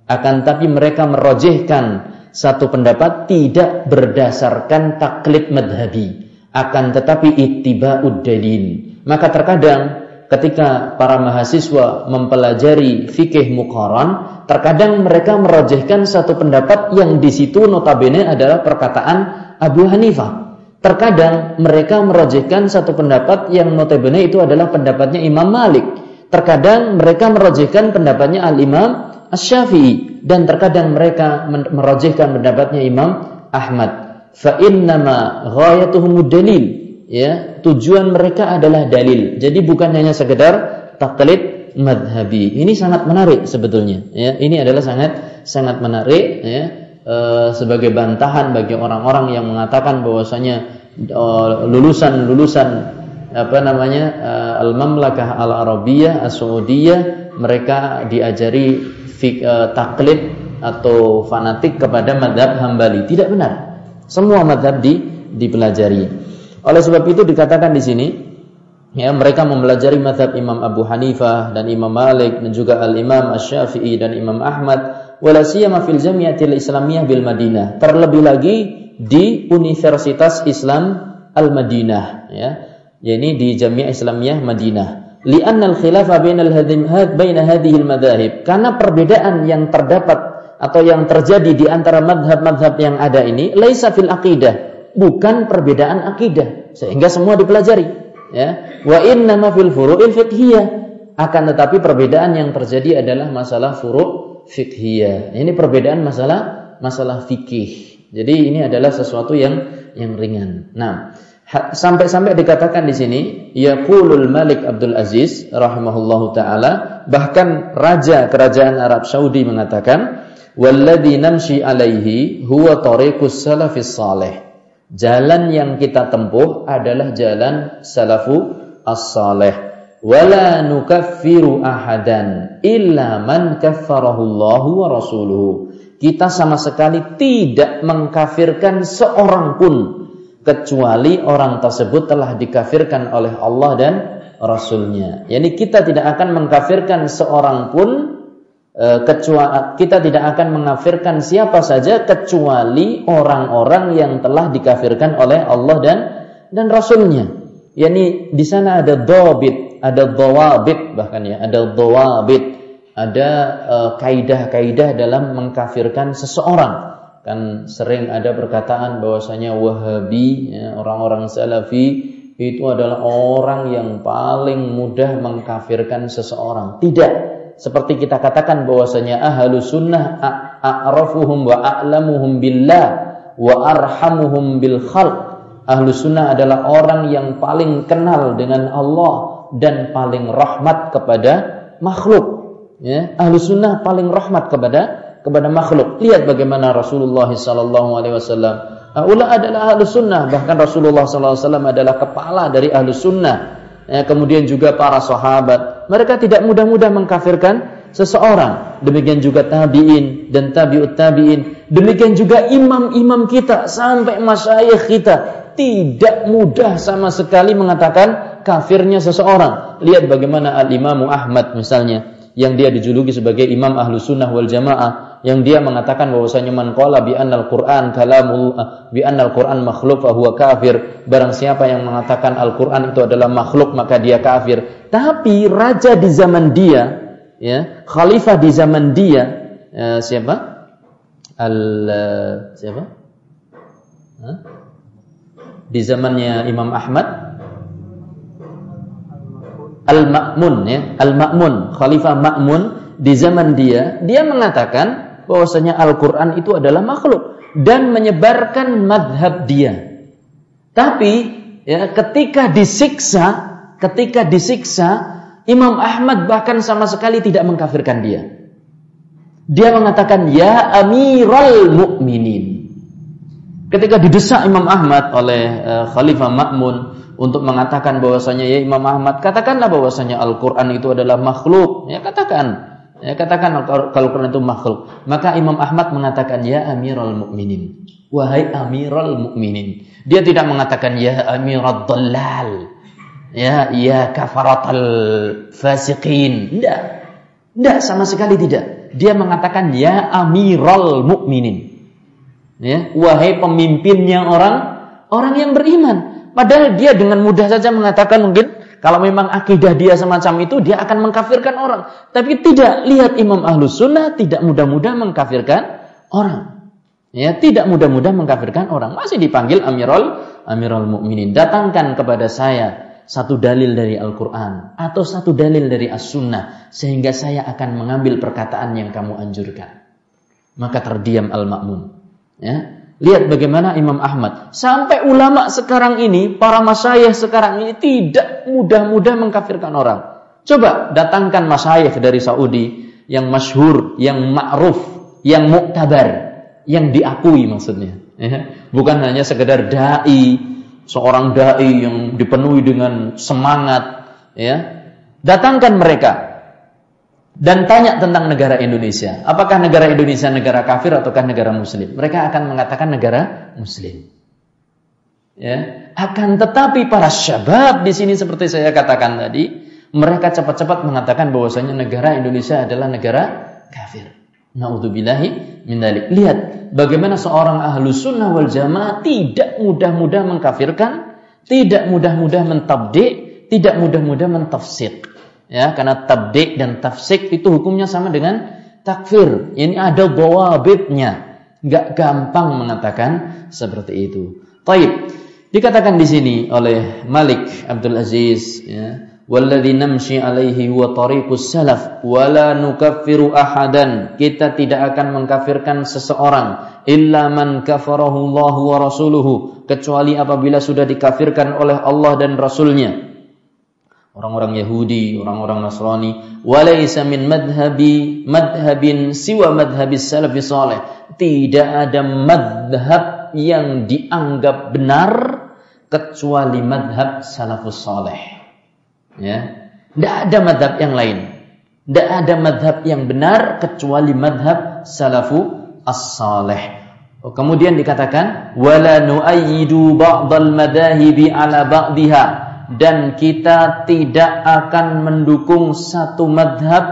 Akan tapi mereka merojehkan satu pendapat tidak berdasarkan taklid madhabi. Akan tetapi ittiba'ud dalil. Maka terkadang ketika para mahasiswa mempelajari fikih muqaran, terkadang mereka merojehkan satu pendapat yang di situ notabene adalah perkataan Abu Hanifah. Terkadang mereka merojehkan satu pendapat yang notabene itu adalah pendapatnya Imam Malik. Terkadang mereka merojehkan pendapatnya Al-Imam Asy-Syafi'i dan terkadang mereka merojehkan pendapatnya Imam Ahmad. Fa innama ghayatuhum dalil ya tujuan mereka adalah dalil. Jadi bukan hanya sekedar taklid madhabi. Ini sangat menarik sebetulnya. Ya, ini adalah sangat sangat menarik ya e, sebagai bantahan bagi orang-orang yang mengatakan bahwasanya lulusan-lulusan apa namanya e, al-mamlakah al-arabiyah as-saudiyah mereka diajari fik, e, taklid atau fanatik kepada madhab hambali. Tidak benar. Semua madhab di, dipelajari. Oleh sebab itu dikatakan di sini ya mereka mempelajari mazhab Imam Abu Hanifah dan Imam Malik dan juga Al-Imam Asy-Syafi'i dan Imam Ahmad wala siyama fil Jami'atil Islamiyah bil Madinah. Terlebih lagi di Universitas Islam Al-Madinah ya. Yakni di Jami'ah Islamiyah Madinah. Li'anna al-khilafa bainal baina hadhihi al-madhahib. Karena perbedaan yang terdapat atau yang terjadi di antara madhab-madhab yang ada ini laisa fil aqidah. Bukan perbedaan akidah sehingga semua dipelajari. Ya. Wa inna ma fil furu'il fiqhiyah. Akan tetapi perbedaan yang terjadi adalah masalah furu' fiqhiyah. Ini perbedaan masalah masalah fikih. Jadi ini adalah sesuatu yang yang ringan. Nah sampai-sampai dikatakan di sini yaqulul Malik Abdul Aziz rahimahullahu taala bahkan raja kerajaan Arab Saudi mengatakan walladzi namshi alaihi huwa tariqus salafis salih Jalan yang kita tempuh adalah jalan salafu as-saleh. Wala nukaffiru ahadan illa man kaffarahu Allah wa rasuluhu. Kita sama sekali tidak mengkafirkan seorang pun kecuali orang tersebut telah dikafirkan oleh Allah dan Rasulnya. Yani kita tidak akan mengkafirkan seorang pun Eh, kecuali kita tidak akan mengafirkan siapa saja kecuali orang-orang yang telah dikafirkan oleh Allah dan dan Rasulnya. Yani di sana ada dobit, ada dawabit bahkan ya, ada dawabit, ada uh, kaidah-kaidah dalam mengkafirkan seseorang. Kan sering ada perkataan bahwasanya Wahabi, ya, orang-orang Salafi itu adalah orang yang paling mudah mengkafirkan seseorang. Tidak seperti kita katakan bahwasanya ahlu sunnah a'rafuhum wa a'lamuhum billah wa arhamuhum bil khalq. Ahlu sunnah adalah orang yang paling kenal dengan Allah dan paling rahmat kepada makhluk. Ya, ahlu sunnah paling rahmat kepada kepada makhluk. Lihat bagaimana Rasulullah sallallahu alaihi wasallam. Ula adalah ahlu sunnah, bahkan Rasulullah sallallahu alaihi wasallam adalah kepala dari ahlu sunnah ya, kemudian juga para sahabat. Mereka tidak mudah-mudah mengkafirkan seseorang. Demikian juga tabi'in dan tabi'ut tabi'in. Demikian juga imam-imam kita sampai masyayikh kita tidak mudah sama sekali mengatakan kafirnya seseorang. Lihat bagaimana Al-Imam Ahmad misalnya yang dia dijuluki sebagai imam ahlu sunnah wal jamaah yang dia mengatakan bahwasanya man qala bi annal Qur'an kalamul bi annal Qur'an makhluk fa huwa kafir. Barang siapa yang mengatakan Al-Qur'an itu adalah makhluk maka dia kafir. Tapi raja di zaman dia ya khalifah di zaman dia ya, siapa? Al siapa? Hah? di zamannya Imam Ahmad? Al-Ma'mun ya, Al-Ma'mun, Khalifah Ma'mun di zaman dia, dia mengatakan bahwasanya Al-Qur'an itu adalah makhluk dan menyebarkan madhab dia. Tapi ya ketika disiksa, ketika disiksa, Imam Ahmad bahkan sama sekali tidak mengkafirkan dia. Dia mengatakan ya Amirul Mukminin. Ketika didesak Imam Ahmad oleh uh, Khalifah Ma'mun untuk mengatakan bahwasanya ya Imam Ahmad katakanlah bahwasanya Al-Qur'an itu adalah makhluk ya katakan ya katakan kalau Al-Qur'an itu makhluk. Maka Imam Ahmad mengatakan ya Amirul Mukminin wahai Amirul Mukminin dia tidak mengatakan ya Amirul Dallal. Ya ya kafaratul fasiqin. Tidak. Tidak sama sekali tidak. Dia mengatakan ya Amirul Mukminin ya wahai pemimpinnya orang orang yang beriman. Padahal dia dengan mudah saja mengatakan mungkin Kalau memang akidah dia semacam itu, dia akan mengkafirkan orang. Tapi tidak, lihat Imam Ahlus Sunnah tidak mudah-mudah mengkafirkan orang. Ya, tidak mudah-mudah mengkafirkan orang. Masih dipanggil Amirul Amirul Mukminin. Datangkan kepada saya satu dalil dari Al-Quran atau satu dalil dari As-Sunnah sehingga saya akan mengambil perkataan yang kamu anjurkan. Maka terdiam Al-Ma'mum. Ya, Lihat bagaimana Imam Ahmad. Sampai ulama sekarang ini, para masyayikh sekarang ini tidak mudah-mudah mengkafirkan orang. Coba datangkan masyayikh dari Saudi yang masyhur, yang ma'ruf, yang muktabar, yang diakui maksudnya. Ya. Bukan hanya sekedar dai, seorang dai yang dipenuhi dengan semangat, ya. Datangkan mereka dan tanya tentang negara Indonesia. Apakah negara Indonesia negara kafir ataukah negara muslim? Mereka akan mengatakan negara muslim. Ya, akan tetapi para syabab di sini seperti saya katakan tadi, mereka cepat-cepat mengatakan bahwasanya negara Indonesia adalah negara kafir. Nauzubillahi min dalik. Lihat bagaimana seorang ahlu sunnah wal jamaah tidak mudah-mudah mengkafirkan, tidak mudah-mudah mentabdi, tidak mudah-mudah mentafsir ya karena tabdik dan tafsik itu hukumnya sama dengan takfir. Ini ada dawabitnya. Nggak gampang mengatakan seperti itu. Taib. Dikatakan di sini oleh Malik Abdul Aziz ya alaihi wa tariqus salaf wala nukaffiru ahadan. Kita tidak akan mengkafirkan seseorang illa man kafarahu Allah wa rasuluhu kecuali apabila sudah dikafirkan oleh Allah dan rasulnya orang-orang Yahudi, orang-orang Nasrani, walaysa min madhabi madhabin siwa madhabis salafi salih. Tidak ada madhab yang dianggap benar kecuali madhab salafus salih. Ya. Tidak ada madhab yang lain. Tidak ada madhab yang benar kecuali madhab salafu as-salih. Oh, kemudian dikatakan wala nu'ayyidu ba'dal madahibi ala ba'diha dan kita tidak akan mendukung satu madhab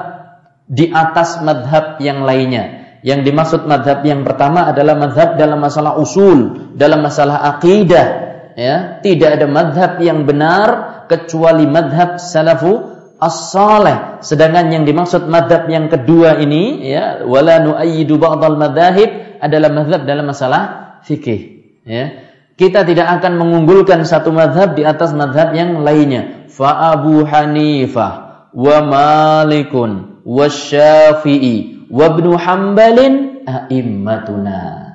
di atas madhab yang lainnya. Yang dimaksud madhab yang pertama adalah madhab dalam masalah usul, dalam masalah akidah. Ya, tidak ada madhab yang benar kecuali madhab salafu as-salih. Sedangkan yang dimaksud madhab yang kedua ini, ya, wala nu'ayyidu ba'dal madhahib adalah madhab dalam masalah fikih. Ya, kita tidak akan mengunggulkan satu madhab di atas madhab yang lainnya. Fa Abu Hanifah wa Malikun wa Syafi'i wa Ibnu Hambalin a'immatuna.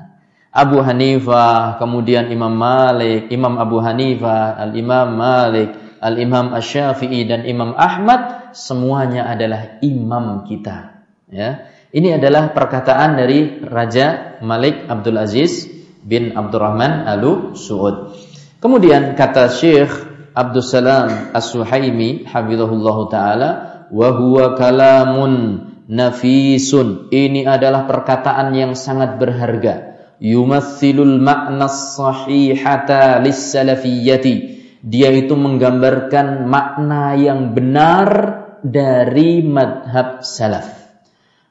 Abu Hanifah, kemudian Imam Malik, Imam Abu Hanifah, Al-Imam Malik, Al-Imam Asy-Syafi'i dan Imam Ahmad semuanya adalah imam kita. Ya. Ini adalah perkataan dari Raja Malik Abdul Aziz bin Abdurrahman Alu Suud. Kemudian kata Syekh Abdul Salam As-Suhaimi hafizahullahu taala wa huwa kalamun nafisun. Ini adalah perkataan yang sangat berharga. Yumatsilul makna sahihata lis-salafiyyati. Dia itu menggambarkan makna yang benar dari madhab salaf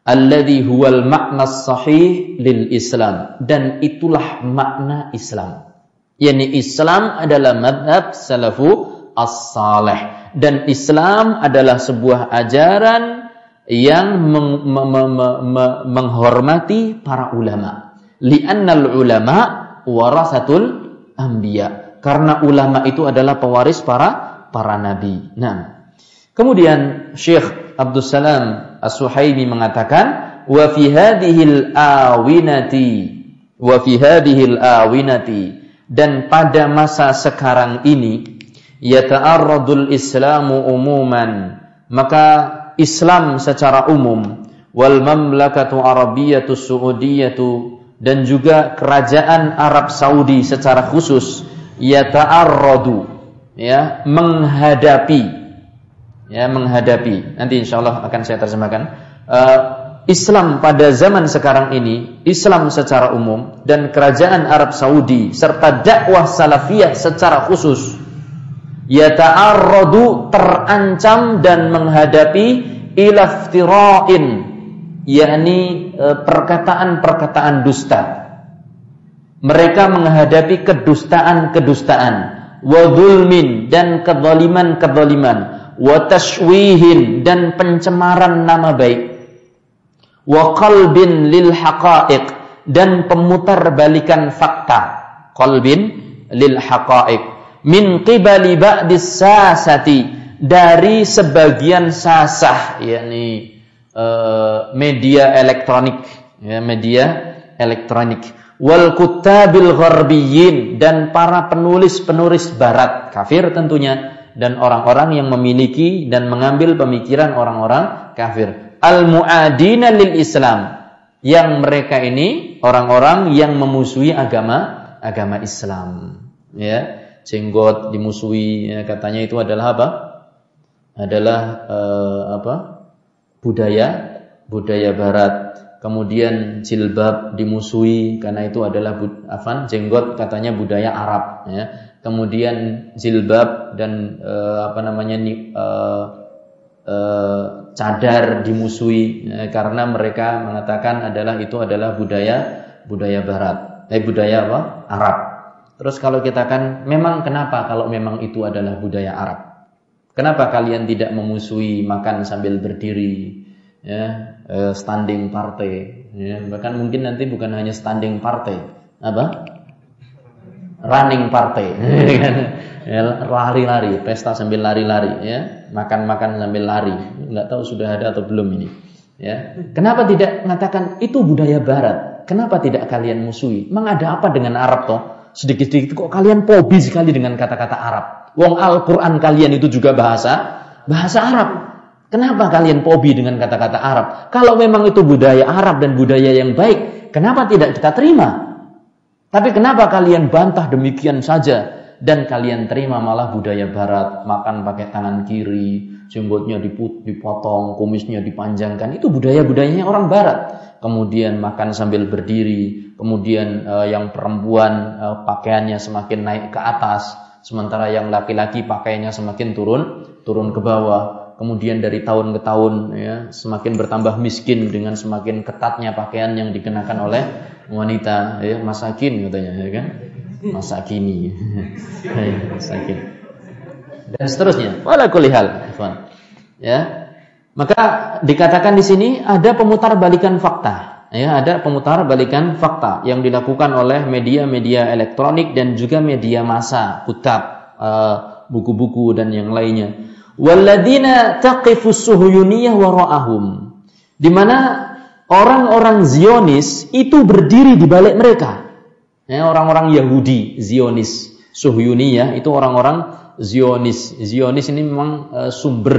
alladhi huwal makna sahih lil Islam dan itulah makna Islam. Yani Islam adalah madhab salafu as-salih dan Islam adalah sebuah ajaran yang meng menghormati para ulama. Li'annal ulama warasatul anbiya. Karena ulama itu adalah pewaris para para nabi. Nah, kemudian Syekh Abdul Salam As-Suhaimi mengatakan wa fi hadhil awinati wa fi hadhil awinati. Dan pada masa sekarang ini yata'arradul islamu umuman maka Islam secara umum wal mamlakatu arabiyatu suudiyatu dan juga kerajaan Arab Saudi secara khusus yata'arradu ya menghadapi ya menghadapi. Nanti insya Allah akan saya terjemahkan. Uh, Islam pada zaman sekarang ini Islam secara umum dan kerajaan Arab Saudi serta dakwah salafiyah secara khusus yata'arradu terancam dan menghadapi ilaftira'in yakni uh, perkataan-perkataan dusta. Mereka menghadapi kedustaan-kedustaan wa zulmin dan kezaliman-kezaliman wa tashwihin dan pencemaran nama baik. Wa qalbin lil haqa'iq dan pemutarbalikan fakta. Qalbin lil haqa'iq. Min qibali ba'dis sasati dari sebagian sasah yakni uh, media elektronik ya media elektronik. Wal kutabil gharbiyyin dan para penulis-penulis barat kafir tentunya dan orang-orang yang memiliki dan mengambil pemikiran orang-orang kafir. Al muadina lil Islam. Yang mereka ini orang-orang yang memusuhi agama agama Islam. Ya jenggot dimusuhi ya, katanya itu adalah apa? Adalah uh, apa? Budaya budaya barat. Kemudian jilbab dimusuhi karena itu adalah afan jenggot katanya budaya Arab ya kemudian jilbab dan e, apa namanya e, e, cadar dimusuhi ya, karena mereka mengatakan adalah itu adalah budaya budaya barat. Eh budaya apa? Arab. Terus kalau kita kan memang kenapa kalau memang itu adalah budaya Arab? Kenapa kalian tidak memusuhi makan sambil berdiri ya standing partai? Ya, bahkan mungkin nanti bukan hanya standing partai. Apa running partai ya, lari-lari pesta sambil lari-lari ya. Makan-makan sambil lari. Nggak tahu sudah ada atau belum ini ya. Kenapa tidak mengatakan itu budaya barat? Kenapa tidak kalian musuhi? Memang ada apa dengan Arab toh? Sedikit-sedikit kok kalian pobi sekali dengan kata-kata Arab. Wong Al-Quran kalian itu juga bahasa bahasa Arab. Kenapa kalian pobi dengan kata-kata Arab? Kalau memang itu budaya Arab dan budaya yang baik, kenapa tidak kita terima? Tapi kenapa kalian bantah demikian saja dan kalian terima malah budaya barat, makan pakai tangan kiri, jenggotnya dipotong, kumisnya dipanjangkan. Itu budaya-budayanya orang barat. Kemudian makan sambil berdiri, kemudian uh, yang perempuan uh, pakaiannya semakin naik ke atas, sementara yang laki-laki pakaiannya semakin turun turun ke bawah kemudian dari tahun ke tahun ya semakin bertambah miskin dengan semakin ketatnya pakaian yang dikenakan oleh wanita ya masakin katanya ya kan? Masakini ya, masakin dan seterusnya. Wala kulihal ya. Maka dikatakan di sini ada pemutar balikan fakta ya ada pemutar balikan fakta yang dilakukan oleh media-media elektronik dan juga media massa kutab eh, buku-buku dan yang lainnya Walladina taqifus suhuyuniyah wara'ahum. Di mana orang-orang Zionis itu berdiri di balik mereka. Ya, orang-orang Yahudi Zionis, Suhyuniyah itu orang-orang Zionis. Zionis ini memang e, sumber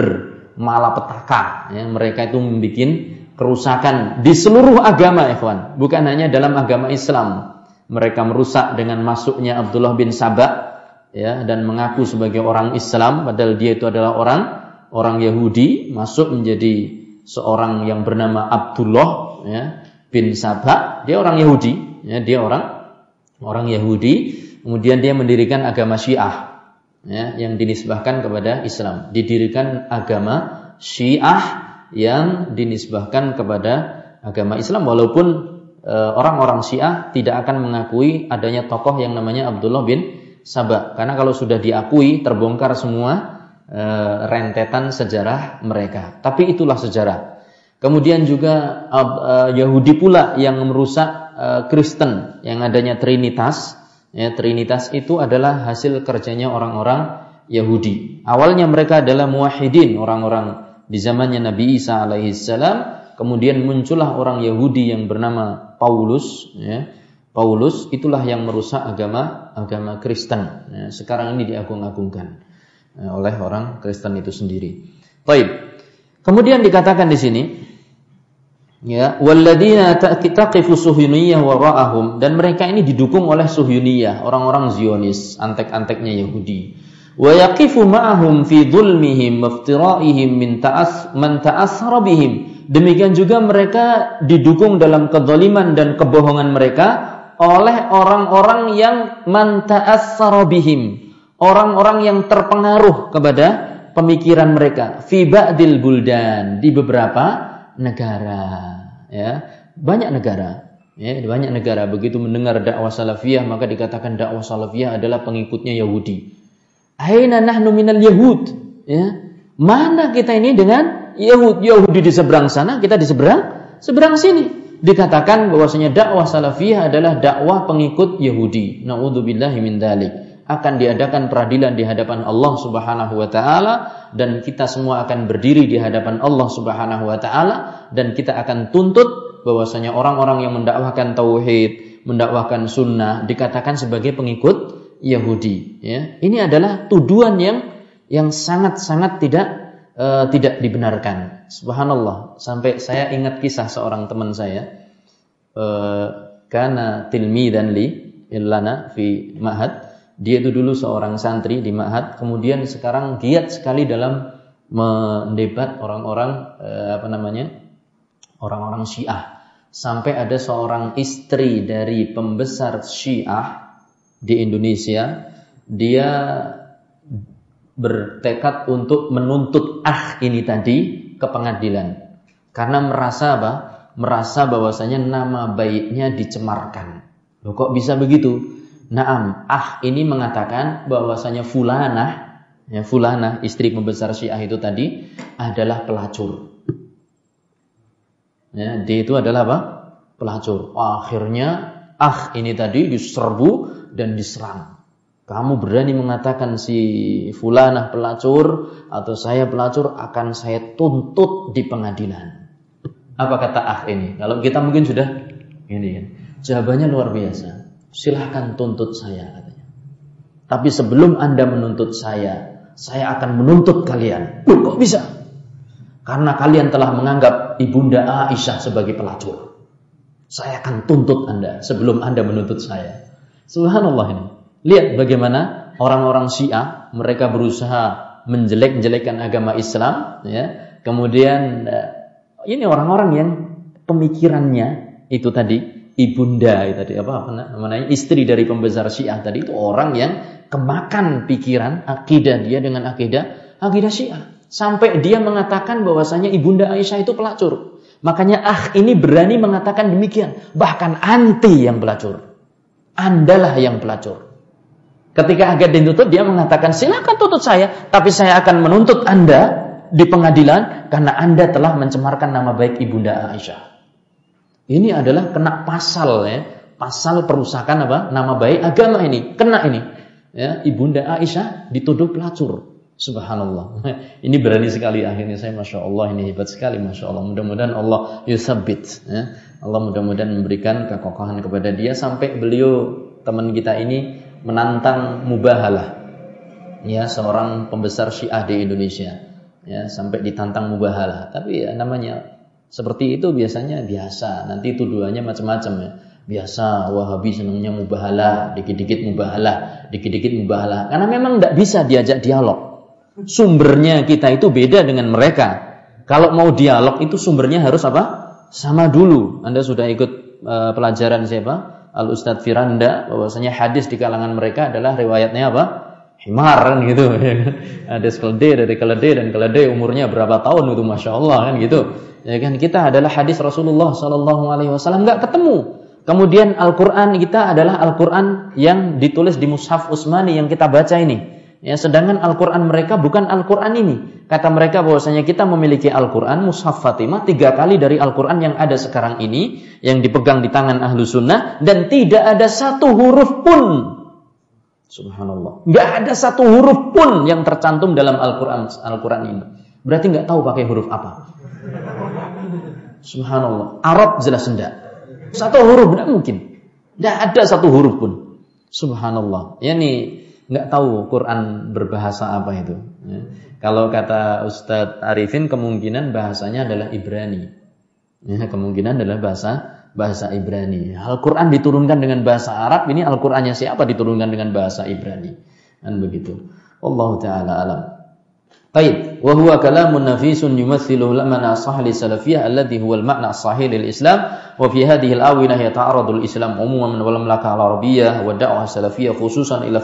malapetaka. Ya, mereka itu membuat kerusakan di seluruh agama, ikhwan. Bukan hanya dalam agama Islam. Mereka merusak dengan masuknya Abdullah bin Sabah ya dan mengaku sebagai orang Islam padahal dia itu adalah orang orang Yahudi masuk menjadi seorang yang bernama Abdullah ya bin Sabah. Dia orang Yahudi ya dia orang orang Yahudi. Kemudian dia mendirikan agama Syiah ya yang dinisbahkan kepada Islam. Didirikan agama Syiah yang dinisbahkan kepada agama Islam. Walaupun e, orang-orang Syiah tidak akan mengakui adanya tokoh yang namanya Abdullah bin Sabah. Karena kalau sudah diakui terbongkar semua e, rentetan sejarah mereka. Tapi itulah sejarah. Kemudian juga e, Yahudi pula yang merusak e, Kristen yang adanya Trinitas. Ya, Trinitas itu adalah hasil kerjanya orang-orang Yahudi. Awalnya mereka adalah muwahhidin, orang-orang di zamannya Nabi Isa alaihissalam. Kemudian muncullah orang Yahudi yang bernama Paulus, ya, Paulus itulah yang merusak agama agama Kristen. Ya, sekarang ini diagung-agungkan ya, oleh orang Kristen itu sendiri. Baik. Kemudian dikatakan di sini ya walladzina taqifu suhuniyah wara'ahum dan mereka ini didukung oleh suhuniyah, orang-orang Zionis, antek-anteknya Yahudi. Wa yaqifu ma'ahum fi dhulmihim waftira'ihim min ta'as man ta'assara bihim. Demikian juga mereka didukung dalam kezaliman dan kebohongan mereka oleh orang-orang yang manta'assara bihim, orang-orang yang terpengaruh kepada pemikiran mereka. Fi ba'dil buldan. Di beberapa negara. Ya. Banyak negara. Ya banyak negara. Begitu mendengar dakwah salafiyah maka dikatakan dakwah salafiyah adalah pengikutnya Yahudi. Aina nahnu minal Yahud? Ya. Mana kita ini dengan Yahud? Yahudi di seberang sana, kita di seberang seberang sini dikatakan bahwasanya dakwah salafiyah adalah dakwah pengikut Yahudi. Nauzubillahi min dzalik. Akan diadakan peradilan di hadapan Allah Subhanahu wa taala dan kita semua akan berdiri di hadapan Allah Subhanahu wa taala dan kita akan tuntut bahwasanya orang-orang yang mendakwahkan tauhid, mendakwahkan sunnah dikatakan sebagai pengikut Yahudi ya. Ini adalah tuduhan yang yang sangat-sangat tidak uh, tidak dibenarkan. Subhanallah. Sampai saya ingat kisah seorang teman saya. Uh, karena tilmi dan li illana fi ma'had. Dia itu dulu seorang santri di ma'had. Kemudian sekarang giat sekali dalam mendebat orang-orang uh, apa namanya orang-orang Syiah. Sampai ada seorang istri dari pembesar Syiah di Indonesia, dia bertekad untuk menuntut ah ini tadi ke pengadilan karena merasa apa? Merasa bahwasanya nama baiknya dicemarkan. Loh kok bisa begitu? Naam, ah ini mengatakan bahwasanya fulanah, ya fulanah istri pembesar Syiah itu tadi adalah pelacur. Ya, dia itu adalah apa? Pelacur. Akhirnya ah ini tadi diserbu dan diserang kamu berani mengatakan si fulanah pelacur atau saya pelacur akan saya tuntut di pengadilan. Apa kata ah ini? Kalau kita mungkin sudah ini kan. Jawabannya luar biasa. Silahkan tuntut saya katanya. Tapi sebelum Anda menuntut saya, saya akan menuntut kalian. Loh, kok bisa? Karena kalian telah menganggap ibunda Aisyah sebagai pelacur. Saya akan tuntut Anda sebelum Anda menuntut saya. Subhanallah ini. Lihat bagaimana orang-orang Syiah mereka berusaha menjelek-jelekkan agama Islam ya. Kemudian eh, ini orang-orang yang pemikirannya itu tadi ibunda itu tadi apa, apa namanya istri dari pembesar Syiah tadi itu orang yang kemakan pikiran akidah dia dengan akidah akidah Syiah sampai dia mengatakan bahwasanya ibunda Aisyah itu pelacur. Makanya ah ini berani mengatakan demikian, bahkan anti yang pelacur. Andalah yang pelacur. Ketika agak dituntut, dia mengatakan, silakan tuntut saya, tapi saya akan menuntut Anda di pengadilan karena Anda telah mencemarkan nama baik Ibunda Aisyah. Ini adalah kena pasal ya, pasal perusakan apa? Nama baik agama ini, kena ini. Ya, Ibunda Aisyah dituduh pelacur. Subhanallah. Ini berani sekali akhirnya saya Masya Allah ini hebat sekali Masya Allah. Mudah-mudahan Allah yusabit. Ya. Allah mudah-mudahan memberikan kekokohan kepada dia sampai beliau teman kita ini menantang mubahalah. Ya seorang pembesar Syiah di Indonesia. Ya sampai ditantang mubahalah. Tapi ya namanya seperti itu biasanya biasa. Nanti tuduhannya macam-macam ya. Biasa Wahabi senangnya mubahalah dikit-dikit mubahalah dikit-dikit mubahalah. Karena memang tidak bisa diajak dialog. Sumbernya kita itu beda dengan mereka. Kalau mau dialog itu sumbernya harus apa? Sama dulu. Anda sudah ikut uh, pelajaran siapa Al Ustadz Firanda bahwasanya hadis di kalangan mereka adalah riwayatnya apa? Himar kan gitu. hadis keledai dari keledai dan keledai umurnya berapa tahun itu masya Allah kan gitu. Ya kan kita adalah hadis Rasulullah Shallallahu Alaihi Wasallam nggak ketemu. Kemudian Al-Quran kita adalah Al-Quran yang ditulis di Mushaf Utsmani yang kita baca ini. Ya, sedangkan Al-Quran mereka bukan Al-Quran ini. Kata mereka bahwasanya kita memiliki Al-Quran, Mushaf Fatimah, tiga kali dari Al-Quran yang ada sekarang ini, yang dipegang di tangan Ahlu Sunnah, dan tidak ada satu huruf pun. Subhanallah. Nggak ada satu huruf pun yang tercantum dalam Al-Quran Al-Quran ini. Berarti nggak tahu pakai huruf apa. Subhanallah. Arab jelas enggak. Satu huruf enggak mungkin. Nggak ada satu huruf pun. Subhanallah. Ya nih nggak tahu Quran berbahasa apa itu. Ya. Kalau kata Ustadz Arifin kemungkinan bahasanya adalah Ibrani. Ya, kemungkinan adalah bahasa bahasa Ibrani. Al-Quran diturunkan dengan bahasa Arab, ini Al-Qurannya siapa diturunkan dengan bahasa Ibrani. Dan begitu. Allah Ta'ala alam. Baik, wa huwa kalamun nafisun yumathilu lamana sahli salafiyah alladhi huwa al-ma'na sahih lil Islam wa fi hadhihi al-awinah yata'aradu al-Islam umuman wal mamlakah al-arabiyyah wa da'wah salafiyah khususan ila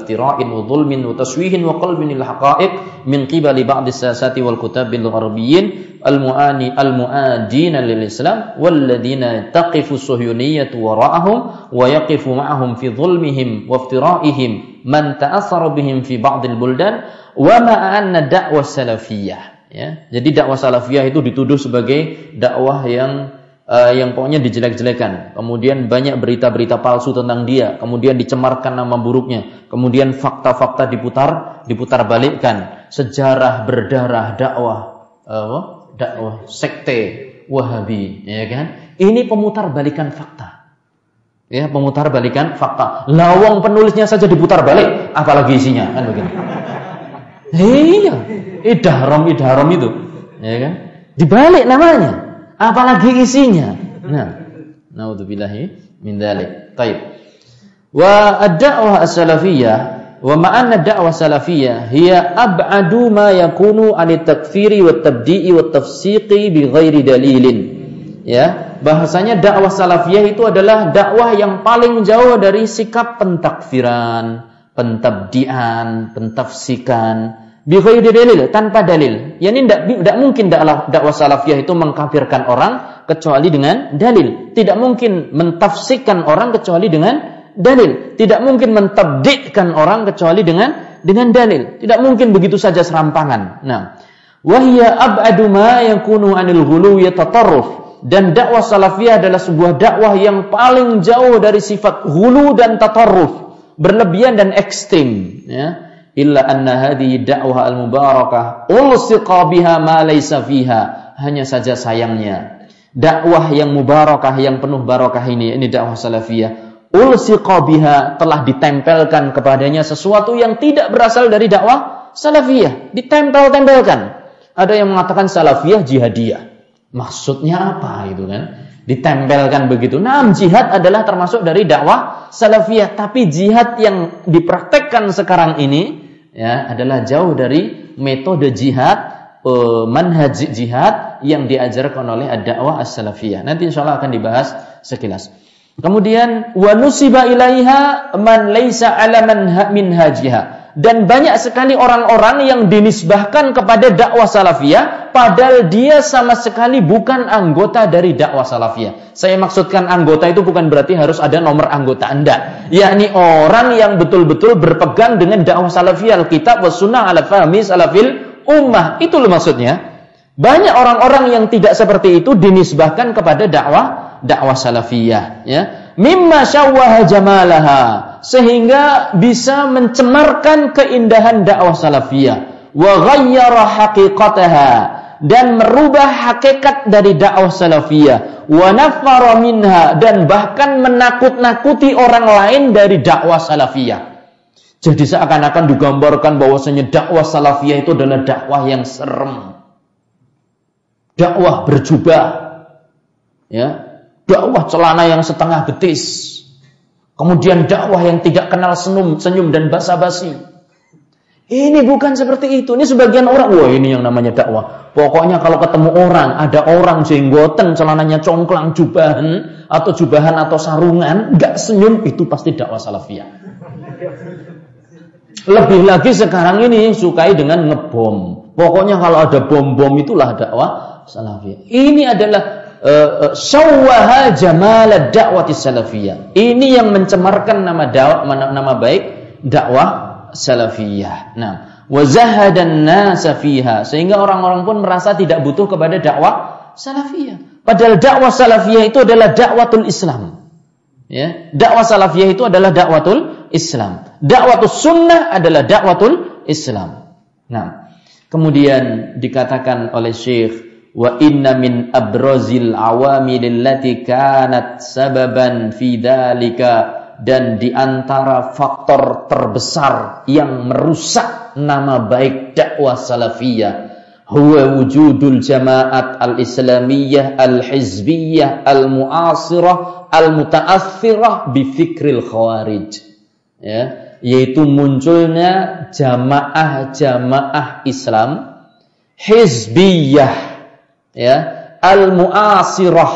iftira'in wa dhulmin wa tashwihin wa qalbin lil haqa'iq min qibali ba'd as-siyasati wal kutab bil gharabiyyin al-mu'ani al-mu'adina lil Islam walladzina taqifu suhyuniyyatu wara'ahum wa yaqifu ma'ahum fi dhulmihim wa iftiraihim man ta'assara bihim fi ba'dil buldan wa ma'anna da'wah salafiyah ya jadi dakwah salafiyah itu dituduh sebagai dakwah yang uh, yang pokoknya dijelek-jelekan. Kemudian banyak berita-berita palsu tentang dia, kemudian dicemarkan nama buruknya, kemudian fakta-fakta diputar, diputar balikkan, sejarah berdarah dakwah uh, dakwah sekte Wahabi, ya kan? Ini pemutar balikan fakta. Ya, pemutar balikan fakta. Lawang penulisnya saja diputar balik, apalagi isinya, kan begini. Iya, idharom idharom itu, ya kan? Dibalik namanya apalagi isinya. Nah, naudzubillahi min dzalik. Baik. Wa ad-da'wah as-salafiyyah wa ma'anna ad-da'wah salafiyah hiya ab'adu ma yakunu 'an takfiri wa tabdi'i wa tafsiqi bi ghairi dalilin. Ya, bahasanya dakwah salafiyah itu adalah dakwah yang paling jauh dari sikap pentakfiran, pentabdian, pentafsikan, bighairi dalil tanpa dalil. Yani tidak tidak mungkin dakwah, dakwah salafiyah itu mengkafirkan orang kecuali dengan dalil. Tidak mungkin mentafsirkan orang kecuali dengan dalil. Tidak mungkin mentabdikkan orang kecuali dengan dengan dalil. Tidak mungkin begitu saja serampangan. Nah, wahya ab'adu ma yakunu 'anil ghuluwi tatarruf. Dan dakwah salafiyah adalah sebuah dakwah yang paling jauh dari sifat hulu dan tatarruf, berlebihan dan ekstrim, ya illa anna hadhihi da'wah al-mubarakah ulsiqa biha ma laysa fiha. Hanya saja sayangnya dakwah yang mubarakah yang penuh barakah ini ini dakwah salafiyah ulsiqa biha telah ditempelkan kepadanya sesuatu yang tidak berasal dari dakwah salafiyah. Ditempel-tempelkan. Ada yang mengatakan salafiyah jihadiyah. Maksudnya apa itu kan? Ditempelkan begitu. Nah, jihad adalah termasuk dari dakwah salafiyah, tapi jihad yang dipraktekkan sekarang ini ya adalah jauh dari metode jihad uh, manhaj jihad yang diajarkan oleh ad-dakwah as-salafiyah. Nanti insyaallah akan dibahas sekilas. Kemudian wa nusiba ilaiha man laisa ala min hajiha dan banyak sekali orang-orang yang dinisbahkan kepada dakwah salafiyah padahal dia sama sekali bukan anggota dari dakwah salafiyah. Saya maksudkan anggota itu bukan berarti harus ada nomor anggota Anda, yakni orang yang betul-betul berpegang dengan dakwah salafiyah, kitab was sunnah ala fahmi salafil ummah. Itu loh maksudnya. Banyak orang-orang yang tidak seperti itu dinisbahkan kepada dakwah dakwah salafiyah, ya mimma syawwaha jamalaha. Sehingga bisa mencemarkan keindahan dakwah salafiyah. Wa ghayyara haqiqataha. Dan merubah hakikat dari dakwah salafiyah. Wa nafara minha. Dan bahkan menakut-nakuti orang lain dari dakwah salafiyah. Jadi seakan-akan digambarkan bahwasanya dakwah salafiyah itu adalah dakwah yang serem. Dakwah berjubah. Ya dakwah celana yang setengah betis. Kemudian dakwah yang tidak kenal senyum, senyum dan basa-basi. Ini bukan seperti itu. Ini sebagian orang, wah ini yang namanya dakwah. Pokoknya kalau ketemu orang, ada orang jenggoten, celananya congklang, jubahan, atau jubahan atau sarungan, nggak senyum, itu pasti dakwah salafiyah. Lebih lagi sekarang ini sukai dengan ngebom. Pokoknya kalau ada bom-bom itulah dakwah salafiyah. Ini adalah uh, sawwaha jamal dakwati salafiyah. Ini yang mencemarkan nama dakwah nama baik dakwah salafiyah. Nah, wa zahadan nasa fiha sehingga orang-orang pun merasa tidak butuh kepada dakwah salafiyah. Padahal dakwah salafiyah itu adalah dakwatul Islam. Ya, dakwah salafiyah itu adalah dakwatul Islam. Dakwatul sunnah adalah dakwatul Islam. Nah, kemudian dikatakan oleh Syekh wa inna min abrazil awamil allati kanat sababan fi dzalika dan di antara faktor terbesar yang merusak nama baik dakwah salafiyah huwa wujudul jamaat al-islamiyah al-hizbiyah al-mu'asirah al-muta'athirah bi fikril khawarij. Ya yaitu munculnya jamaah-jamaah Islam hizbiyah ya al-mu'asirah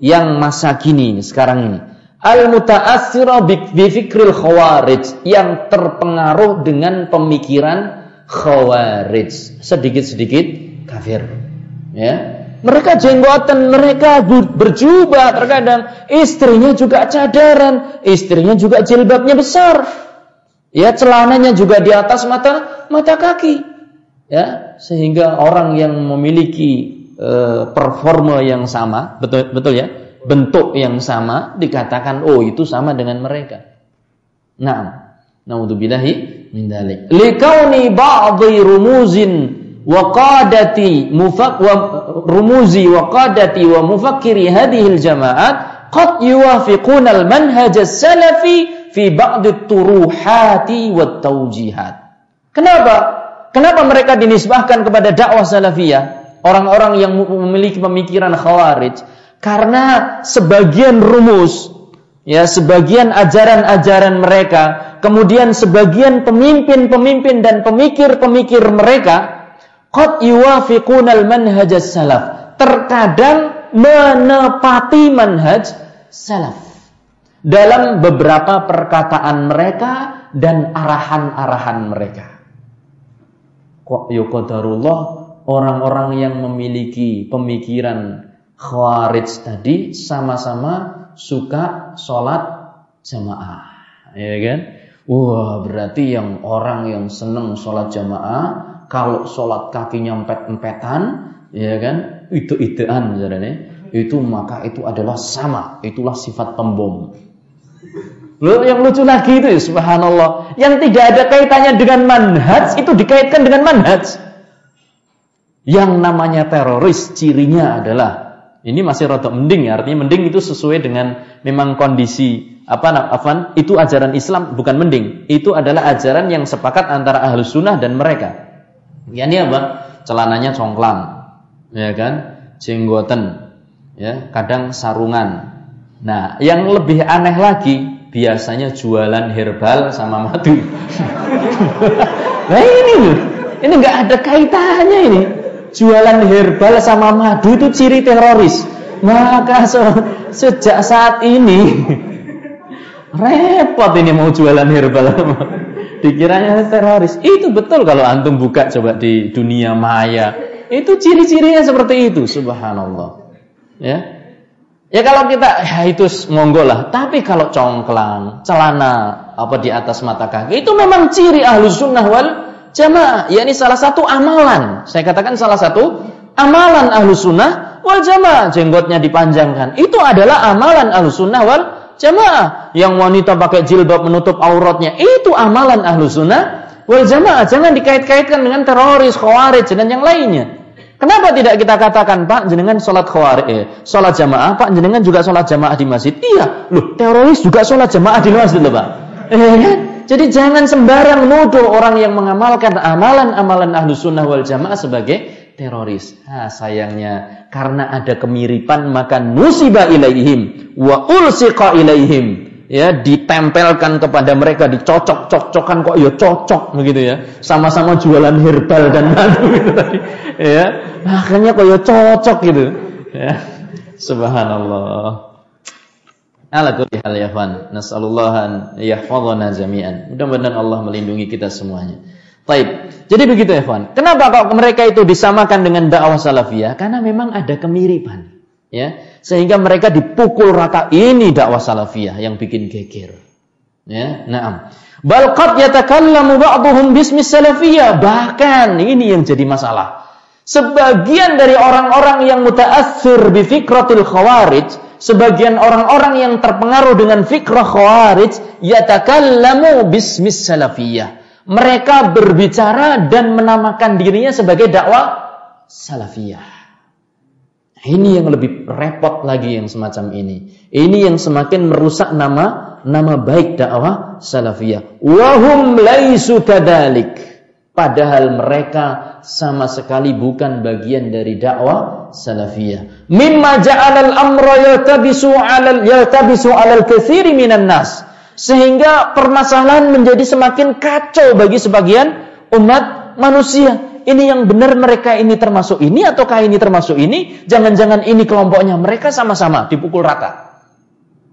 yang masa kini sekarang ini al-muta'assirah bi fikril khawarij yang terpengaruh dengan pemikiran khawarij sedikit-sedikit kafir Ya. Mereka jenggotan, mereka berjubah terkadang. Istrinya juga cadaran, istrinya juga jilbabnya besar. Ya, celananya juga di atas mata mata kaki. Ya, sehingga orang yang memiliki uh, performa yang sama, betul betul ya, bentuk yang sama dikatakan oh itu sama dengan mereka. Nah, naudzubillahi min dzalik. Likauni ba'dhi rumuzin waqadati mufak wa rumuzi waqadati wa mufakkiri hadhihi al-jama'at qad yuwafiquna al-manhaj as-salafi fi ba'd at-turuhati wat tawjihat. Kenapa? Kenapa mereka dinisbahkan kepada dakwah salafiyah? Orang-orang yang memiliki pemikiran khawarij karena sebagian rumus ya sebagian ajaran-ajaran mereka, kemudian sebagian pemimpin-pemimpin dan pemikir-pemikir mereka qad yuwafiqunal manhaj salaf. Terkadang menepati manhaj salaf dalam beberapa perkataan mereka dan arahan-arahan mereka. Kok yuqadarullah orang-orang yang memiliki pemikiran khawarij tadi sama-sama suka sholat jamaah. Ya kan? Wah, berarti yang orang yang seneng sholat jamaah kalau sholat kakinya empet-empetan, ya kan, itu idean saudara itu maka itu adalah sama, itulah sifat pembom. Lalu yang lucu lagi itu ya, subhanallah, yang tidak ada kaitannya dengan manhaj itu dikaitkan dengan manhaj. Yang namanya teroris cirinya adalah ini masih rada mending ya, artinya mending itu sesuai dengan memang kondisi apa apa itu ajaran Islam bukan mending, itu adalah ajaran yang sepakat antara ahlus sunnah dan mereka. Ya ini apa? Celananya congklang, ya kan? Jenggoten, ya, kadang sarungan. Nah, yang lebih aneh lagi biasanya jualan herbal sama madu. nah ini ini nggak ada kaitannya ini. Jualan herbal sama madu itu ciri teroris. Maka se sejak saat ini repot ini mau jualan herbal dikiranya teroris. Itu betul kalau antum buka coba di dunia maya. Itu ciri-cirinya seperti itu, subhanallah. Ya. Ya kalau kita ya itu monggo lah. Tapi kalau congklang, celana apa di atas mata kaki itu memang ciri ahlu sunnah wal jamaah. Ya ini salah satu amalan. Saya katakan salah satu amalan ahlu sunnah wal jamaah. Jenggotnya dipanjangkan. Itu adalah amalan ahlu sunnah wal jamaah. Yang wanita pakai jilbab menutup auratnya itu amalan ahlu sunnah wal jamaah. Jangan dikait-kaitkan dengan teroris, khawarij dan yang lainnya. Kenapa tidak kita katakan Pak jenengan sholat khawarij, eh, sholat jamaah, Pak jenengan juga sholat jamaah di masjid? Iya, loh teroris juga sholat jamaah di masjid loh Pak. Eh, kan? Jadi jangan sembarang nuduh orang yang mengamalkan amalan-amalan ahlu sunnah wal jamaah sebagai teroris. Ha, sayangnya karena ada kemiripan maka musibah ilaihim wa ulsiqa ilaihim. Ya ditempelkan kepada mereka dicocok-cocokkan kok ya cocok begitu ya. Sama-sama jualan herbal dan madu gitu tadi. Ya akhirnya kok ya cocok gitu. Ya subhanallah ala kulli hal ya fan nasallallahu an yahfazana jami'an mudah-mudahan Allah melindungi kita semuanya Baik. Jadi begitu ya, Kenapa kok mereka itu disamakan dengan dakwah salafiyah? Karena memang ada kemiripan. Ya, sehingga mereka dipukul rata ini dakwah salafiyah yang bikin geger. Ya, na'am. Bal qad yatakallamu ba'dhum bismi salafiyah. Bahkan ini yang jadi masalah. Sebagian dari orang-orang yang mutaassir bi fikratil khawarij, sebagian orang-orang yang terpengaruh dengan fikrah khawarij yatakallamu bismi salafiyah mereka berbicara dan menamakan dirinya sebagai dakwah salafiyah. Ini yang lebih repot lagi yang semacam ini. Ini yang semakin merusak nama nama baik dakwah salafiyah. Wahum laisu kadalik. Padahal mereka sama sekali bukan bagian dari dakwah salafiyah. Mimma ja'alal amra yaltabisu 'alal yaltabisu 'alal katsiri minan nas sehingga permasalahan menjadi semakin kacau bagi sebagian umat manusia. Ini yang benar mereka ini termasuk ini ataukah ini termasuk ini? Jangan-jangan ini kelompoknya mereka sama-sama dipukul rata.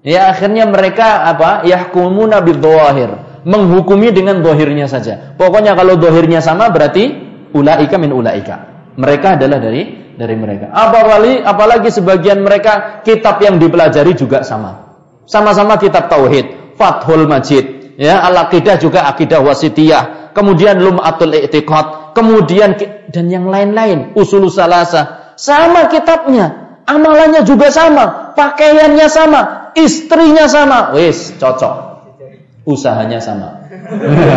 Ya akhirnya mereka apa? Yahkumuna bidhawahir. Menghukumi dengan dohirnya saja. Pokoknya kalau dohirnya sama berarti ulaika min ulaika. Mereka adalah dari dari mereka. Apalagi apalagi sebagian mereka kitab yang dipelajari juga sama. Sama-sama kitab tauhid, Fathul Majid, ya, Al-Aqidah juga Aqidah Wasitiyah, kemudian Lum'atul I'tiqad, kemudian dan yang lain-lain, Usul Salasa. Sama kitabnya, amalannya juga sama, pakaiannya sama, istrinya sama. Wis, cocok. Usahanya sama.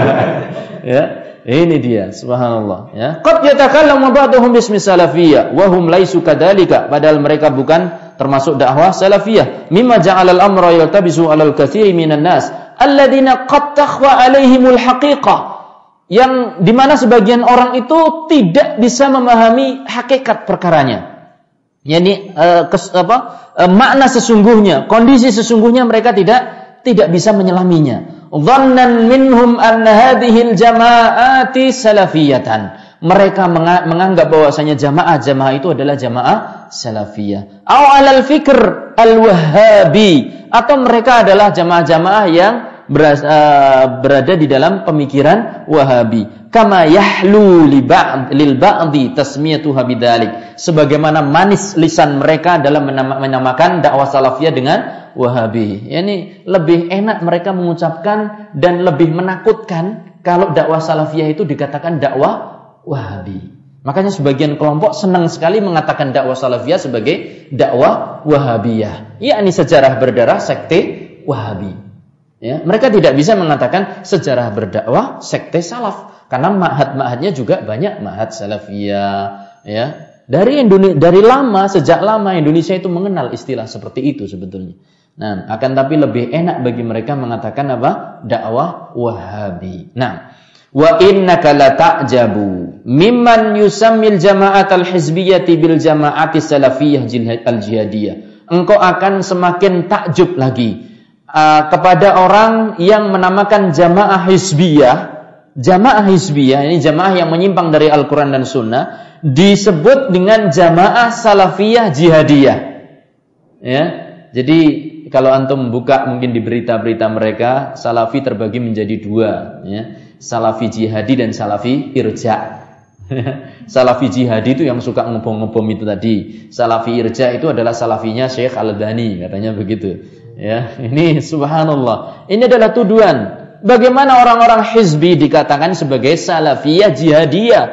ya. Ini dia, subhanallah, ya. Qad yatakallamu ba'dhum bismi salafiyah wa hum laisu kadzalika, padahal mereka bukan termasuk dakwah salafiyah. Mimma ja'ala al-amra yaltabisu 'alal katsiri minan nas alladziina qad takhwa 'alaihimul haqiqah. Yang di mana sebagian orang itu tidak bisa memahami hakikat perkaranya. Yani uh, kes, apa, uh, makna sesungguhnya, kondisi sesungguhnya mereka tidak tidak bisa menyelaminya dhannan minhum anna hadhil jama'ati salafiyatan. Mereka menganggap bahwasanya jamaah-jamaah itu adalah jamaah salafiyah. Au alal fikr al-wahhabi atau mereka adalah jamaah-jamaah yang berada di dalam pemikiran Wahabi. Kama yahlu lil ba'di tasmiyatuha bidzalik. Sebagaimana manis lisan mereka dalam menamakan dakwah salafiyah dengan Wahabi. Yani lebih enak mereka mengucapkan dan lebih menakutkan kalau dakwah salafiyah itu dikatakan dakwah Wahabi. Makanya sebagian kelompok senang sekali mengatakan dakwah salafiyah sebagai dakwah Wahabiyah. Ini sejarah berdarah sekte Wahabi. Ya, mereka tidak bisa mengatakan sejarah berdakwah sekte salaf karena mahat-mahatnya juga banyak mahat salafiyah ya. Dari Indonesia dari lama sejak lama Indonesia itu mengenal istilah seperti itu sebetulnya. Nah, akan tapi lebih enak bagi mereka mengatakan apa? Dakwah Wahabi. Nah, wa innaka la ta'jabu mimman yusammil jama'at al-hizbiyyati bil jama'ati salafiyah al-jihadiyah. Engkau akan semakin takjub lagi uh, kepada orang yang menamakan jamaah hizbiyah, jamaah hizbiyah ini jamaah yang menyimpang dari Al-Qur'an dan Sunnah disebut dengan jamaah salafiyah jihadiyah. Ya. Jadi kalau antum buka mungkin di berita-berita mereka, salafi terbagi menjadi dua, ya. Salafi jihadi dan salafi irja. salafi jihadi itu yang suka ngebom-ngebom itu tadi. Salafi irja itu adalah salafinya Syekh Al-Albani, katanya begitu. Ya, ini subhanallah. Ini adalah tuduhan. Bagaimana orang-orang hizbi dikatakan sebagai salafiyah jihadiyah?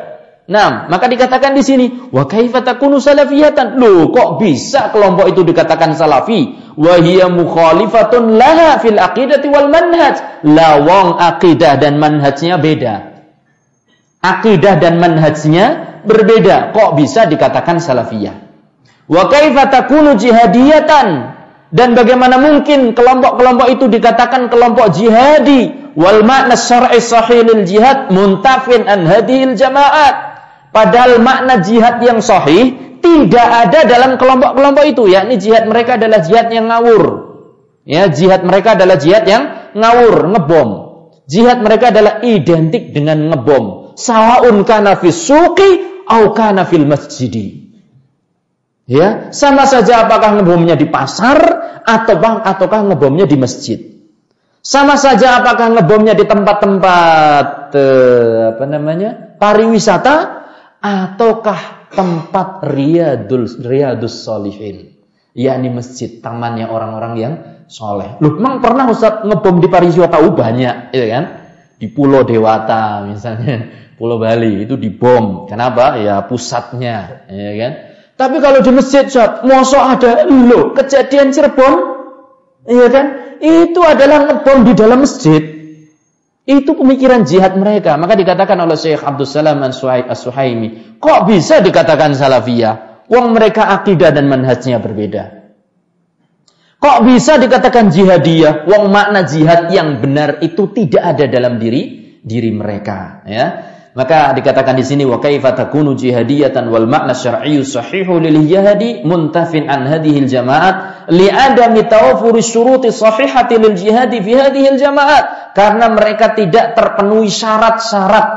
Nah, maka dikatakan di sini, wa kaifa takunu salafiyatan? Loh, kok bisa kelompok itu dikatakan salafi? Wa hiya mukhalifatun laha fil aqidati wal manhaj. Lawang akidah dan manhajnya beda. Akidah dan manhajnya berbeda. Kok bisa dikatakan salafiyah? Wa kaifa takunu jihadiyatan? Dan bagaimana mungkin kelompok-kelompok itu dikatakan kelompok jihadi? Wal makna syar'i sahihil jihad muntafin an hadhil jama'at Padahal makna jihad yang sahih tidak ada dalam kelompok-kelompok itu, yakni jihad mereka adalah jihad yang ngawur. Ya, jihad mereka adalah jihad yang ngawur, ngebom. Jihad mereka adalah identik dengan ngebom. Sawaun kana fis suqi au kana fil masjidi. Ya, sama saja apakah ngebomnya di pasar atau bang ataukah ngebomnya di masjid. Sama saja apakah ngebomnya di tempat-tempat eh, apa namanya? pariwisata ataukah tempat riyadul riyadus solihin yakni masjid tamannya orang-orang yang soleh. Loh, memang pernah Ustaz ngebom di pariwisata tahu banyak, ya kan? Di Pulau Dewata misalnya, Pulau Bali itu dibom. Kenapa? Ya pusatnya, ya kan? Tapi kalau di masjid, Ustaz, mosok ada lo kejadian Cirebon, ya kan? Itu adalah ngebom di dalam masjid. Itu pemikiran jihad mereka. Maka dikatakan oleh Syekh Abdul Salam As-Suhaimi. Kok bisa dikatakan salafiyah? Wong mereka akidah dan manhajnya berbeda. Kok bisa dikatakan jihadiyah? Wong makna jihad yang benar itu tidak ada dalam diri diri mereka. Ya. Maka dikatakan di sini wa kaifa takunu jihadiyatan wal makna syar'iyyu sahihu lil jihadi muntafin an hadhihi jamaat li adami tawaffuri syuruti sahihati lil jihadi fi hadhihi jamaat karena mereka tidak terpenuhi syarat-syarat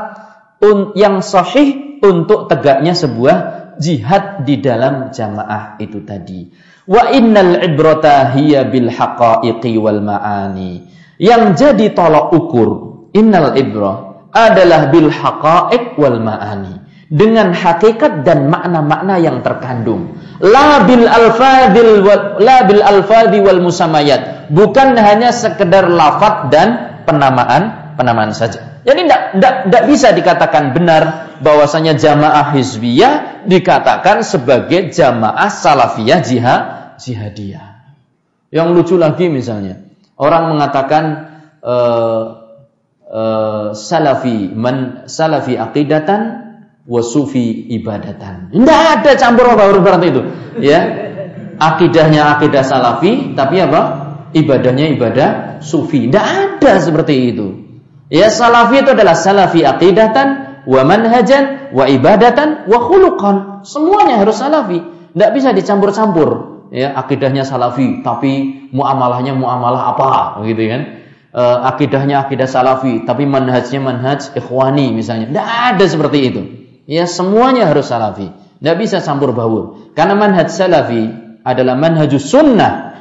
yang sahih untuk tegaknya sebuah jihad di dalam jamaah itu tadi. Wa innal ibrata hiya bil haqa'iqi wal ma'ani. Yang jadi tolok ukur innal ibrah adalah bil haqa'iq wal ma'ani. dengan hakikat dan makna-makna yang terkandung. La bil alfadil la bil alfadhi wal musamayat. Bukan hanya sekedar lafaz dan penamaan penamaan saja. Jadi tidak bisa dikatakan benar bahwasanya jamaah hizbiyah dikatakan sebagai jamaah salafiyah jihad jihadiyah. Yang lucu lagi misalnya, orang mengatakan uh, uh, salafi man salafi aqidatan wasufi ibadatan. Tidak ada campur baur seperti itu. Ya, akidahnya akidah salafi, tapi apa? Ibadahnya ibadah sufi. Tidak ada seperti itu. Ya, salafi itu adalah salafi akidatan, wa manhajan, wa ibadatan, wa khuluqan. Semuanya harus salafi. Tidak bisa dicampur-campur. Ya, akidahnya salafi, tapi muamalahnya muamalah apa, gitu kan? Uh, akidahnya akidah salafi, tapi manhajnya manhaj ikhwani misalnya. Tidak ada seperti itu. Ya semuanya harus salafi. Tidak bisa campur baur. Karena manhaj salafi adalah manhajus sunnah.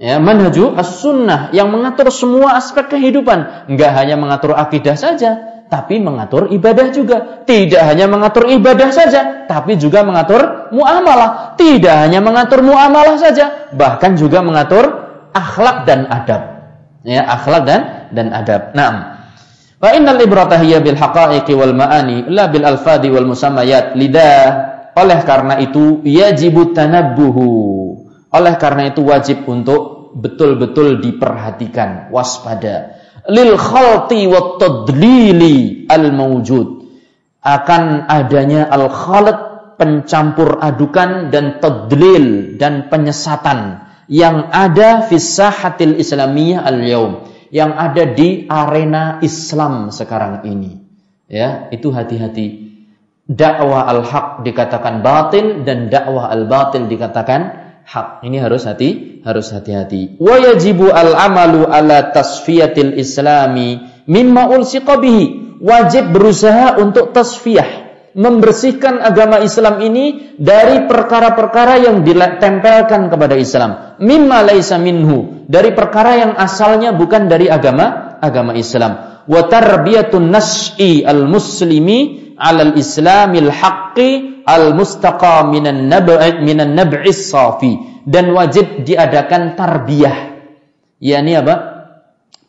Ya, manhaju as-sunnah yang mengatur semua aspek kehidupan. Enggak hanya mengatur akidah saja, tapi mengatur ibadah juga. Tidak hanya mengatur ibadah saja, tapi juga mengatur muamalah. Tidak hanya mengatur muamalah saja, bahkan juga mengatur akhlak dan adab. Ya, akhlak dan dan adab. Nah, Wa innal ibrata hiya bil haqa'iqi wal ma'ani la bil alfadi wal musammayat. Lidah oleh karena itu yajib tanabbuhu. Oleh karena itu wajib untuk betul-betul diperhatikan, waspada. Lil khalti wat tadlili al mawjud. Akan adanya al khalat pencampur adukan dan tadlil dan penyesatan yang ada fi sahatil islamiyah al yaum yang ada di arena Islam sekarang ini. Ya, itu hati-hati. Dakwah al-haq dikatakan batil dan dakwah al-batil dikatakan hak. Ini harus hati, harus hati-hati. Wa yajibu al-amalu ala tasfiyatil islami mimma ulsiqa bihi. Wajib berusaha untuk tasfiyah membersihkan agama Islam ini dari perkara-perkara yang ditempelkan kepada Islam. Mimma laisa minhu, dari perkara yang asalnya bukan dari agama agama Islam. Wa tarbiyatun nas'i al-muslimi 'ala al-islamil haqqi al-mustaqa minan nab'i minan nab'is safi dan wajib diadakan tarbiyah. yakni apa?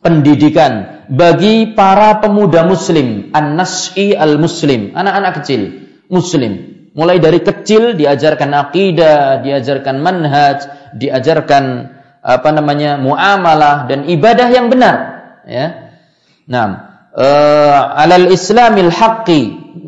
Pendidikan bagi para pemuda muslim, an-nas'i al-muslim, anak-anak kecil muslim. Mulai dari kecil diajarkan akidah, diajarkan manhaj, diajarkan apa namanya muamalah dan ibadah yang benar, ya. Nah, uh, alal islamil haqqi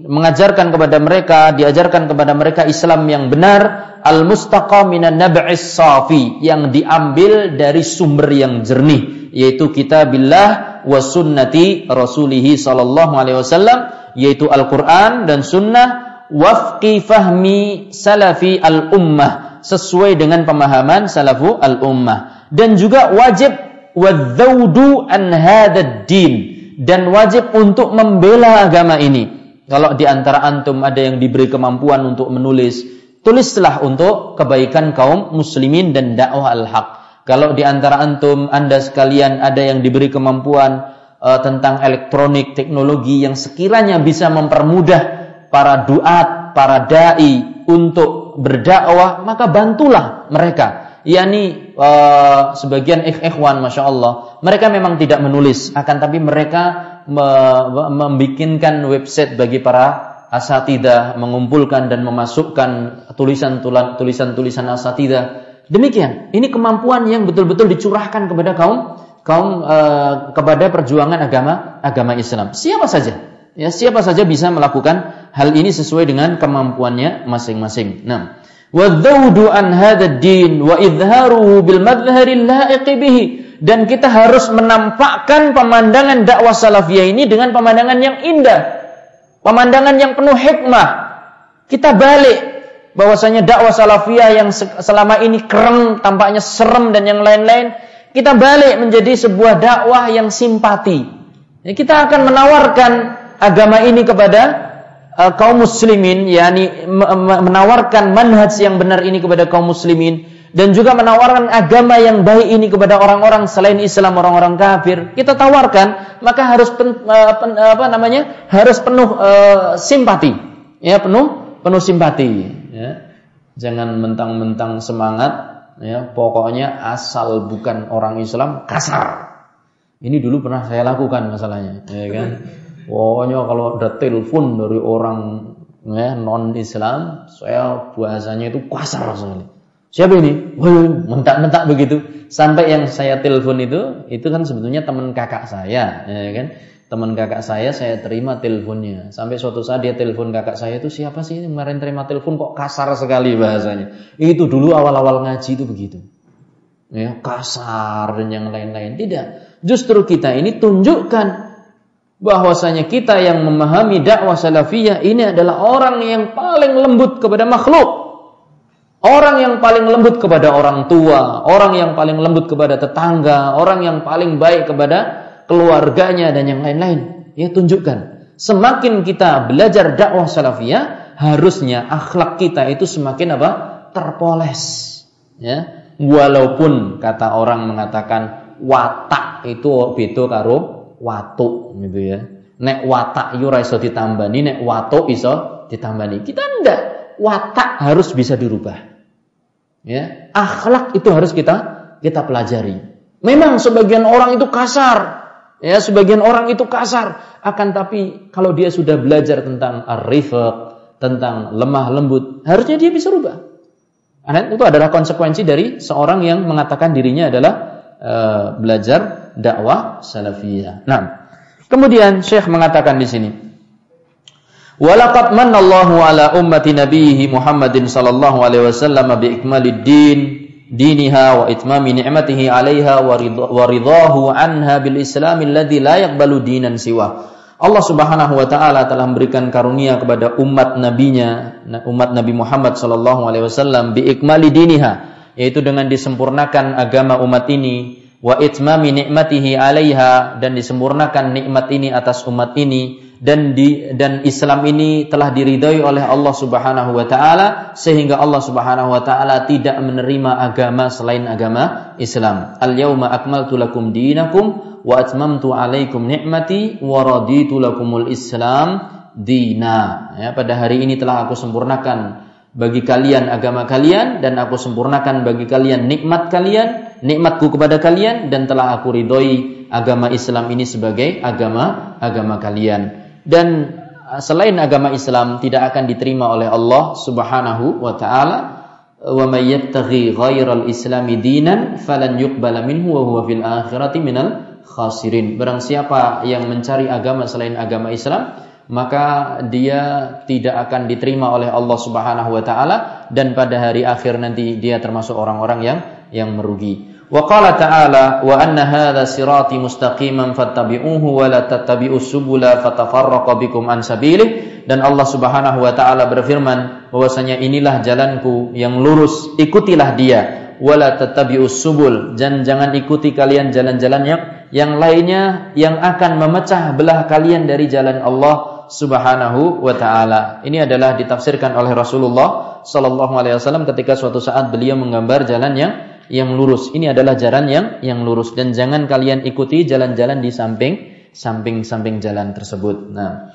mengajarkan kepada mereka, diajarkan kepada mereka Islam yang benar, al mustaqa minan nab'is safi yang diambil dari sumber yang jernih, yaitu kitabillah wa sunnati rasulihi sallallahu alaihi wasallam yaitu Al-Qur'an dan sunnah wafqi fahmi salafi al-ummah sesuai dengan pemahaman salafu al-ummah. Dan juga wajib wadzaudu an hadzal din dan wajib untuk membela agama ini kalau di antara antum ada yang diberi kemampuan untuk menulis tulislah untuk kebaikan kaum muslimin dan dakwah al-haq kalau di antara antum, Anda sekalian ada yang diberi kemampuan uh, tentang elektronik, teknologi yang sekiranya bisa mempermudah para duat, para dai untuk berdakwah, maka bantulah mereka. Yani uh, sebagian ikhwan, masya Allah, mereka memang tidak menulis, akan tapi mereka me membikinkan website bagi para asatidah, mengumpulkan dan memasukkan tulisan-tulisan asatidah Demikian, ini kemampuan yang betul-betul dicurahkan kepada kaum kaum uh, kepada perjuangan agama agama Islam. Siapa saja, ya siapa saja bisa melakukan hal ini sesuai dengan kemampuannya masing-masing. Nah, wa an hadzal din wa idharuhu bil madhharil bihi dan kita harus menampakkan pemandangan dakwah salafiyah ini dengan pemandangan yang indah, pemandangan yang penuh hikmah. Kita balik bahwasanya dakwah salafiyah yang selama ini keren, tampaknya serem dan yang lain-lain, kita balik menjadi sebuah dakwah yang simpati. Ya, kita akan menawarkan agama ini kepada uh, kaum muslimin, yakni menawarkan manhaj yang benar ini kepada kaum muslimin dan juga menawarkan agama yang baik ini kepada orang-orang selain Islam, orang-orang kafir. Kita tawarkan, maka harus pen, uh, pen, uh, apa namanya? harus penuh uh, simpati ya penuh penuh simpati ya. Jangan mentang-mentang semangat ya, pokoknya asal bukan orang Islam kasar. Ini dulu pernah saya lakukan masalahnya, ya kan? Pokoknya kalau ada telepon dari orang ya, non Islam, saya bahasanya itu kasar sekali. Siapa ini? Wah, mentak-mentak begitu. Sampai yang saya telepon itu, itu kan sebetulnya teman kakak saya, ya kan? Teman kakak saya, saya terima teleponnya. Sampai suatu saat dia telepon kakak saya itu siapa sih kemarin terima telepon kok kasar sekali bahasanya. Itu dulu awal-awal ngaji itu begitu. Ya, kasar dan yang lain-lain. Tidak. Justru kita ini tunjukkan bahwasanya kita yang memahami dakwah salafiyah ini adalah orang yang paling lembut kepada makhluk. Orang yang paling lembut kepada orang tua, orang yang paling lembut kepada tetangga, orang yang paling baik kepada keluarganya dan yang lain-lain. Ya tunjukkan. Semakin kita belajar dakwah salafiyah, harusnya akhlak kita itu semakin apa? terpoles. Ya. Walaupun kata orang mengatakan watak itu beda karo watu gitu ya. Nek watak yo iso ditambani, nek watu iso ditambani. Kita ndak watak harus bisa dirubah. Ya, akhlak itu harus kita kita pelajari. Memang sebagian orang itu kasar, ya sebagian orang itu kasar. Akan tapi kalau dia sudah belajar tentang arifat, tentang lemah lembut, harusnya dia bisa rubah. Dan itu adalah konsekuensi dari seorang yang mengatakan dirinya adalah uh, belajar dakwah salafiyah. Nah, kemudian Syekh mengatakan di sini, Walaqad manallahu ala ummati nabiyhi Muhammadin sallallahu alaihi wasallam bi ikmalid din diniha wa itmami ni'matihi 'alaiha wa ridahu anha bil islam alladhi la yaqbalu dinan siwa. Allah Subhanahu wa taala telah memberikan karunia kepada umat nabinya umat Nabi Muhammad sallallahu alaihi wasallam bi ikmali diniha yaitu dengan disempurnakan agama umat ini wa itmami ni'matihi 'alaiha dan disempurnakan nikmat ini atas umat ini dan di dan Islam ini telah diridhoi oleh Allah Subhanahu wa taala sehingga Allah Subhanahu wa taala tidak menerima agama selain agama Islam. Al-yauma akmaltu lakum dinakum wa atmamtu alaikum ni'mati wa raditu lakumul Islam dina. Ya, pada hari ini telah aku sempurnakan bagi kalian agama kalian dan aku sempurnakan bagi kalian nikmat kalian, nikmatku kepada kalian dan telah aku ridhoi agama Islam ini sebagai agama agama kalian dan uh, selain agama Islam tidak akan diterima oleh Allah Subhanahu wa taala wa may yattaghi ghairal islami dinan falan yuqbala minhu wa huwa fil akhirati minal khasirin. Barang siapa yang mencari agama selain agama Islam maka dia tidak akan diterima oleh Allah Subhanahu wa taala dan pada hari akhir nanti dia termasuk orang-orang yang yang merugi Wa qala ta'ala wa anna fattabi'uhu wa la tattabi'us subula fatafarraqa bikum an sabilih dan Allah Subhanahu wa taala berfirman bahwasanya inilah jalanku yang lurus ikutilah dia wala tattabi'us subul dan jangan ikuti kalian jalan-jalan yang yang lainnya yang akan memecah belah kalian dari jalan Allah Subhanahu wa taala. Ini adalah ditafsirkan oleh Rasulullah sallallahu alaihi wasallam ketika suatu saat beliau menggambar jalan yang yang lurus. Ini adalah jalan yang yang lurus dan jangan kalian ikuti jalan-jalan di samping samping-samping jalan tersebut. Nah,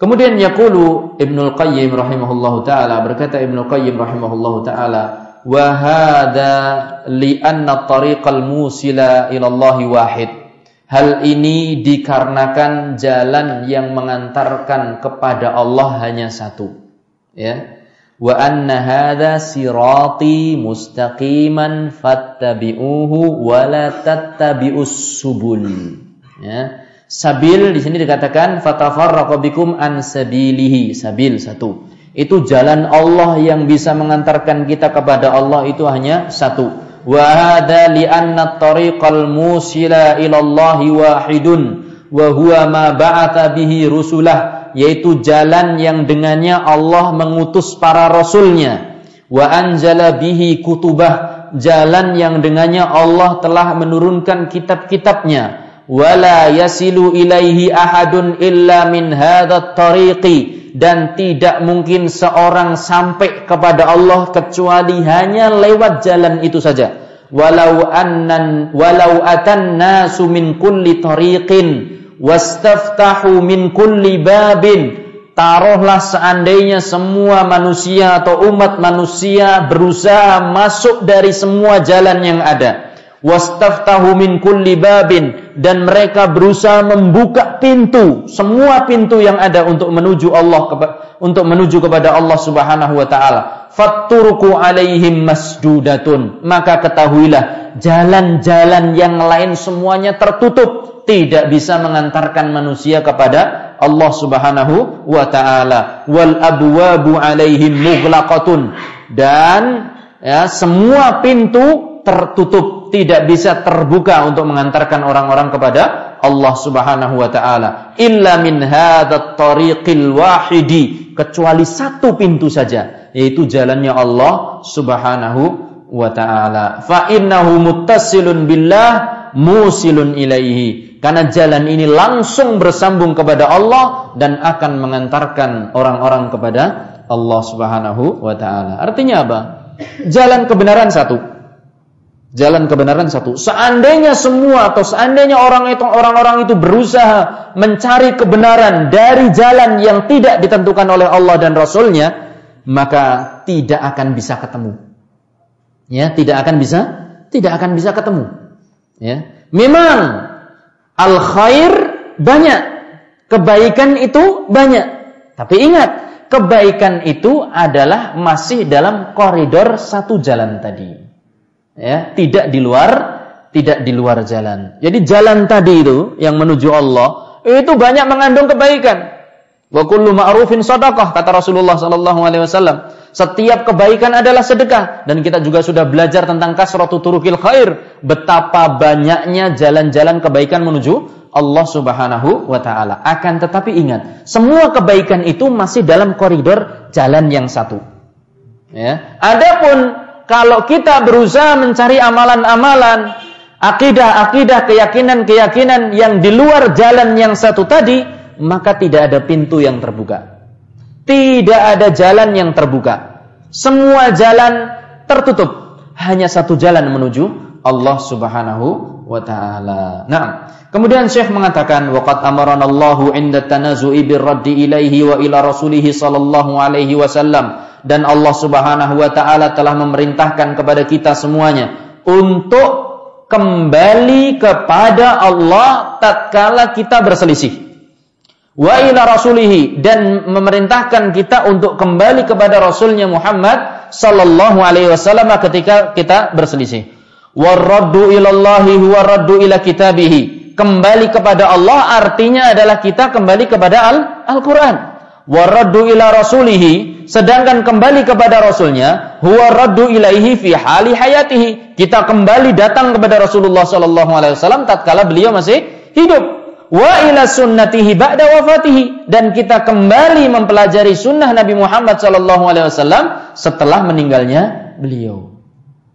kemudian yaqulu Ibnu Qayyim rahimahullahu taala berkata Ibnu Qayyim rahimahullahu taala wa hadza li anna tariqal musila ila wahid. Hal ini dikarenakan jalan yang mengantarkan kepada Allah hanya satu. Ya wa anna hadha sirati mustaqiman fattabi'uhu wa la tattabi'us subul. Ya. Sabil di sini dikatakan fatafarraqu bikum an sabilihi. Sabil satu. Itu jalan Allah yang bisa mengantarkan kita kepada Allah itu hanya satu. Wa hadha li anna tariqal musila ila Allah wahidun wa huwa ma ba'atha bihi rusulah yaitu jalan yang dengannya Allah mengutus para rasulnya. Wa anzala bihi kutubah jalan yang dengannya Allah telah menurunkan kitab-kitabnya. Wala yasilu ilaihi ahadun illa min hadzat tariqi dan tidak mungkin seorang sampai kepada Allah kecuali hanya lewat jalan itu saja. Walau annan walau atan nasu min kulli tariqin wastaftahu min kulli babin. Taruhlah seandainya semua manusia atau umat manusia berusaha masuk dari semua jalan yang ada. Wastaftahu min kulli babin. Dan mereka berusaha membuka pintu semua pintu yang ada untuk menuju Allah untuk menuju kepada Allah Subhanahu wa taala. Fatturku alaihim masdudatun maka ketahuilah jalan-jalan yang lain semuanya tertutup tidak bisa mengantarkan manusia kepada Allah Subhanahu wa taala. Wal abwabu alaihim mughlaqatun. Dan ya semua pintu tertutup. Tidak bisa terbuka untuk mengantarkan orang-orang kepada Allah Subhanahu wa taala. Illa min hadzat tariqil wahidi. Kecuali satu pintu saja yaitu jalannya Allah Subhanahu wa taala. Fa innahu muttasilun billah musilun ilaihi karena jalan ini langsung bersambung kepada Allah dan akan mengantarkan orang-orang kepada Allah Subhanahu wa taala artinya apa jalan kebenaran satu jalan kebenaran satu. Seandainya semua atau seandainya orang itu orang-orang itu berusaha mencari kebenaran dari jalan yang tidak ditentukan oleh Allah dan Rasulnya, maka tidak akan bisa ketemu. Ya, tidak akan bisa, tidak akan bisa ketemu. Ya, memang al khair banyak, kebaikan itu banyak. Tapi ingat, kebaikan itu adalah masih dalam koridor satu jalan tadi ya, tidak di luar tidak di luar jalan. Jadi jalan tadi itu yang menuju Allah itu banyak mengandung kebaikan. Wa kullu ma'rufin sadaqah kata Rasulullah sallallahu alaihi wasallam. Setiap kebaikan adalah sedekah dan kita juga sudah belajar tentang kasratu turukil khair, betapa banyaknya jalan-jalan kebaikan menuju Allah Subhanahu wa taala. Akan tetapi ingat, semua kebaikan itu masih dalam koridor jalan yang satu. Ya. Adapun kalau kita berusaha mencari amalan-amalan, akidah-akidah, keyakinan-keyakinan yang di luar jalan yang satu tadi, maka tidak ada pintu yang terbuka. Tidak ada jalan yang terbuka. Semua jalan tertutup. Hanya satu jalan menuju Allah Subhanahu wa taala. Nah, kemudian Syekh mengatakan waqad amarana Allahu 'inda tanazu'i birraddi ilaihi wa ila rasulih sallallahu alaihi wasallam dan Allah Subhanahu wa taala telah memerintahkan kepada kita semuanya untuk kembali kepada Allah tatkala kita berselisih. Wa ila rasulihi dan memerintahkan kita untuk kembali kepada Rasulnya Muhammad sallallahu alaihi wasallam ketika kita berselisih. Waraddu ilallahi huwa raddu ila kitabihi. Kembali kepada Allah artinya adalah kita kembali kepada Al-Qur'an. Waraddu ila rasulihi sedangkan kembali kepada rasulnya huwa raddu ilaihi fi hali hayatihi kita kembali datang kepada Rasulullah sallallahu alaihi wasallam tatkala beliau masih hidup wa ila sunnatihi ba'da wafatihi. Dan kita kembali mempelajari sunnah Nabi Muhammad sallallahu alaihi wasallam setelah meninggalnya beliau.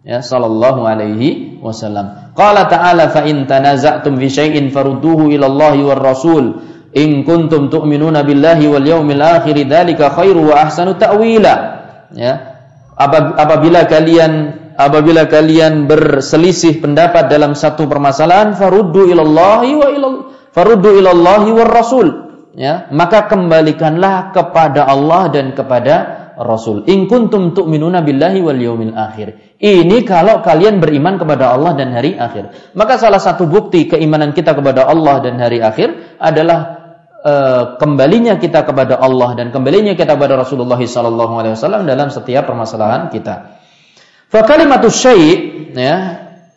Ya sallallahu alaihi wasallam. Qala ta'ala fa in tanaza'tum fi syai'in farudduhu ila Allah war rasul. In kuntum tu'minuna billahi wal yaumil akhir dzalika khairu wa ahsanu ta'wila. Ya apabila kalian apabila kalian berselisih pendapat dalam satu permasalahan faruddu ilallahi wa ilal faruddu ilallahi war rasul ya maka kembalikanlah kepada Allah dan kepada Rasul. In kuntum tu'minuna billahi wal yaumil akhir. Ini kalau kalian beriman kepada Allah dan hari akhir. Maka salah satu bukti keimanan kita kepada Allah dan hari akhir adalah uh, kembalinya kita kepada Allah dan kembalinya kita kepada Rasulullah sallallahu dalam setiap permasalahan kita. Fa kalimatu syai' ya,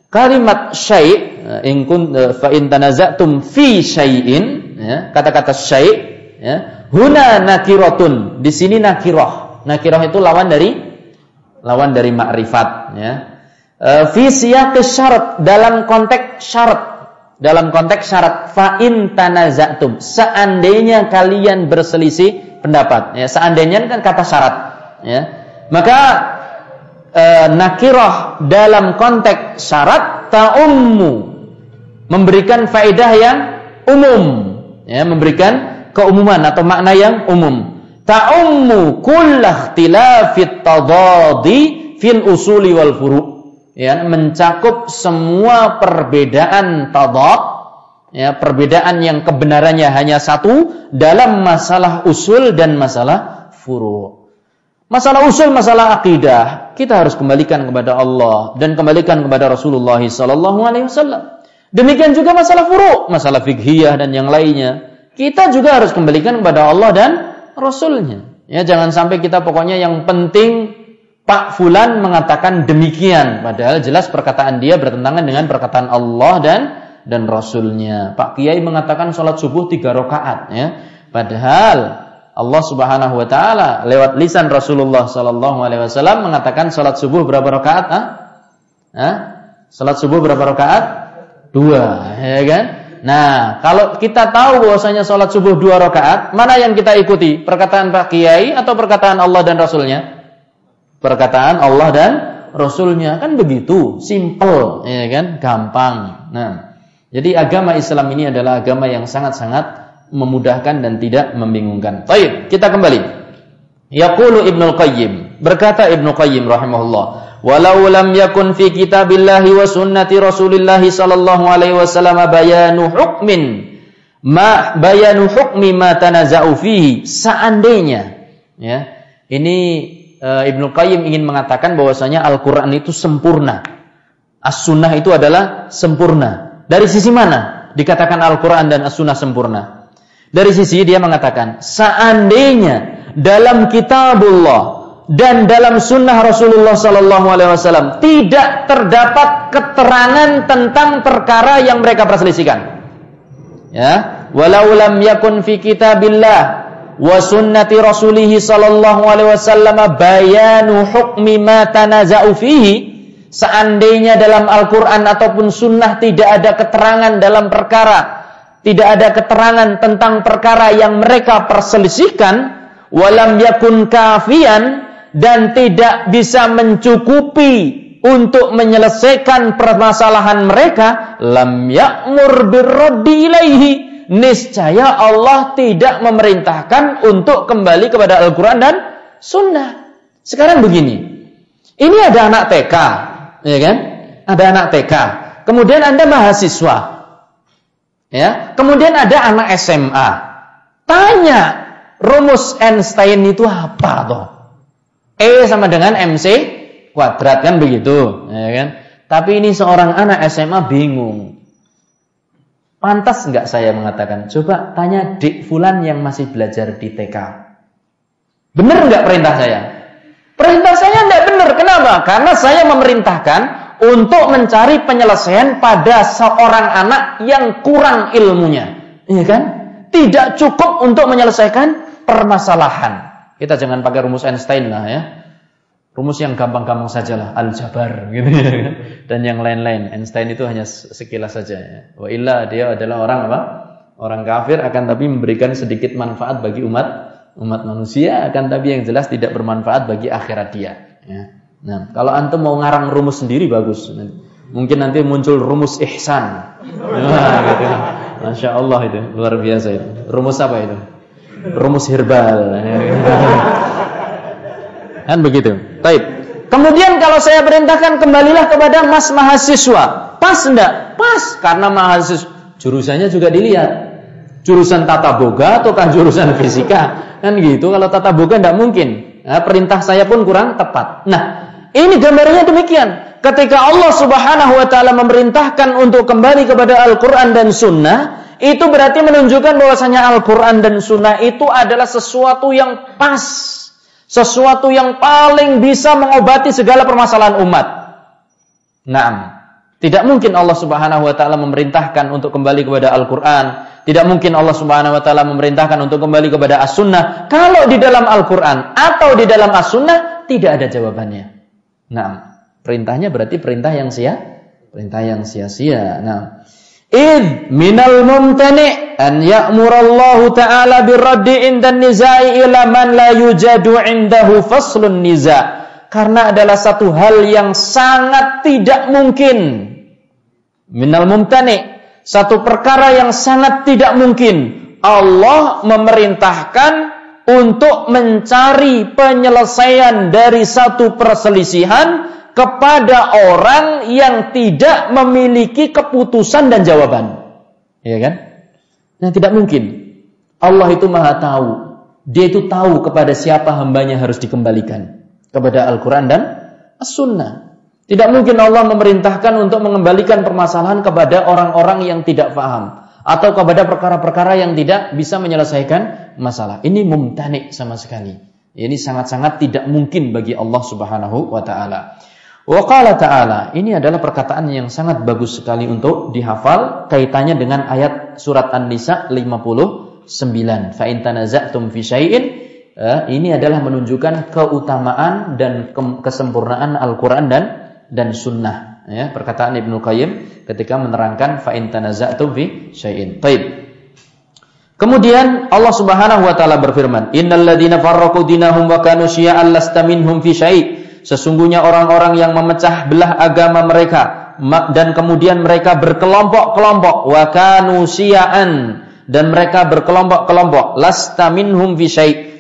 kalimat syai' in kun eh, fa in tanaza'tum fi syai'in ya, kata-kata syai' ya, huna nakiratun. Di sini nakirah. Nakirah itu lawan dari lawan dari makrifat ya. Fi siyaqi syarat dalam konteks syarat dalam konteks syarat fa'in tanazatum seandainya kalian berselisih pendapat ya seandainya kan kata syarat ya maka e, nakirah dalam konteks syarat ta'ummu memberikan faedah yang umum ya memberikan keumuman atau makna yang umum ta'ummu kullakhtilafit tadadi fil usuli wal furu' ya mencakup semua perbedaan tadad ya perbedaan yang kebenarannya hanya satu dalam masalah usul dan masalah furu. Masalah usul, masalah akidah, kita harus kembalikan kepada Allah dan kembalikan kepada Rasulullah sallallahu alaihi wasallam. Demikian juga masalah furu, masalah fikhiyah dan yang lainnya. Kita juga harus kembalikan kepada Allah dan Rasulnya. Ya, jangan sampai kita pokoknya yang penting Pak Fulan mengatakan demikian, padahal jelas perkataan dia bertentangan dengan perkataan Allah dan dan Rasulnya. Pak Kiai mengatakan sholat subuh tiga rakaat, ya. Padahal Allah Subhanahu Wa Taala lewat lisan Rasulullah Sallallahu Alaihi Wasallam mengatakan sholat subuh berapa rakaat? Ah? Ah? Sholat subuh berapa rakaat? Dua, ya kan? Nah, kalau kita tahu bahwasanya sholat subuh dua rakaat, mana yang kita ikuti? Perkataan Pak Kiai atau perkataan Allah dan Rasulnya? perkataan Allah dan Rasulnya kan begitu, simple, ya kan, gampang. Nah, jadi agama Islam ini adalah agama yang sangat-sangat memudahkan dan tidak membingungkan. Baik, kita kembali. Yaqulu Ibnu Qayyim, berkata Ibnu Qayyim rahimahullah, "Walau lam yakun fi kitabillahi wa sunnati Rasulillah sallallahu alaihi wasallam bayanu hukmin ma bayanu hukmi ma tanaza'u fihi." Seandainya ya, ini Eh, Ibnu Qayyim ingin mengatakan bahwasanya Al-Qur'an itu sempurna. As-Sunnah itu adalah sempurna. Dari sisi mana dikatakan Al-Qur'an dan As-Sunnah sempurna? Dari sisi dia mengatakan, seandainya dalam kitabullah dan dalam sunnah Rasulullah Sallallahu Alaihi Wasallam tidak terdapat keterangan tentang perkara yang mereka perselisihkan. Ya, walau lam yakun fi kitabillah wa sunnati rasulih sallallahu alaihi wasallam bayanu hukmi ma tanaza'u fihi seandainya dalam Al-Qur'an ataupun sunnah tidak ada keterangan dalam perkara tidak ada keterangan tentang perkara yang mereka perselisihkan walam yakun kafian dan tidak bisa mencukupi untuk menyelesaikan permasalahan mereka lam ya'mur birraddi ilaihi niscaya Allah tidak memerintahkan untuk kembali kepada Al-Quran dan Sunnah. Sekarang begini, ini ada anak TK, ya kan? Ada anak TK. Kemudian anda mahasiswa, ya. Kemudian ada anak SMA. Tanya, rumus Einstein itu apa toh? E sama dengan MC kuadrat kan begitu, ya kan? Tapi ini seorang anak SMA bingung. Pantas nggak saya mengatakan? Coba tanya dik fulan yang masih belajar di TK. Benar nggak perintah saya? Perintah saya nggak benar. Kenapa? Karena saya memerintahkan untuk mencari penyelesaian pada seorang anak yang kurang ilmunya. Iya kan? Tidak cukup untuk menyelesaikan permasalahan. Kita jangan pakai rumus Einstein lah ya. Rumus yang gampang-gampang saja lah aljabar gitu ya. Dan yang lain-lain. Einstein itu hanya sekilas saja ya. wa illa dia adalah orang apa? Orang kafir akan tapi memberikan sedikit manfaat bagi umat umat manusia. Akan tapi yang jelas tidak bermanfaat bagi akhirat dia ya. nah kalau antum mau ngarang rumus sendiri bagus. Mungkin nanti muncul rumus ihsan. Nah, gitu. masya Allah itu luar biasa itu. Rumus apa itu rumus herbal kan begitu Baik. Kemudian kalau saya perintahkan kembalilah kepada mas mahasiswa. Pas enggak? Pas. Karena mahasiswa jurusannya juga dilihat. Jurusan tata boga ataukah jurusan fisika? Kan gitu. Kalau tata boga enggak mungkin. Nah, perintah saya pun kurang tepat. Nah, ini gambarnya demikian. Ketika Allah Subhanahu wa taala memerintahkan untuk kembali kepada Al-Qur'an dan Sunnah, itu berarti menunjukkan bahwasanya Al-Qur'an dan Sunnah itu adalah sesuatu yang pas sesuatu yang paling bisa mengobati segala permasalahan umat. Naam. Tidak mungkin Allah Subhanahu wa taala memerintahkan untuk kembali kepada Al-Qur'an. Tidak mungkin Allah Subhanahu wa taala memerintahkan untuk kembali kepada As-Sunnah kalau di dalam Al-Qur'an atau di dalam As-Sunnah tidak ada jawabannya. Naam. Perintahnya berarti perintah yang sia, perintah yang sia-sia. Nah, id minal mumtani' an ya'murallahu ta'ala birraddi inda nizai ila man la yujadu indahu faslun niza. Karena adalah satu hal yang sangat tidak mungkin. Minal mumtani. Satu perkara yang sangat tidak mungkin. Allah memerintahkan untuk mencari penyelesaian dari satu perselisihan kepada orang yang tidak memiliki keputusan dan jawaban. Ya kan? Nah, tidak mungkin. Allah itu Maha tahu. Dia itu tahu kepada siapa hambanya harus dikembalikan. Kepada Al-Quran dan As-Sunnah. Tidak mungkin Allah memerintahkan untuk mengembalikan permasalahan kepada orang-orang yang tidak paham. Atau kepada perkara-perkara yang tidak bisa menyelesaikan masalah. Ini mumtani sama sekali. Ini sangat-sangat tidak mungkin bagi Allah Subhanahu wa taala. Wa qala ta'ala, ini adalah perkataan yang sangat bagus sekali untuk dihafal kaitannya dengan ayat surat An-Nisa 59. Fa tanaza'tum fi syai'in eh, ini adalah menunjukkan keutamaan dan kesempurnaan Al-Qur'an dan dan sunnah ya perkataan Ibnu Qayyim ketika menerangkan fa tanaza'tum fi syai'in. Baik. Kemudian Allah Subhanahu wa taala berfirman, "Innal ladzina farraqu dinahum wa kanu syia'an lasta minhum fi syai'." Sesungguhnya orang-orang yang memecah belah agama mereka dan kemudian mereka berkelompok-kelompok wa kanu dan mereka berkelompok-kelompok lasta minhum fi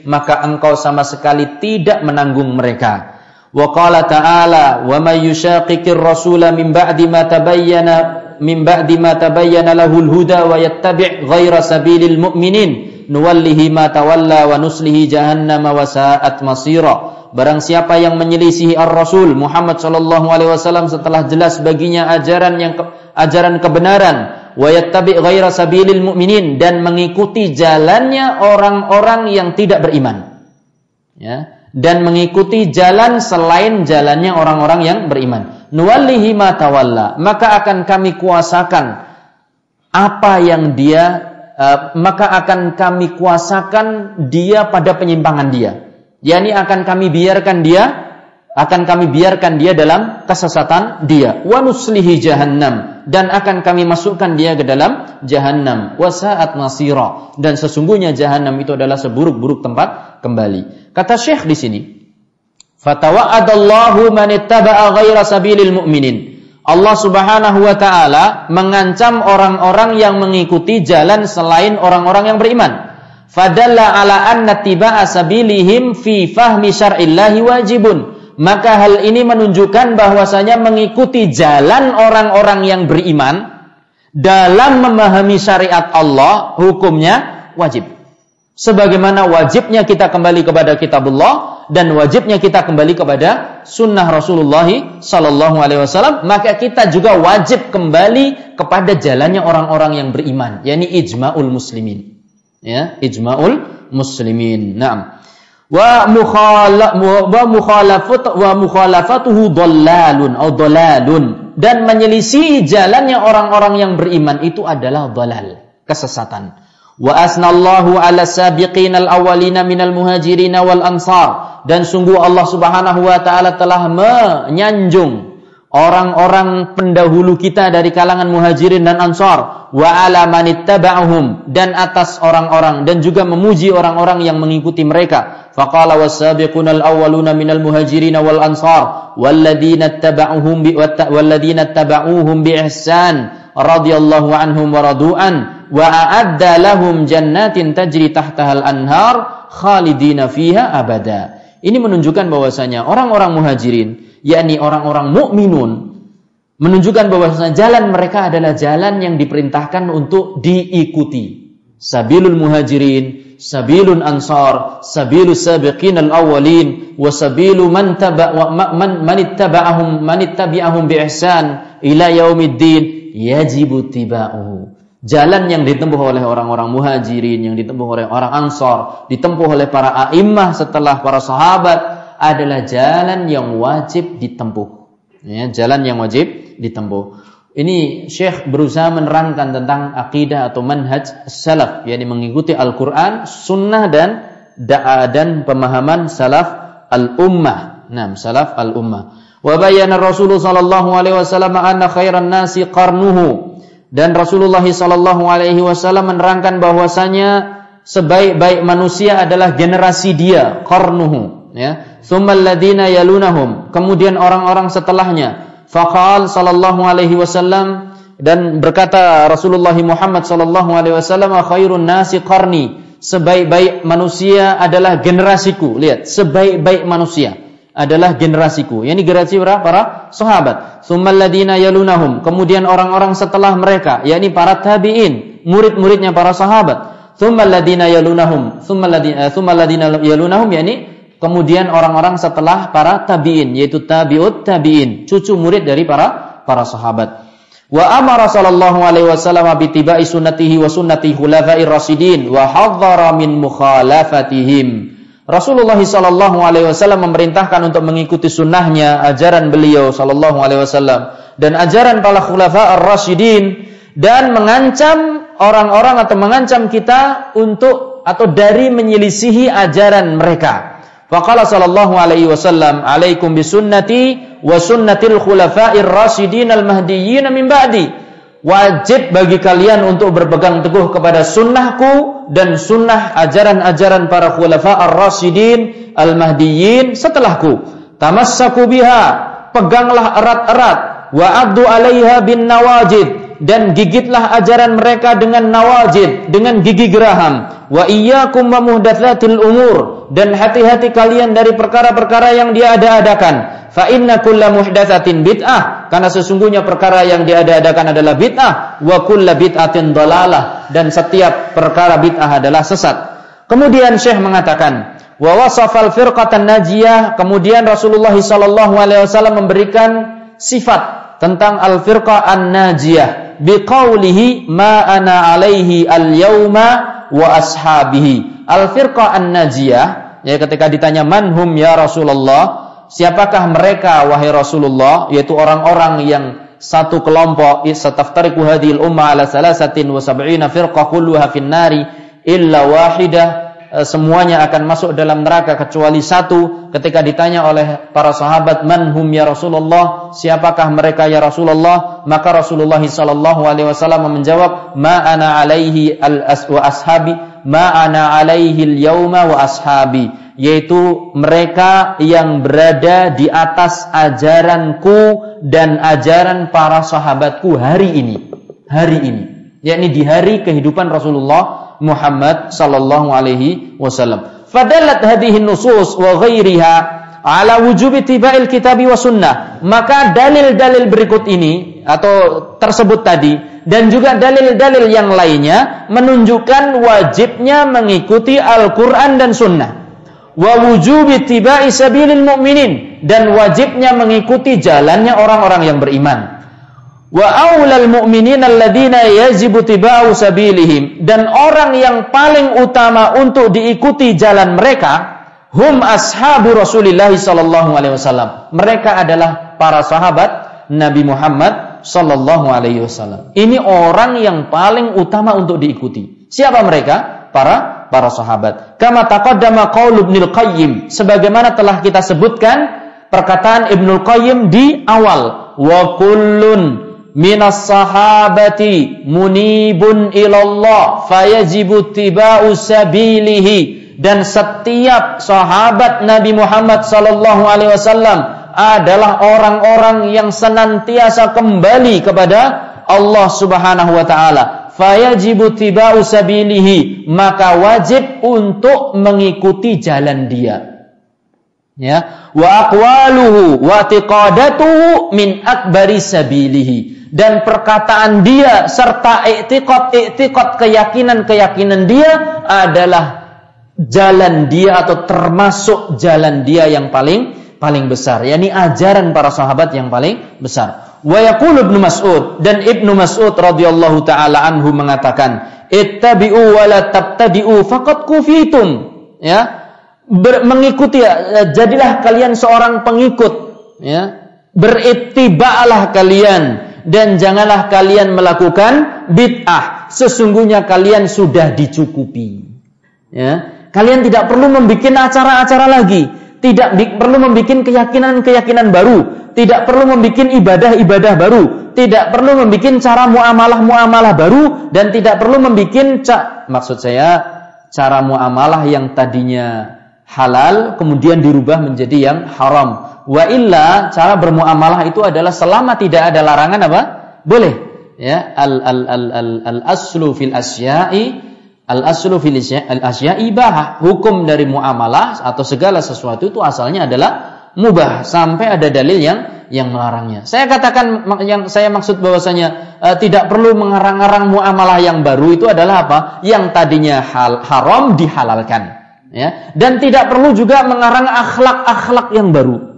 maka engkau sama sekali tidak menanggung mereka. Wa qala ta'ala wa may yushaqiqir rasula min ba'di ma tabayyana min ba'di ma tabayyana lahul huda wa yattabi' ghaira sabilil mu'minin nuwallihi ma tawalla wa nuslihi jahannama wa sa'at masira. Barang siapa yang menyelisihi Ar-Rasul Muhammad sallallahu alaihi wasallam setelah jelas baginya ajaran yang ke, ajaran kebenaran wa yattabi ghaira sabilil mu'minin dan mengikuti jalannya orang-orang yang tidak beriman. Ya, dan mengikuti jalan selain jalannya orang-orang yang beriman. Nuwallihi ma tawalla, maka akan kami kuasakan apa yang dia maka akan kami kuasakan dia pada penyimpangan dia. Yakni akan kami biarkan dia akan kami biarkan dia dalam kesesatan dia. Wa nuslihi jahannam. Dan akan kami masukkan dia ke dalam jahannam. Wa sa'at masira dan sesungguhnya jahannam itu adalah seburuk-buruk tempat kembali. Kata Syekh di sini fatawa'adallahu man ittaba'a ghaira sabilil mu'minin Allah Subhanahu wa taala mengancam orang-orang yang mengikuti jalan selain orang-orang yang beriman fadalla ala anna tiba'a sabilihim fi fahmi syar'illahi wajibun. Maka hal ini menunjukkan bahwasanya mengikuti jalan orang-orang yang beriman dalam memahami syariat Allah hukumnya wajib. Sebagaimana wajibnya kita kembali kepada kitabullah dan wajibnya kita kembali kepada sunnah Rasulullah Sallallahu Alaihi Wasallam, maka kita juga wajib kembali kepada jalannya orang-orang yang beriman, yakni ijma'ul muslimin. Ya ijma'ul muslimin. Na'am. Wa mukhala wa mukhalafat wa mukhalafatuhu dhallalun atau dhalalun dan menyelisih jalannya orang-orang yang beriman itu adalah dhalal kesesatan wa asnallahu ala sabiqin al awwalina minal muhajirin wal ansar. Dan sungguh Allah Subhanahu wa taala telah menyanjung orang-orang pendahulu kita dari kalangan muhajirin dan ansar. Wa ala manittaba'uhum dan atas orang-orang dan juga memuji orang-orang yang mengikuti mereka. Faqala was-sabiquna al-awwaluna minal muhajirin wal ansar walladzina ittaba'uhum bi walladzina ittaba'uhum bi ihsan radhiyallahu anhum wa radu'an wa a'adda lahum jannatin tajri tahtaha al-anhar khalidina fiha abada ini menunjukkan bahwasanya orang-orang muhajirin yakni orang-orang mukminun menunjukkan bahwa jalan mereka adalah jalan yang diperintahkan untuk diikuti. Sabilul muhajirin, sabilun ansar, sabilus sabiqin al-awwalin, wa sabilu man taba wa man man ittaba'ahum man ittabi'ahum bi ihsan ila yaumiddin yajibu tiba'uhu. Jalan yang ditempuh oleh orang-orang muhajirin, yang ditempuh oleh orang ansar, ditempuh oleh para a'immah setelah para sahabat, adalah jalan yang wajib ditempuh. Ya, jalan yang wajib ditempuh. Ini Syekh berusaha menerangkan tentang akidah atau manhaj salaf, yakni mengikuti Al-Quran, sunnah dan da'a dan pemahaman salaf al-ummah. Nah, salaf al-ummah. Wa bayyana Rasulullah sallallahu alaihi wasallam anna khairan nasi qarnuhu. Dan Rasulullah sallallahu alaihi wasallam menerangkan bahwasanya sebaik-baik manusia adalah generasi dia, qarnuhu, ya ladina yalunahum. Kemudian orang-orang setelahnya. Faqal sallallahu alaihi wasallam dan berkata Rasulullah Muhammad sallallahu alaihi wasallam khairun nasi qarni. Sebaik-baik manusia adalah generasiku. Lihat, sebaik-baik manusia adalah generasiku. Yani generasi para, para sahabat. Thummal ladina yalunahum. Kemudian orang-orang setelah mereka, yakni para tabi'in murid-muridnya para sahabat. Thumma alladziina yalunahum, thumma alladziina yalunahum yakni kemudian orang-orang setelah para tabi'in yaitu tabi'ut tabi'in, cucu murid dari para para sahabat. Wa amara sallallahu alaihi wasallam bi tibai sunnatihi wa sunnati khulafa'ir rasyidin wa hadzara min mukhalafatihim. Rasulullah sallallahu alaihi wasallam memerintahkan untuk mengikuti sunnahnya, ajaran beliau sallallahu alaihi wasallam dan ajaran para khulafa ar-rasyidin dan mengancam orang-orang atau mengancam kita untuk atau dari menyelisihi ajaran mereka. Faqala sallallahu alaihi wasallam, "Alaikum bisunnati wa sunnatil khulafa'ir rasyidin al-mahdiyyin min ba'di." Wajib bagi kalian untuk berpegang teguh kepada sunnahku dan sunnah ajaran-ajaran para khulafa ar-rasyidin al-mahdiyyin setelahku. Tamassaku biha, peganglah erat-erat wa addu 'alaiha bin nawajid dan gigitlah ajaran mereka dengan nawajid, dengan gigi geraham. Wa iyyakum wa muhdatsatil umur dan hati-hati kalian dari perkara-perkara yang dia ada-adakan Fa inna kulla muhdatsatin bid'ah karena sesungguhnya perkara yang diada-adakan adalah bid'ah wa kulla bid'atin dalalah dan setiap perkara bid'ah adalah sesat. Kemudian Syekh mengatakan wa wasafal firqatan najiyah kemudian Rasulullah sallallahu alaihi wasallam memberikan sifat tentang al-firqah an-najiyah biqaulihi ma ana alaihi al-yauma wa ashabihi. Al-firqah an-najiyah ya ketika ditanya manhum ya Rasulullah? Siapakah mereka wahai Rasulullah? Yaitu orang-orang yang satu kelompok sataftariqu hadhil umma ala salasatin wa sab'ina firqah kulluha finnari illa wahidah semuanya akan masuk dalam neraka kecuali satu. Ketika ditanya oleh para sahabat man hum ya Rasulullah? Siapakah mereka ya Rasulullah? Maka Rasulullah sallallahu alaihi wasallam menjawab ma ana alaihi al wa ashabi ma ana alaihi al yauma wa ashabi. Yaitu mereka yang berada di atas ajaranku dan ajaran para sahabatku hari ini. Hari ini, yakni di hari kehidupan Rasulullah Muhammad sallallahu alaihi wasallam. Fadalat hadhihi nusus wa ghairiha ala wujubi tiba'il kitabi wa sunnah. Maka dalil-dalil berikut ini atau tersebut tadi dan juga dalil-dalil yang lainnya menunjukkan wajibnya mengikuti Al-Qur'an dan sunnah wa wujubi tibai sabilil mu'minin dan wajibnya mengikuti jalannya orang-orang yang beriman. Wa aulal mu'minin alladziina yajibu tibau sabilihim dan orang yang paling utama untuk diikuti jalan mereka hum ashabu Rasulillah sallallahu alaihi wasallam. Mereka adalah para sahabat Nabi Muhammad sallallahu alaihi wasallam. Ini orang yang paling utama untuk diikuti. Siapa mereka? Para para sahabat. Kama taqaddama qaul Ibnu Qayyim sebagaimana telah kita sebutkan perkataan Ibnu Qayyim di awal wa kullun minas sahabati munibun ilallah fayajibu tiba'u sabilihi. Dan setiap sahabat Nabi Muhammad sallallahu alaihi wasallam adalah orang-orang yang senantiasa kembali kepada Allah Subhanahu wa taala. Fayajibu tiba'u sabilihi maka wajib untuk mengikuti jalan dia ya wa aqwaluhu wa tiqadatuhu min akbari sabilihi dan perkataan dia serta i'tiqad i'tiqad keyakinan-keyakinan dia adalah jalan dia atau termasuk jalan dia yang paling paling besar yakni ajaran para sahabat yang paling besar Wa yaqulu Ibnu Mas'ud dan Ibnu Mas'ud radhiyallahu taala anhu mengatakan, "Ittabi'u wa la tabtadi'u faqad kufitum." Ya. Ber, mengikuti ya, jadilah kalian seorang pengikut, ya. Berittiba'lah kalian dan janganlah kalian melakukan bid'ah. Sesungguhnya kalian sudah dicukupi. Ya. Kalian tidak perlu membuat acara-acara lagi, tidak perlu membuat keyakinan-keyakinan baru, tidak perlu membuat ibadah-ibadah baru, tidak perlu membuat cara muamalah-muamalah baru dan tidak perlu membuat maksud saya cara muamalah yang tadinya halal kemudian dirubah menjadi yang haram. Wa illa cara bermuamalah itu adalah selama tidak ada larangan apa? Boleh. Ya, al al al al, al aslu fil asya'i al aslu fil asya'i bahah. Hukum dari muamalah atau segala sesuatu itu asalnya adalah mubah sampai ada dalil yang yang melarangnya. Saya katakan yang saya maksud bahwasanya uh, tidak perlu mengarang-arang muamalah yang baru itu adalah apa? Yang tadinya hal, haram dihalalkan. Ya, dan tidak perlu juga mengarang akhlak-akhlak yang baru.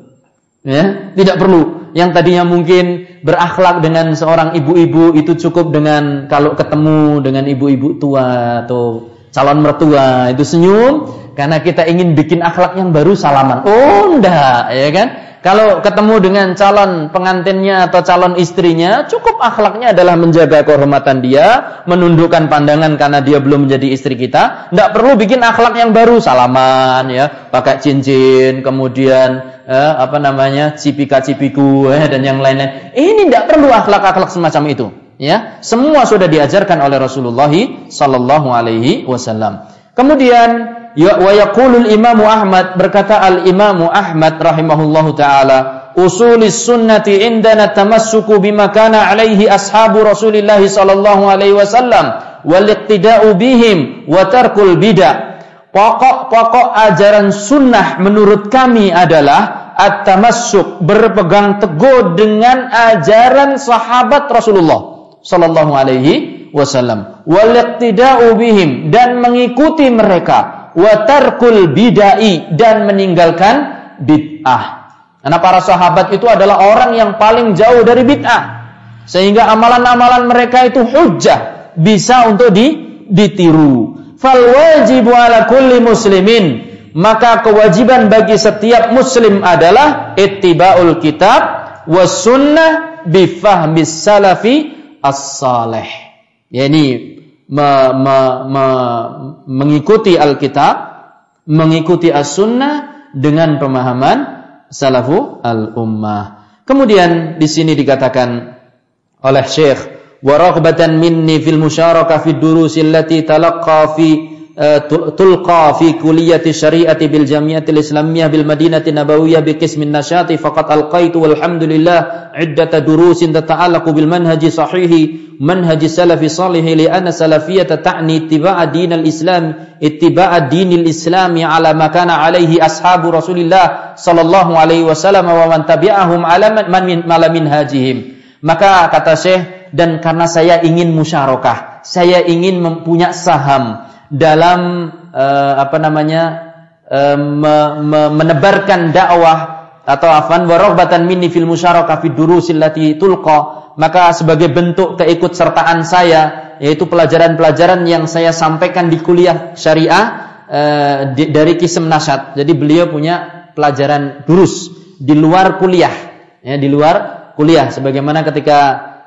Ya, tidak perlu. Yang tadinya mungkin berakhlak dengan seorang ibu-ibu itu cukup dengan kalau ketemu dengan ibu-ibu tua atau calon mertua itu senyum karena kita ingin bikin akhlak yang baru salaman. Oh, enggak, ya kan? Kalau ketemu dengan calon pengantinnya atau calon istrinya, cukup akhlaknya adalah menjaga kehormatan dia, menundukkan pandangan karena dia belum menjadi istri kita. Tidak perlu bikin akhlak yang baru, salaman ya, pakai cincin, kemudian eh, apa namanya, cipika-cipiku eh, dan yang lain-lain. Ini tidak perlu akhlak-akhlak semacam itu. Ya, semua sudah diajarkan oleh Rasulullah sallallahu alaihi wasallam. Kemudian Ya wa yaqulul Imam Ahmad berkata Al Imam Ahmad rahimahullahu taala usulis sunnati indana tamassuku bima kana alaihi ashabu Rasulillah sallallahu alaihi wasallam wal iqtida'u bihim wa tarkul bid'ah. Pokok-pokok ajaran sunnah menurut kami adalah at-tamassuk berpegang teguh dengan ajaran sahabat Rasulullah sallallahu alaihi wasallam wal bihim dan mengikuti mereka watarkul bidai dan meninggalkan bid'ah. Karena para sahabat itu adalah orang yang paling jauh dari bid'ah. Sehingga amalan-amalan mereka itu hujjah, bisa untuk di, ditiru. Fal wajibu ala kulli muslimin, maka kewajiban bagi setiap muslim adalah ittibaul kitab was sunnah bifahmis salafi as-salih. Yani me, me, me, mengikuti Alkitab, mengikuti As-Sunnah dengan pemahaman salafu al-ummah. Kemudian di sini dikatakan oleh Syekh wa minni fil musyarakah fi durusi allati talaqqa fi Eh, tulqa fi kulliyati syariati bil jamiatil islamiyah bil madinati nabawiyah bi qismin nasyati faqad alqaitu walhamdulillah iddata durusin tata'allaqu bil manhaji sahihi manhaji salafi salihi li anna salafiyata ta'ni ittiba'a dinil islam ittiba'a dinil islam ala ma kana alaihi ashabu rasulillah sallallahu alaihi wasallam wa man tabi'ahum ala man min hajihim maka kata Syekh dan karena saya ingin musyarakah saya ingin mempunyai saham dalam uh, apa namanya uh, me, me, menebarkan dakwah atau afan warohbatan minni fil musyarakah maka sebagai bentuk keikutsertaan saya yaitu pelajaran-pelajaran yang saya sampaikan di kuliah syariah uh, dari kisem nasyad jadi beliau punya pelajaran durus di luar kuliah ya di luar kuliah. Sebagaimana ketika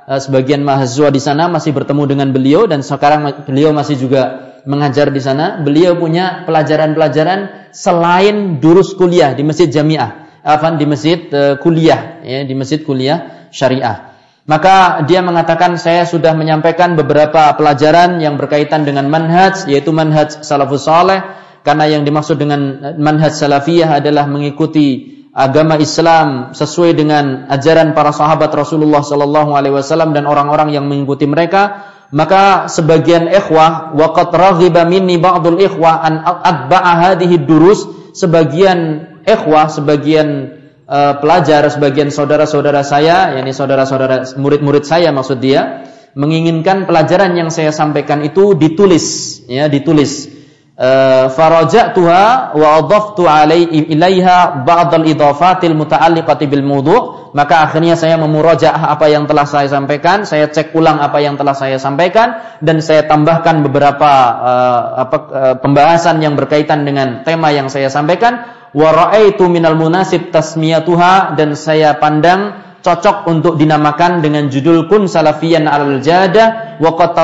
uh, sebagian mahasiswa di sana masih bertemu dengan beliau dan sekarang beliau masih juga mengajar di sana, beliau punya pelajaran-pelajaran selain durus kuliah di masjid jamiah, apa di masjid uh, kuliah, ya, di masjid kuliah syariah. Maka dia mengatakan saya sudah menyampaikan beberapa pelajaran yang berkaitan dengan manhaj, yaitu manhaj salafus saleh, karena yang dimaksud dengan manhaj salafiyah adalah mengikuti agama Islam sesuai dengan ajaran para sahabat Rasulullah sallallahu alaihi wasallam dan orang-orang yang mengikuti mereka maka sebagian ikhwah waqad raghiba minni ba'dul ikhwah an atba'a hadhihi durus sebagian ikhwah sebagian uh, pelajar sebagian saudara-saudara saya yakni saudara-saudara murid-murid saya maksud dia menginginkan pelajaran yang saya sampaikan itu ditulis ya ditulis faraja'tuha wa alaihi ilaiha ba'd al-idafatil muta'alliqati bil mawdu' maka akhirnya saya memurajaah apa yang telah saya sampaikan saya cek ulang apa yang telah saya sampaikan dan saya tambahkan beberapa uh, apa uh, pembahasan yang berkaitan dengan tema yang saya sampaikan. Wa ra'aitu minal munasib tasmiyatuha dan saya pandang cocok untuk dinamakan dengan judul Kun Salafiyan al Jada wa qad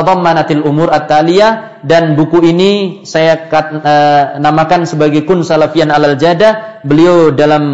umur at-taliyah dan buku ini saya kat, uh, namakan sebagai Kun Salafiyan al Jada. Beliau dalam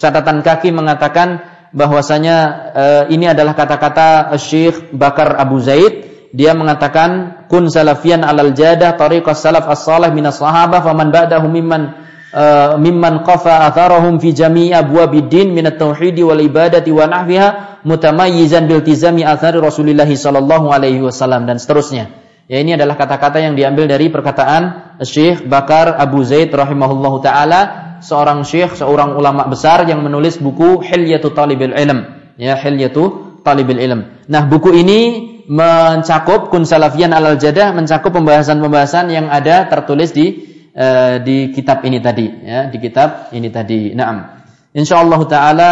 catatan kaki mengatakan bahwasanya uh, ini adalah kata-kata Syekh Bakar Abu Zaid. Dia mengatakan kun salafiyan alal jadah tariqas salaf as-salih minas sahabah faman ba'dahum mimman Uh, mimman qafa atharahum fi jami'i abwabid din min at-tauhid wal ibadati wa nahwiha mutamayyizan bil tizami athari Rasulillah sallallahu alaihi wasallam dan seterusnya. Ya ini adalah kata-kata yang diambil dari perkataan Syekh Bakar Abu Zaid rahimahullahu taala, seorang syekh, seorang ulama besar yang menulis buku Hilyatu Talibil Ilm. Ya, Hilyatu Talibil Ilm. Nah, buku ini mencakup kun salafian alal jadah mencakup pembahasan-pembahasan yang ada tertulis di uh, di kitab ini tadi ya, di kitab ini tadi. Naam. Insyaallah taala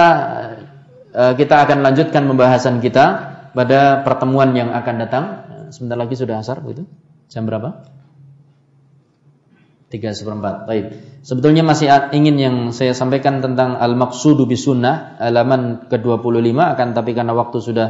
uh, kita akan lanjutkan pembahasan kita pada pertemuan yang akan datang. Sebentar lagi sudah asar begitu. Jam berapa? Tiga seperempat. Baik. Sebetulnya masih ingin yang saya sampaikan tentang al-maqsudu sunnah halaman ke-25 akan tapi karena waktu sudah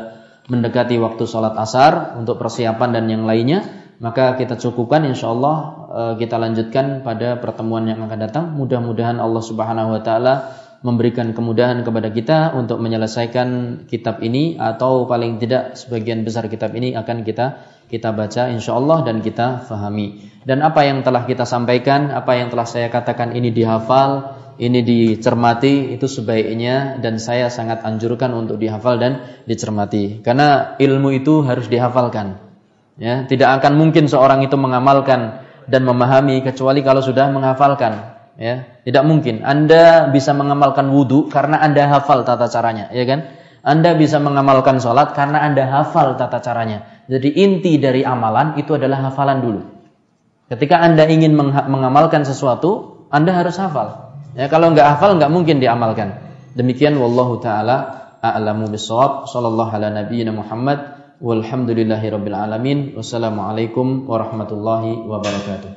mendekati waktu sholat asar untuk persiapan dan yang lainnya maka kita cukupkan insyaallah kita lanjutkan pada pertemuan yang akan datang mudah-mudahan Allah Subhanahu wa taala memberikan kemudahan kepada kita untuk menyelesaikan kitab ini atau paling tidak sebagian besar kitab ini akan kita kita baca insya Allah dan kita fahami. Dan apa yang telah kita sampaikan, apa yang telah saya katakan ini dihafal, ini dicermati itu sebaiknya dan saya sangat anjurkan untuk dihafal dan dicermati. Karena ilmu itu harus dihafalkan. Ya, tidak akan mungkin seorang itu mengamalkan dan memahami kecuali kalau sudah menghafalkan. Ya, tidak mungkin. Anda bisa mengamalkan wudhu karena Anda hafal tata caranya, ya kan? Anda bisa mengamalkan sholat karena Anda hafal tata caranya. Jadi inti dari amalan itu adalah hafalan dulu. Ketika Anda ingin mengamalkan sesuatu, Anda harus hafal. Ya, kalau nggak hafal nggak mungkin diamalkan. Demikian wallahu taala a'lamu bissawab. Sallallahu ala nabiyyina Muhammad walhamdulillahi rabbil alamin. Wassalamualaikum warahmatullahi wabarakatuh.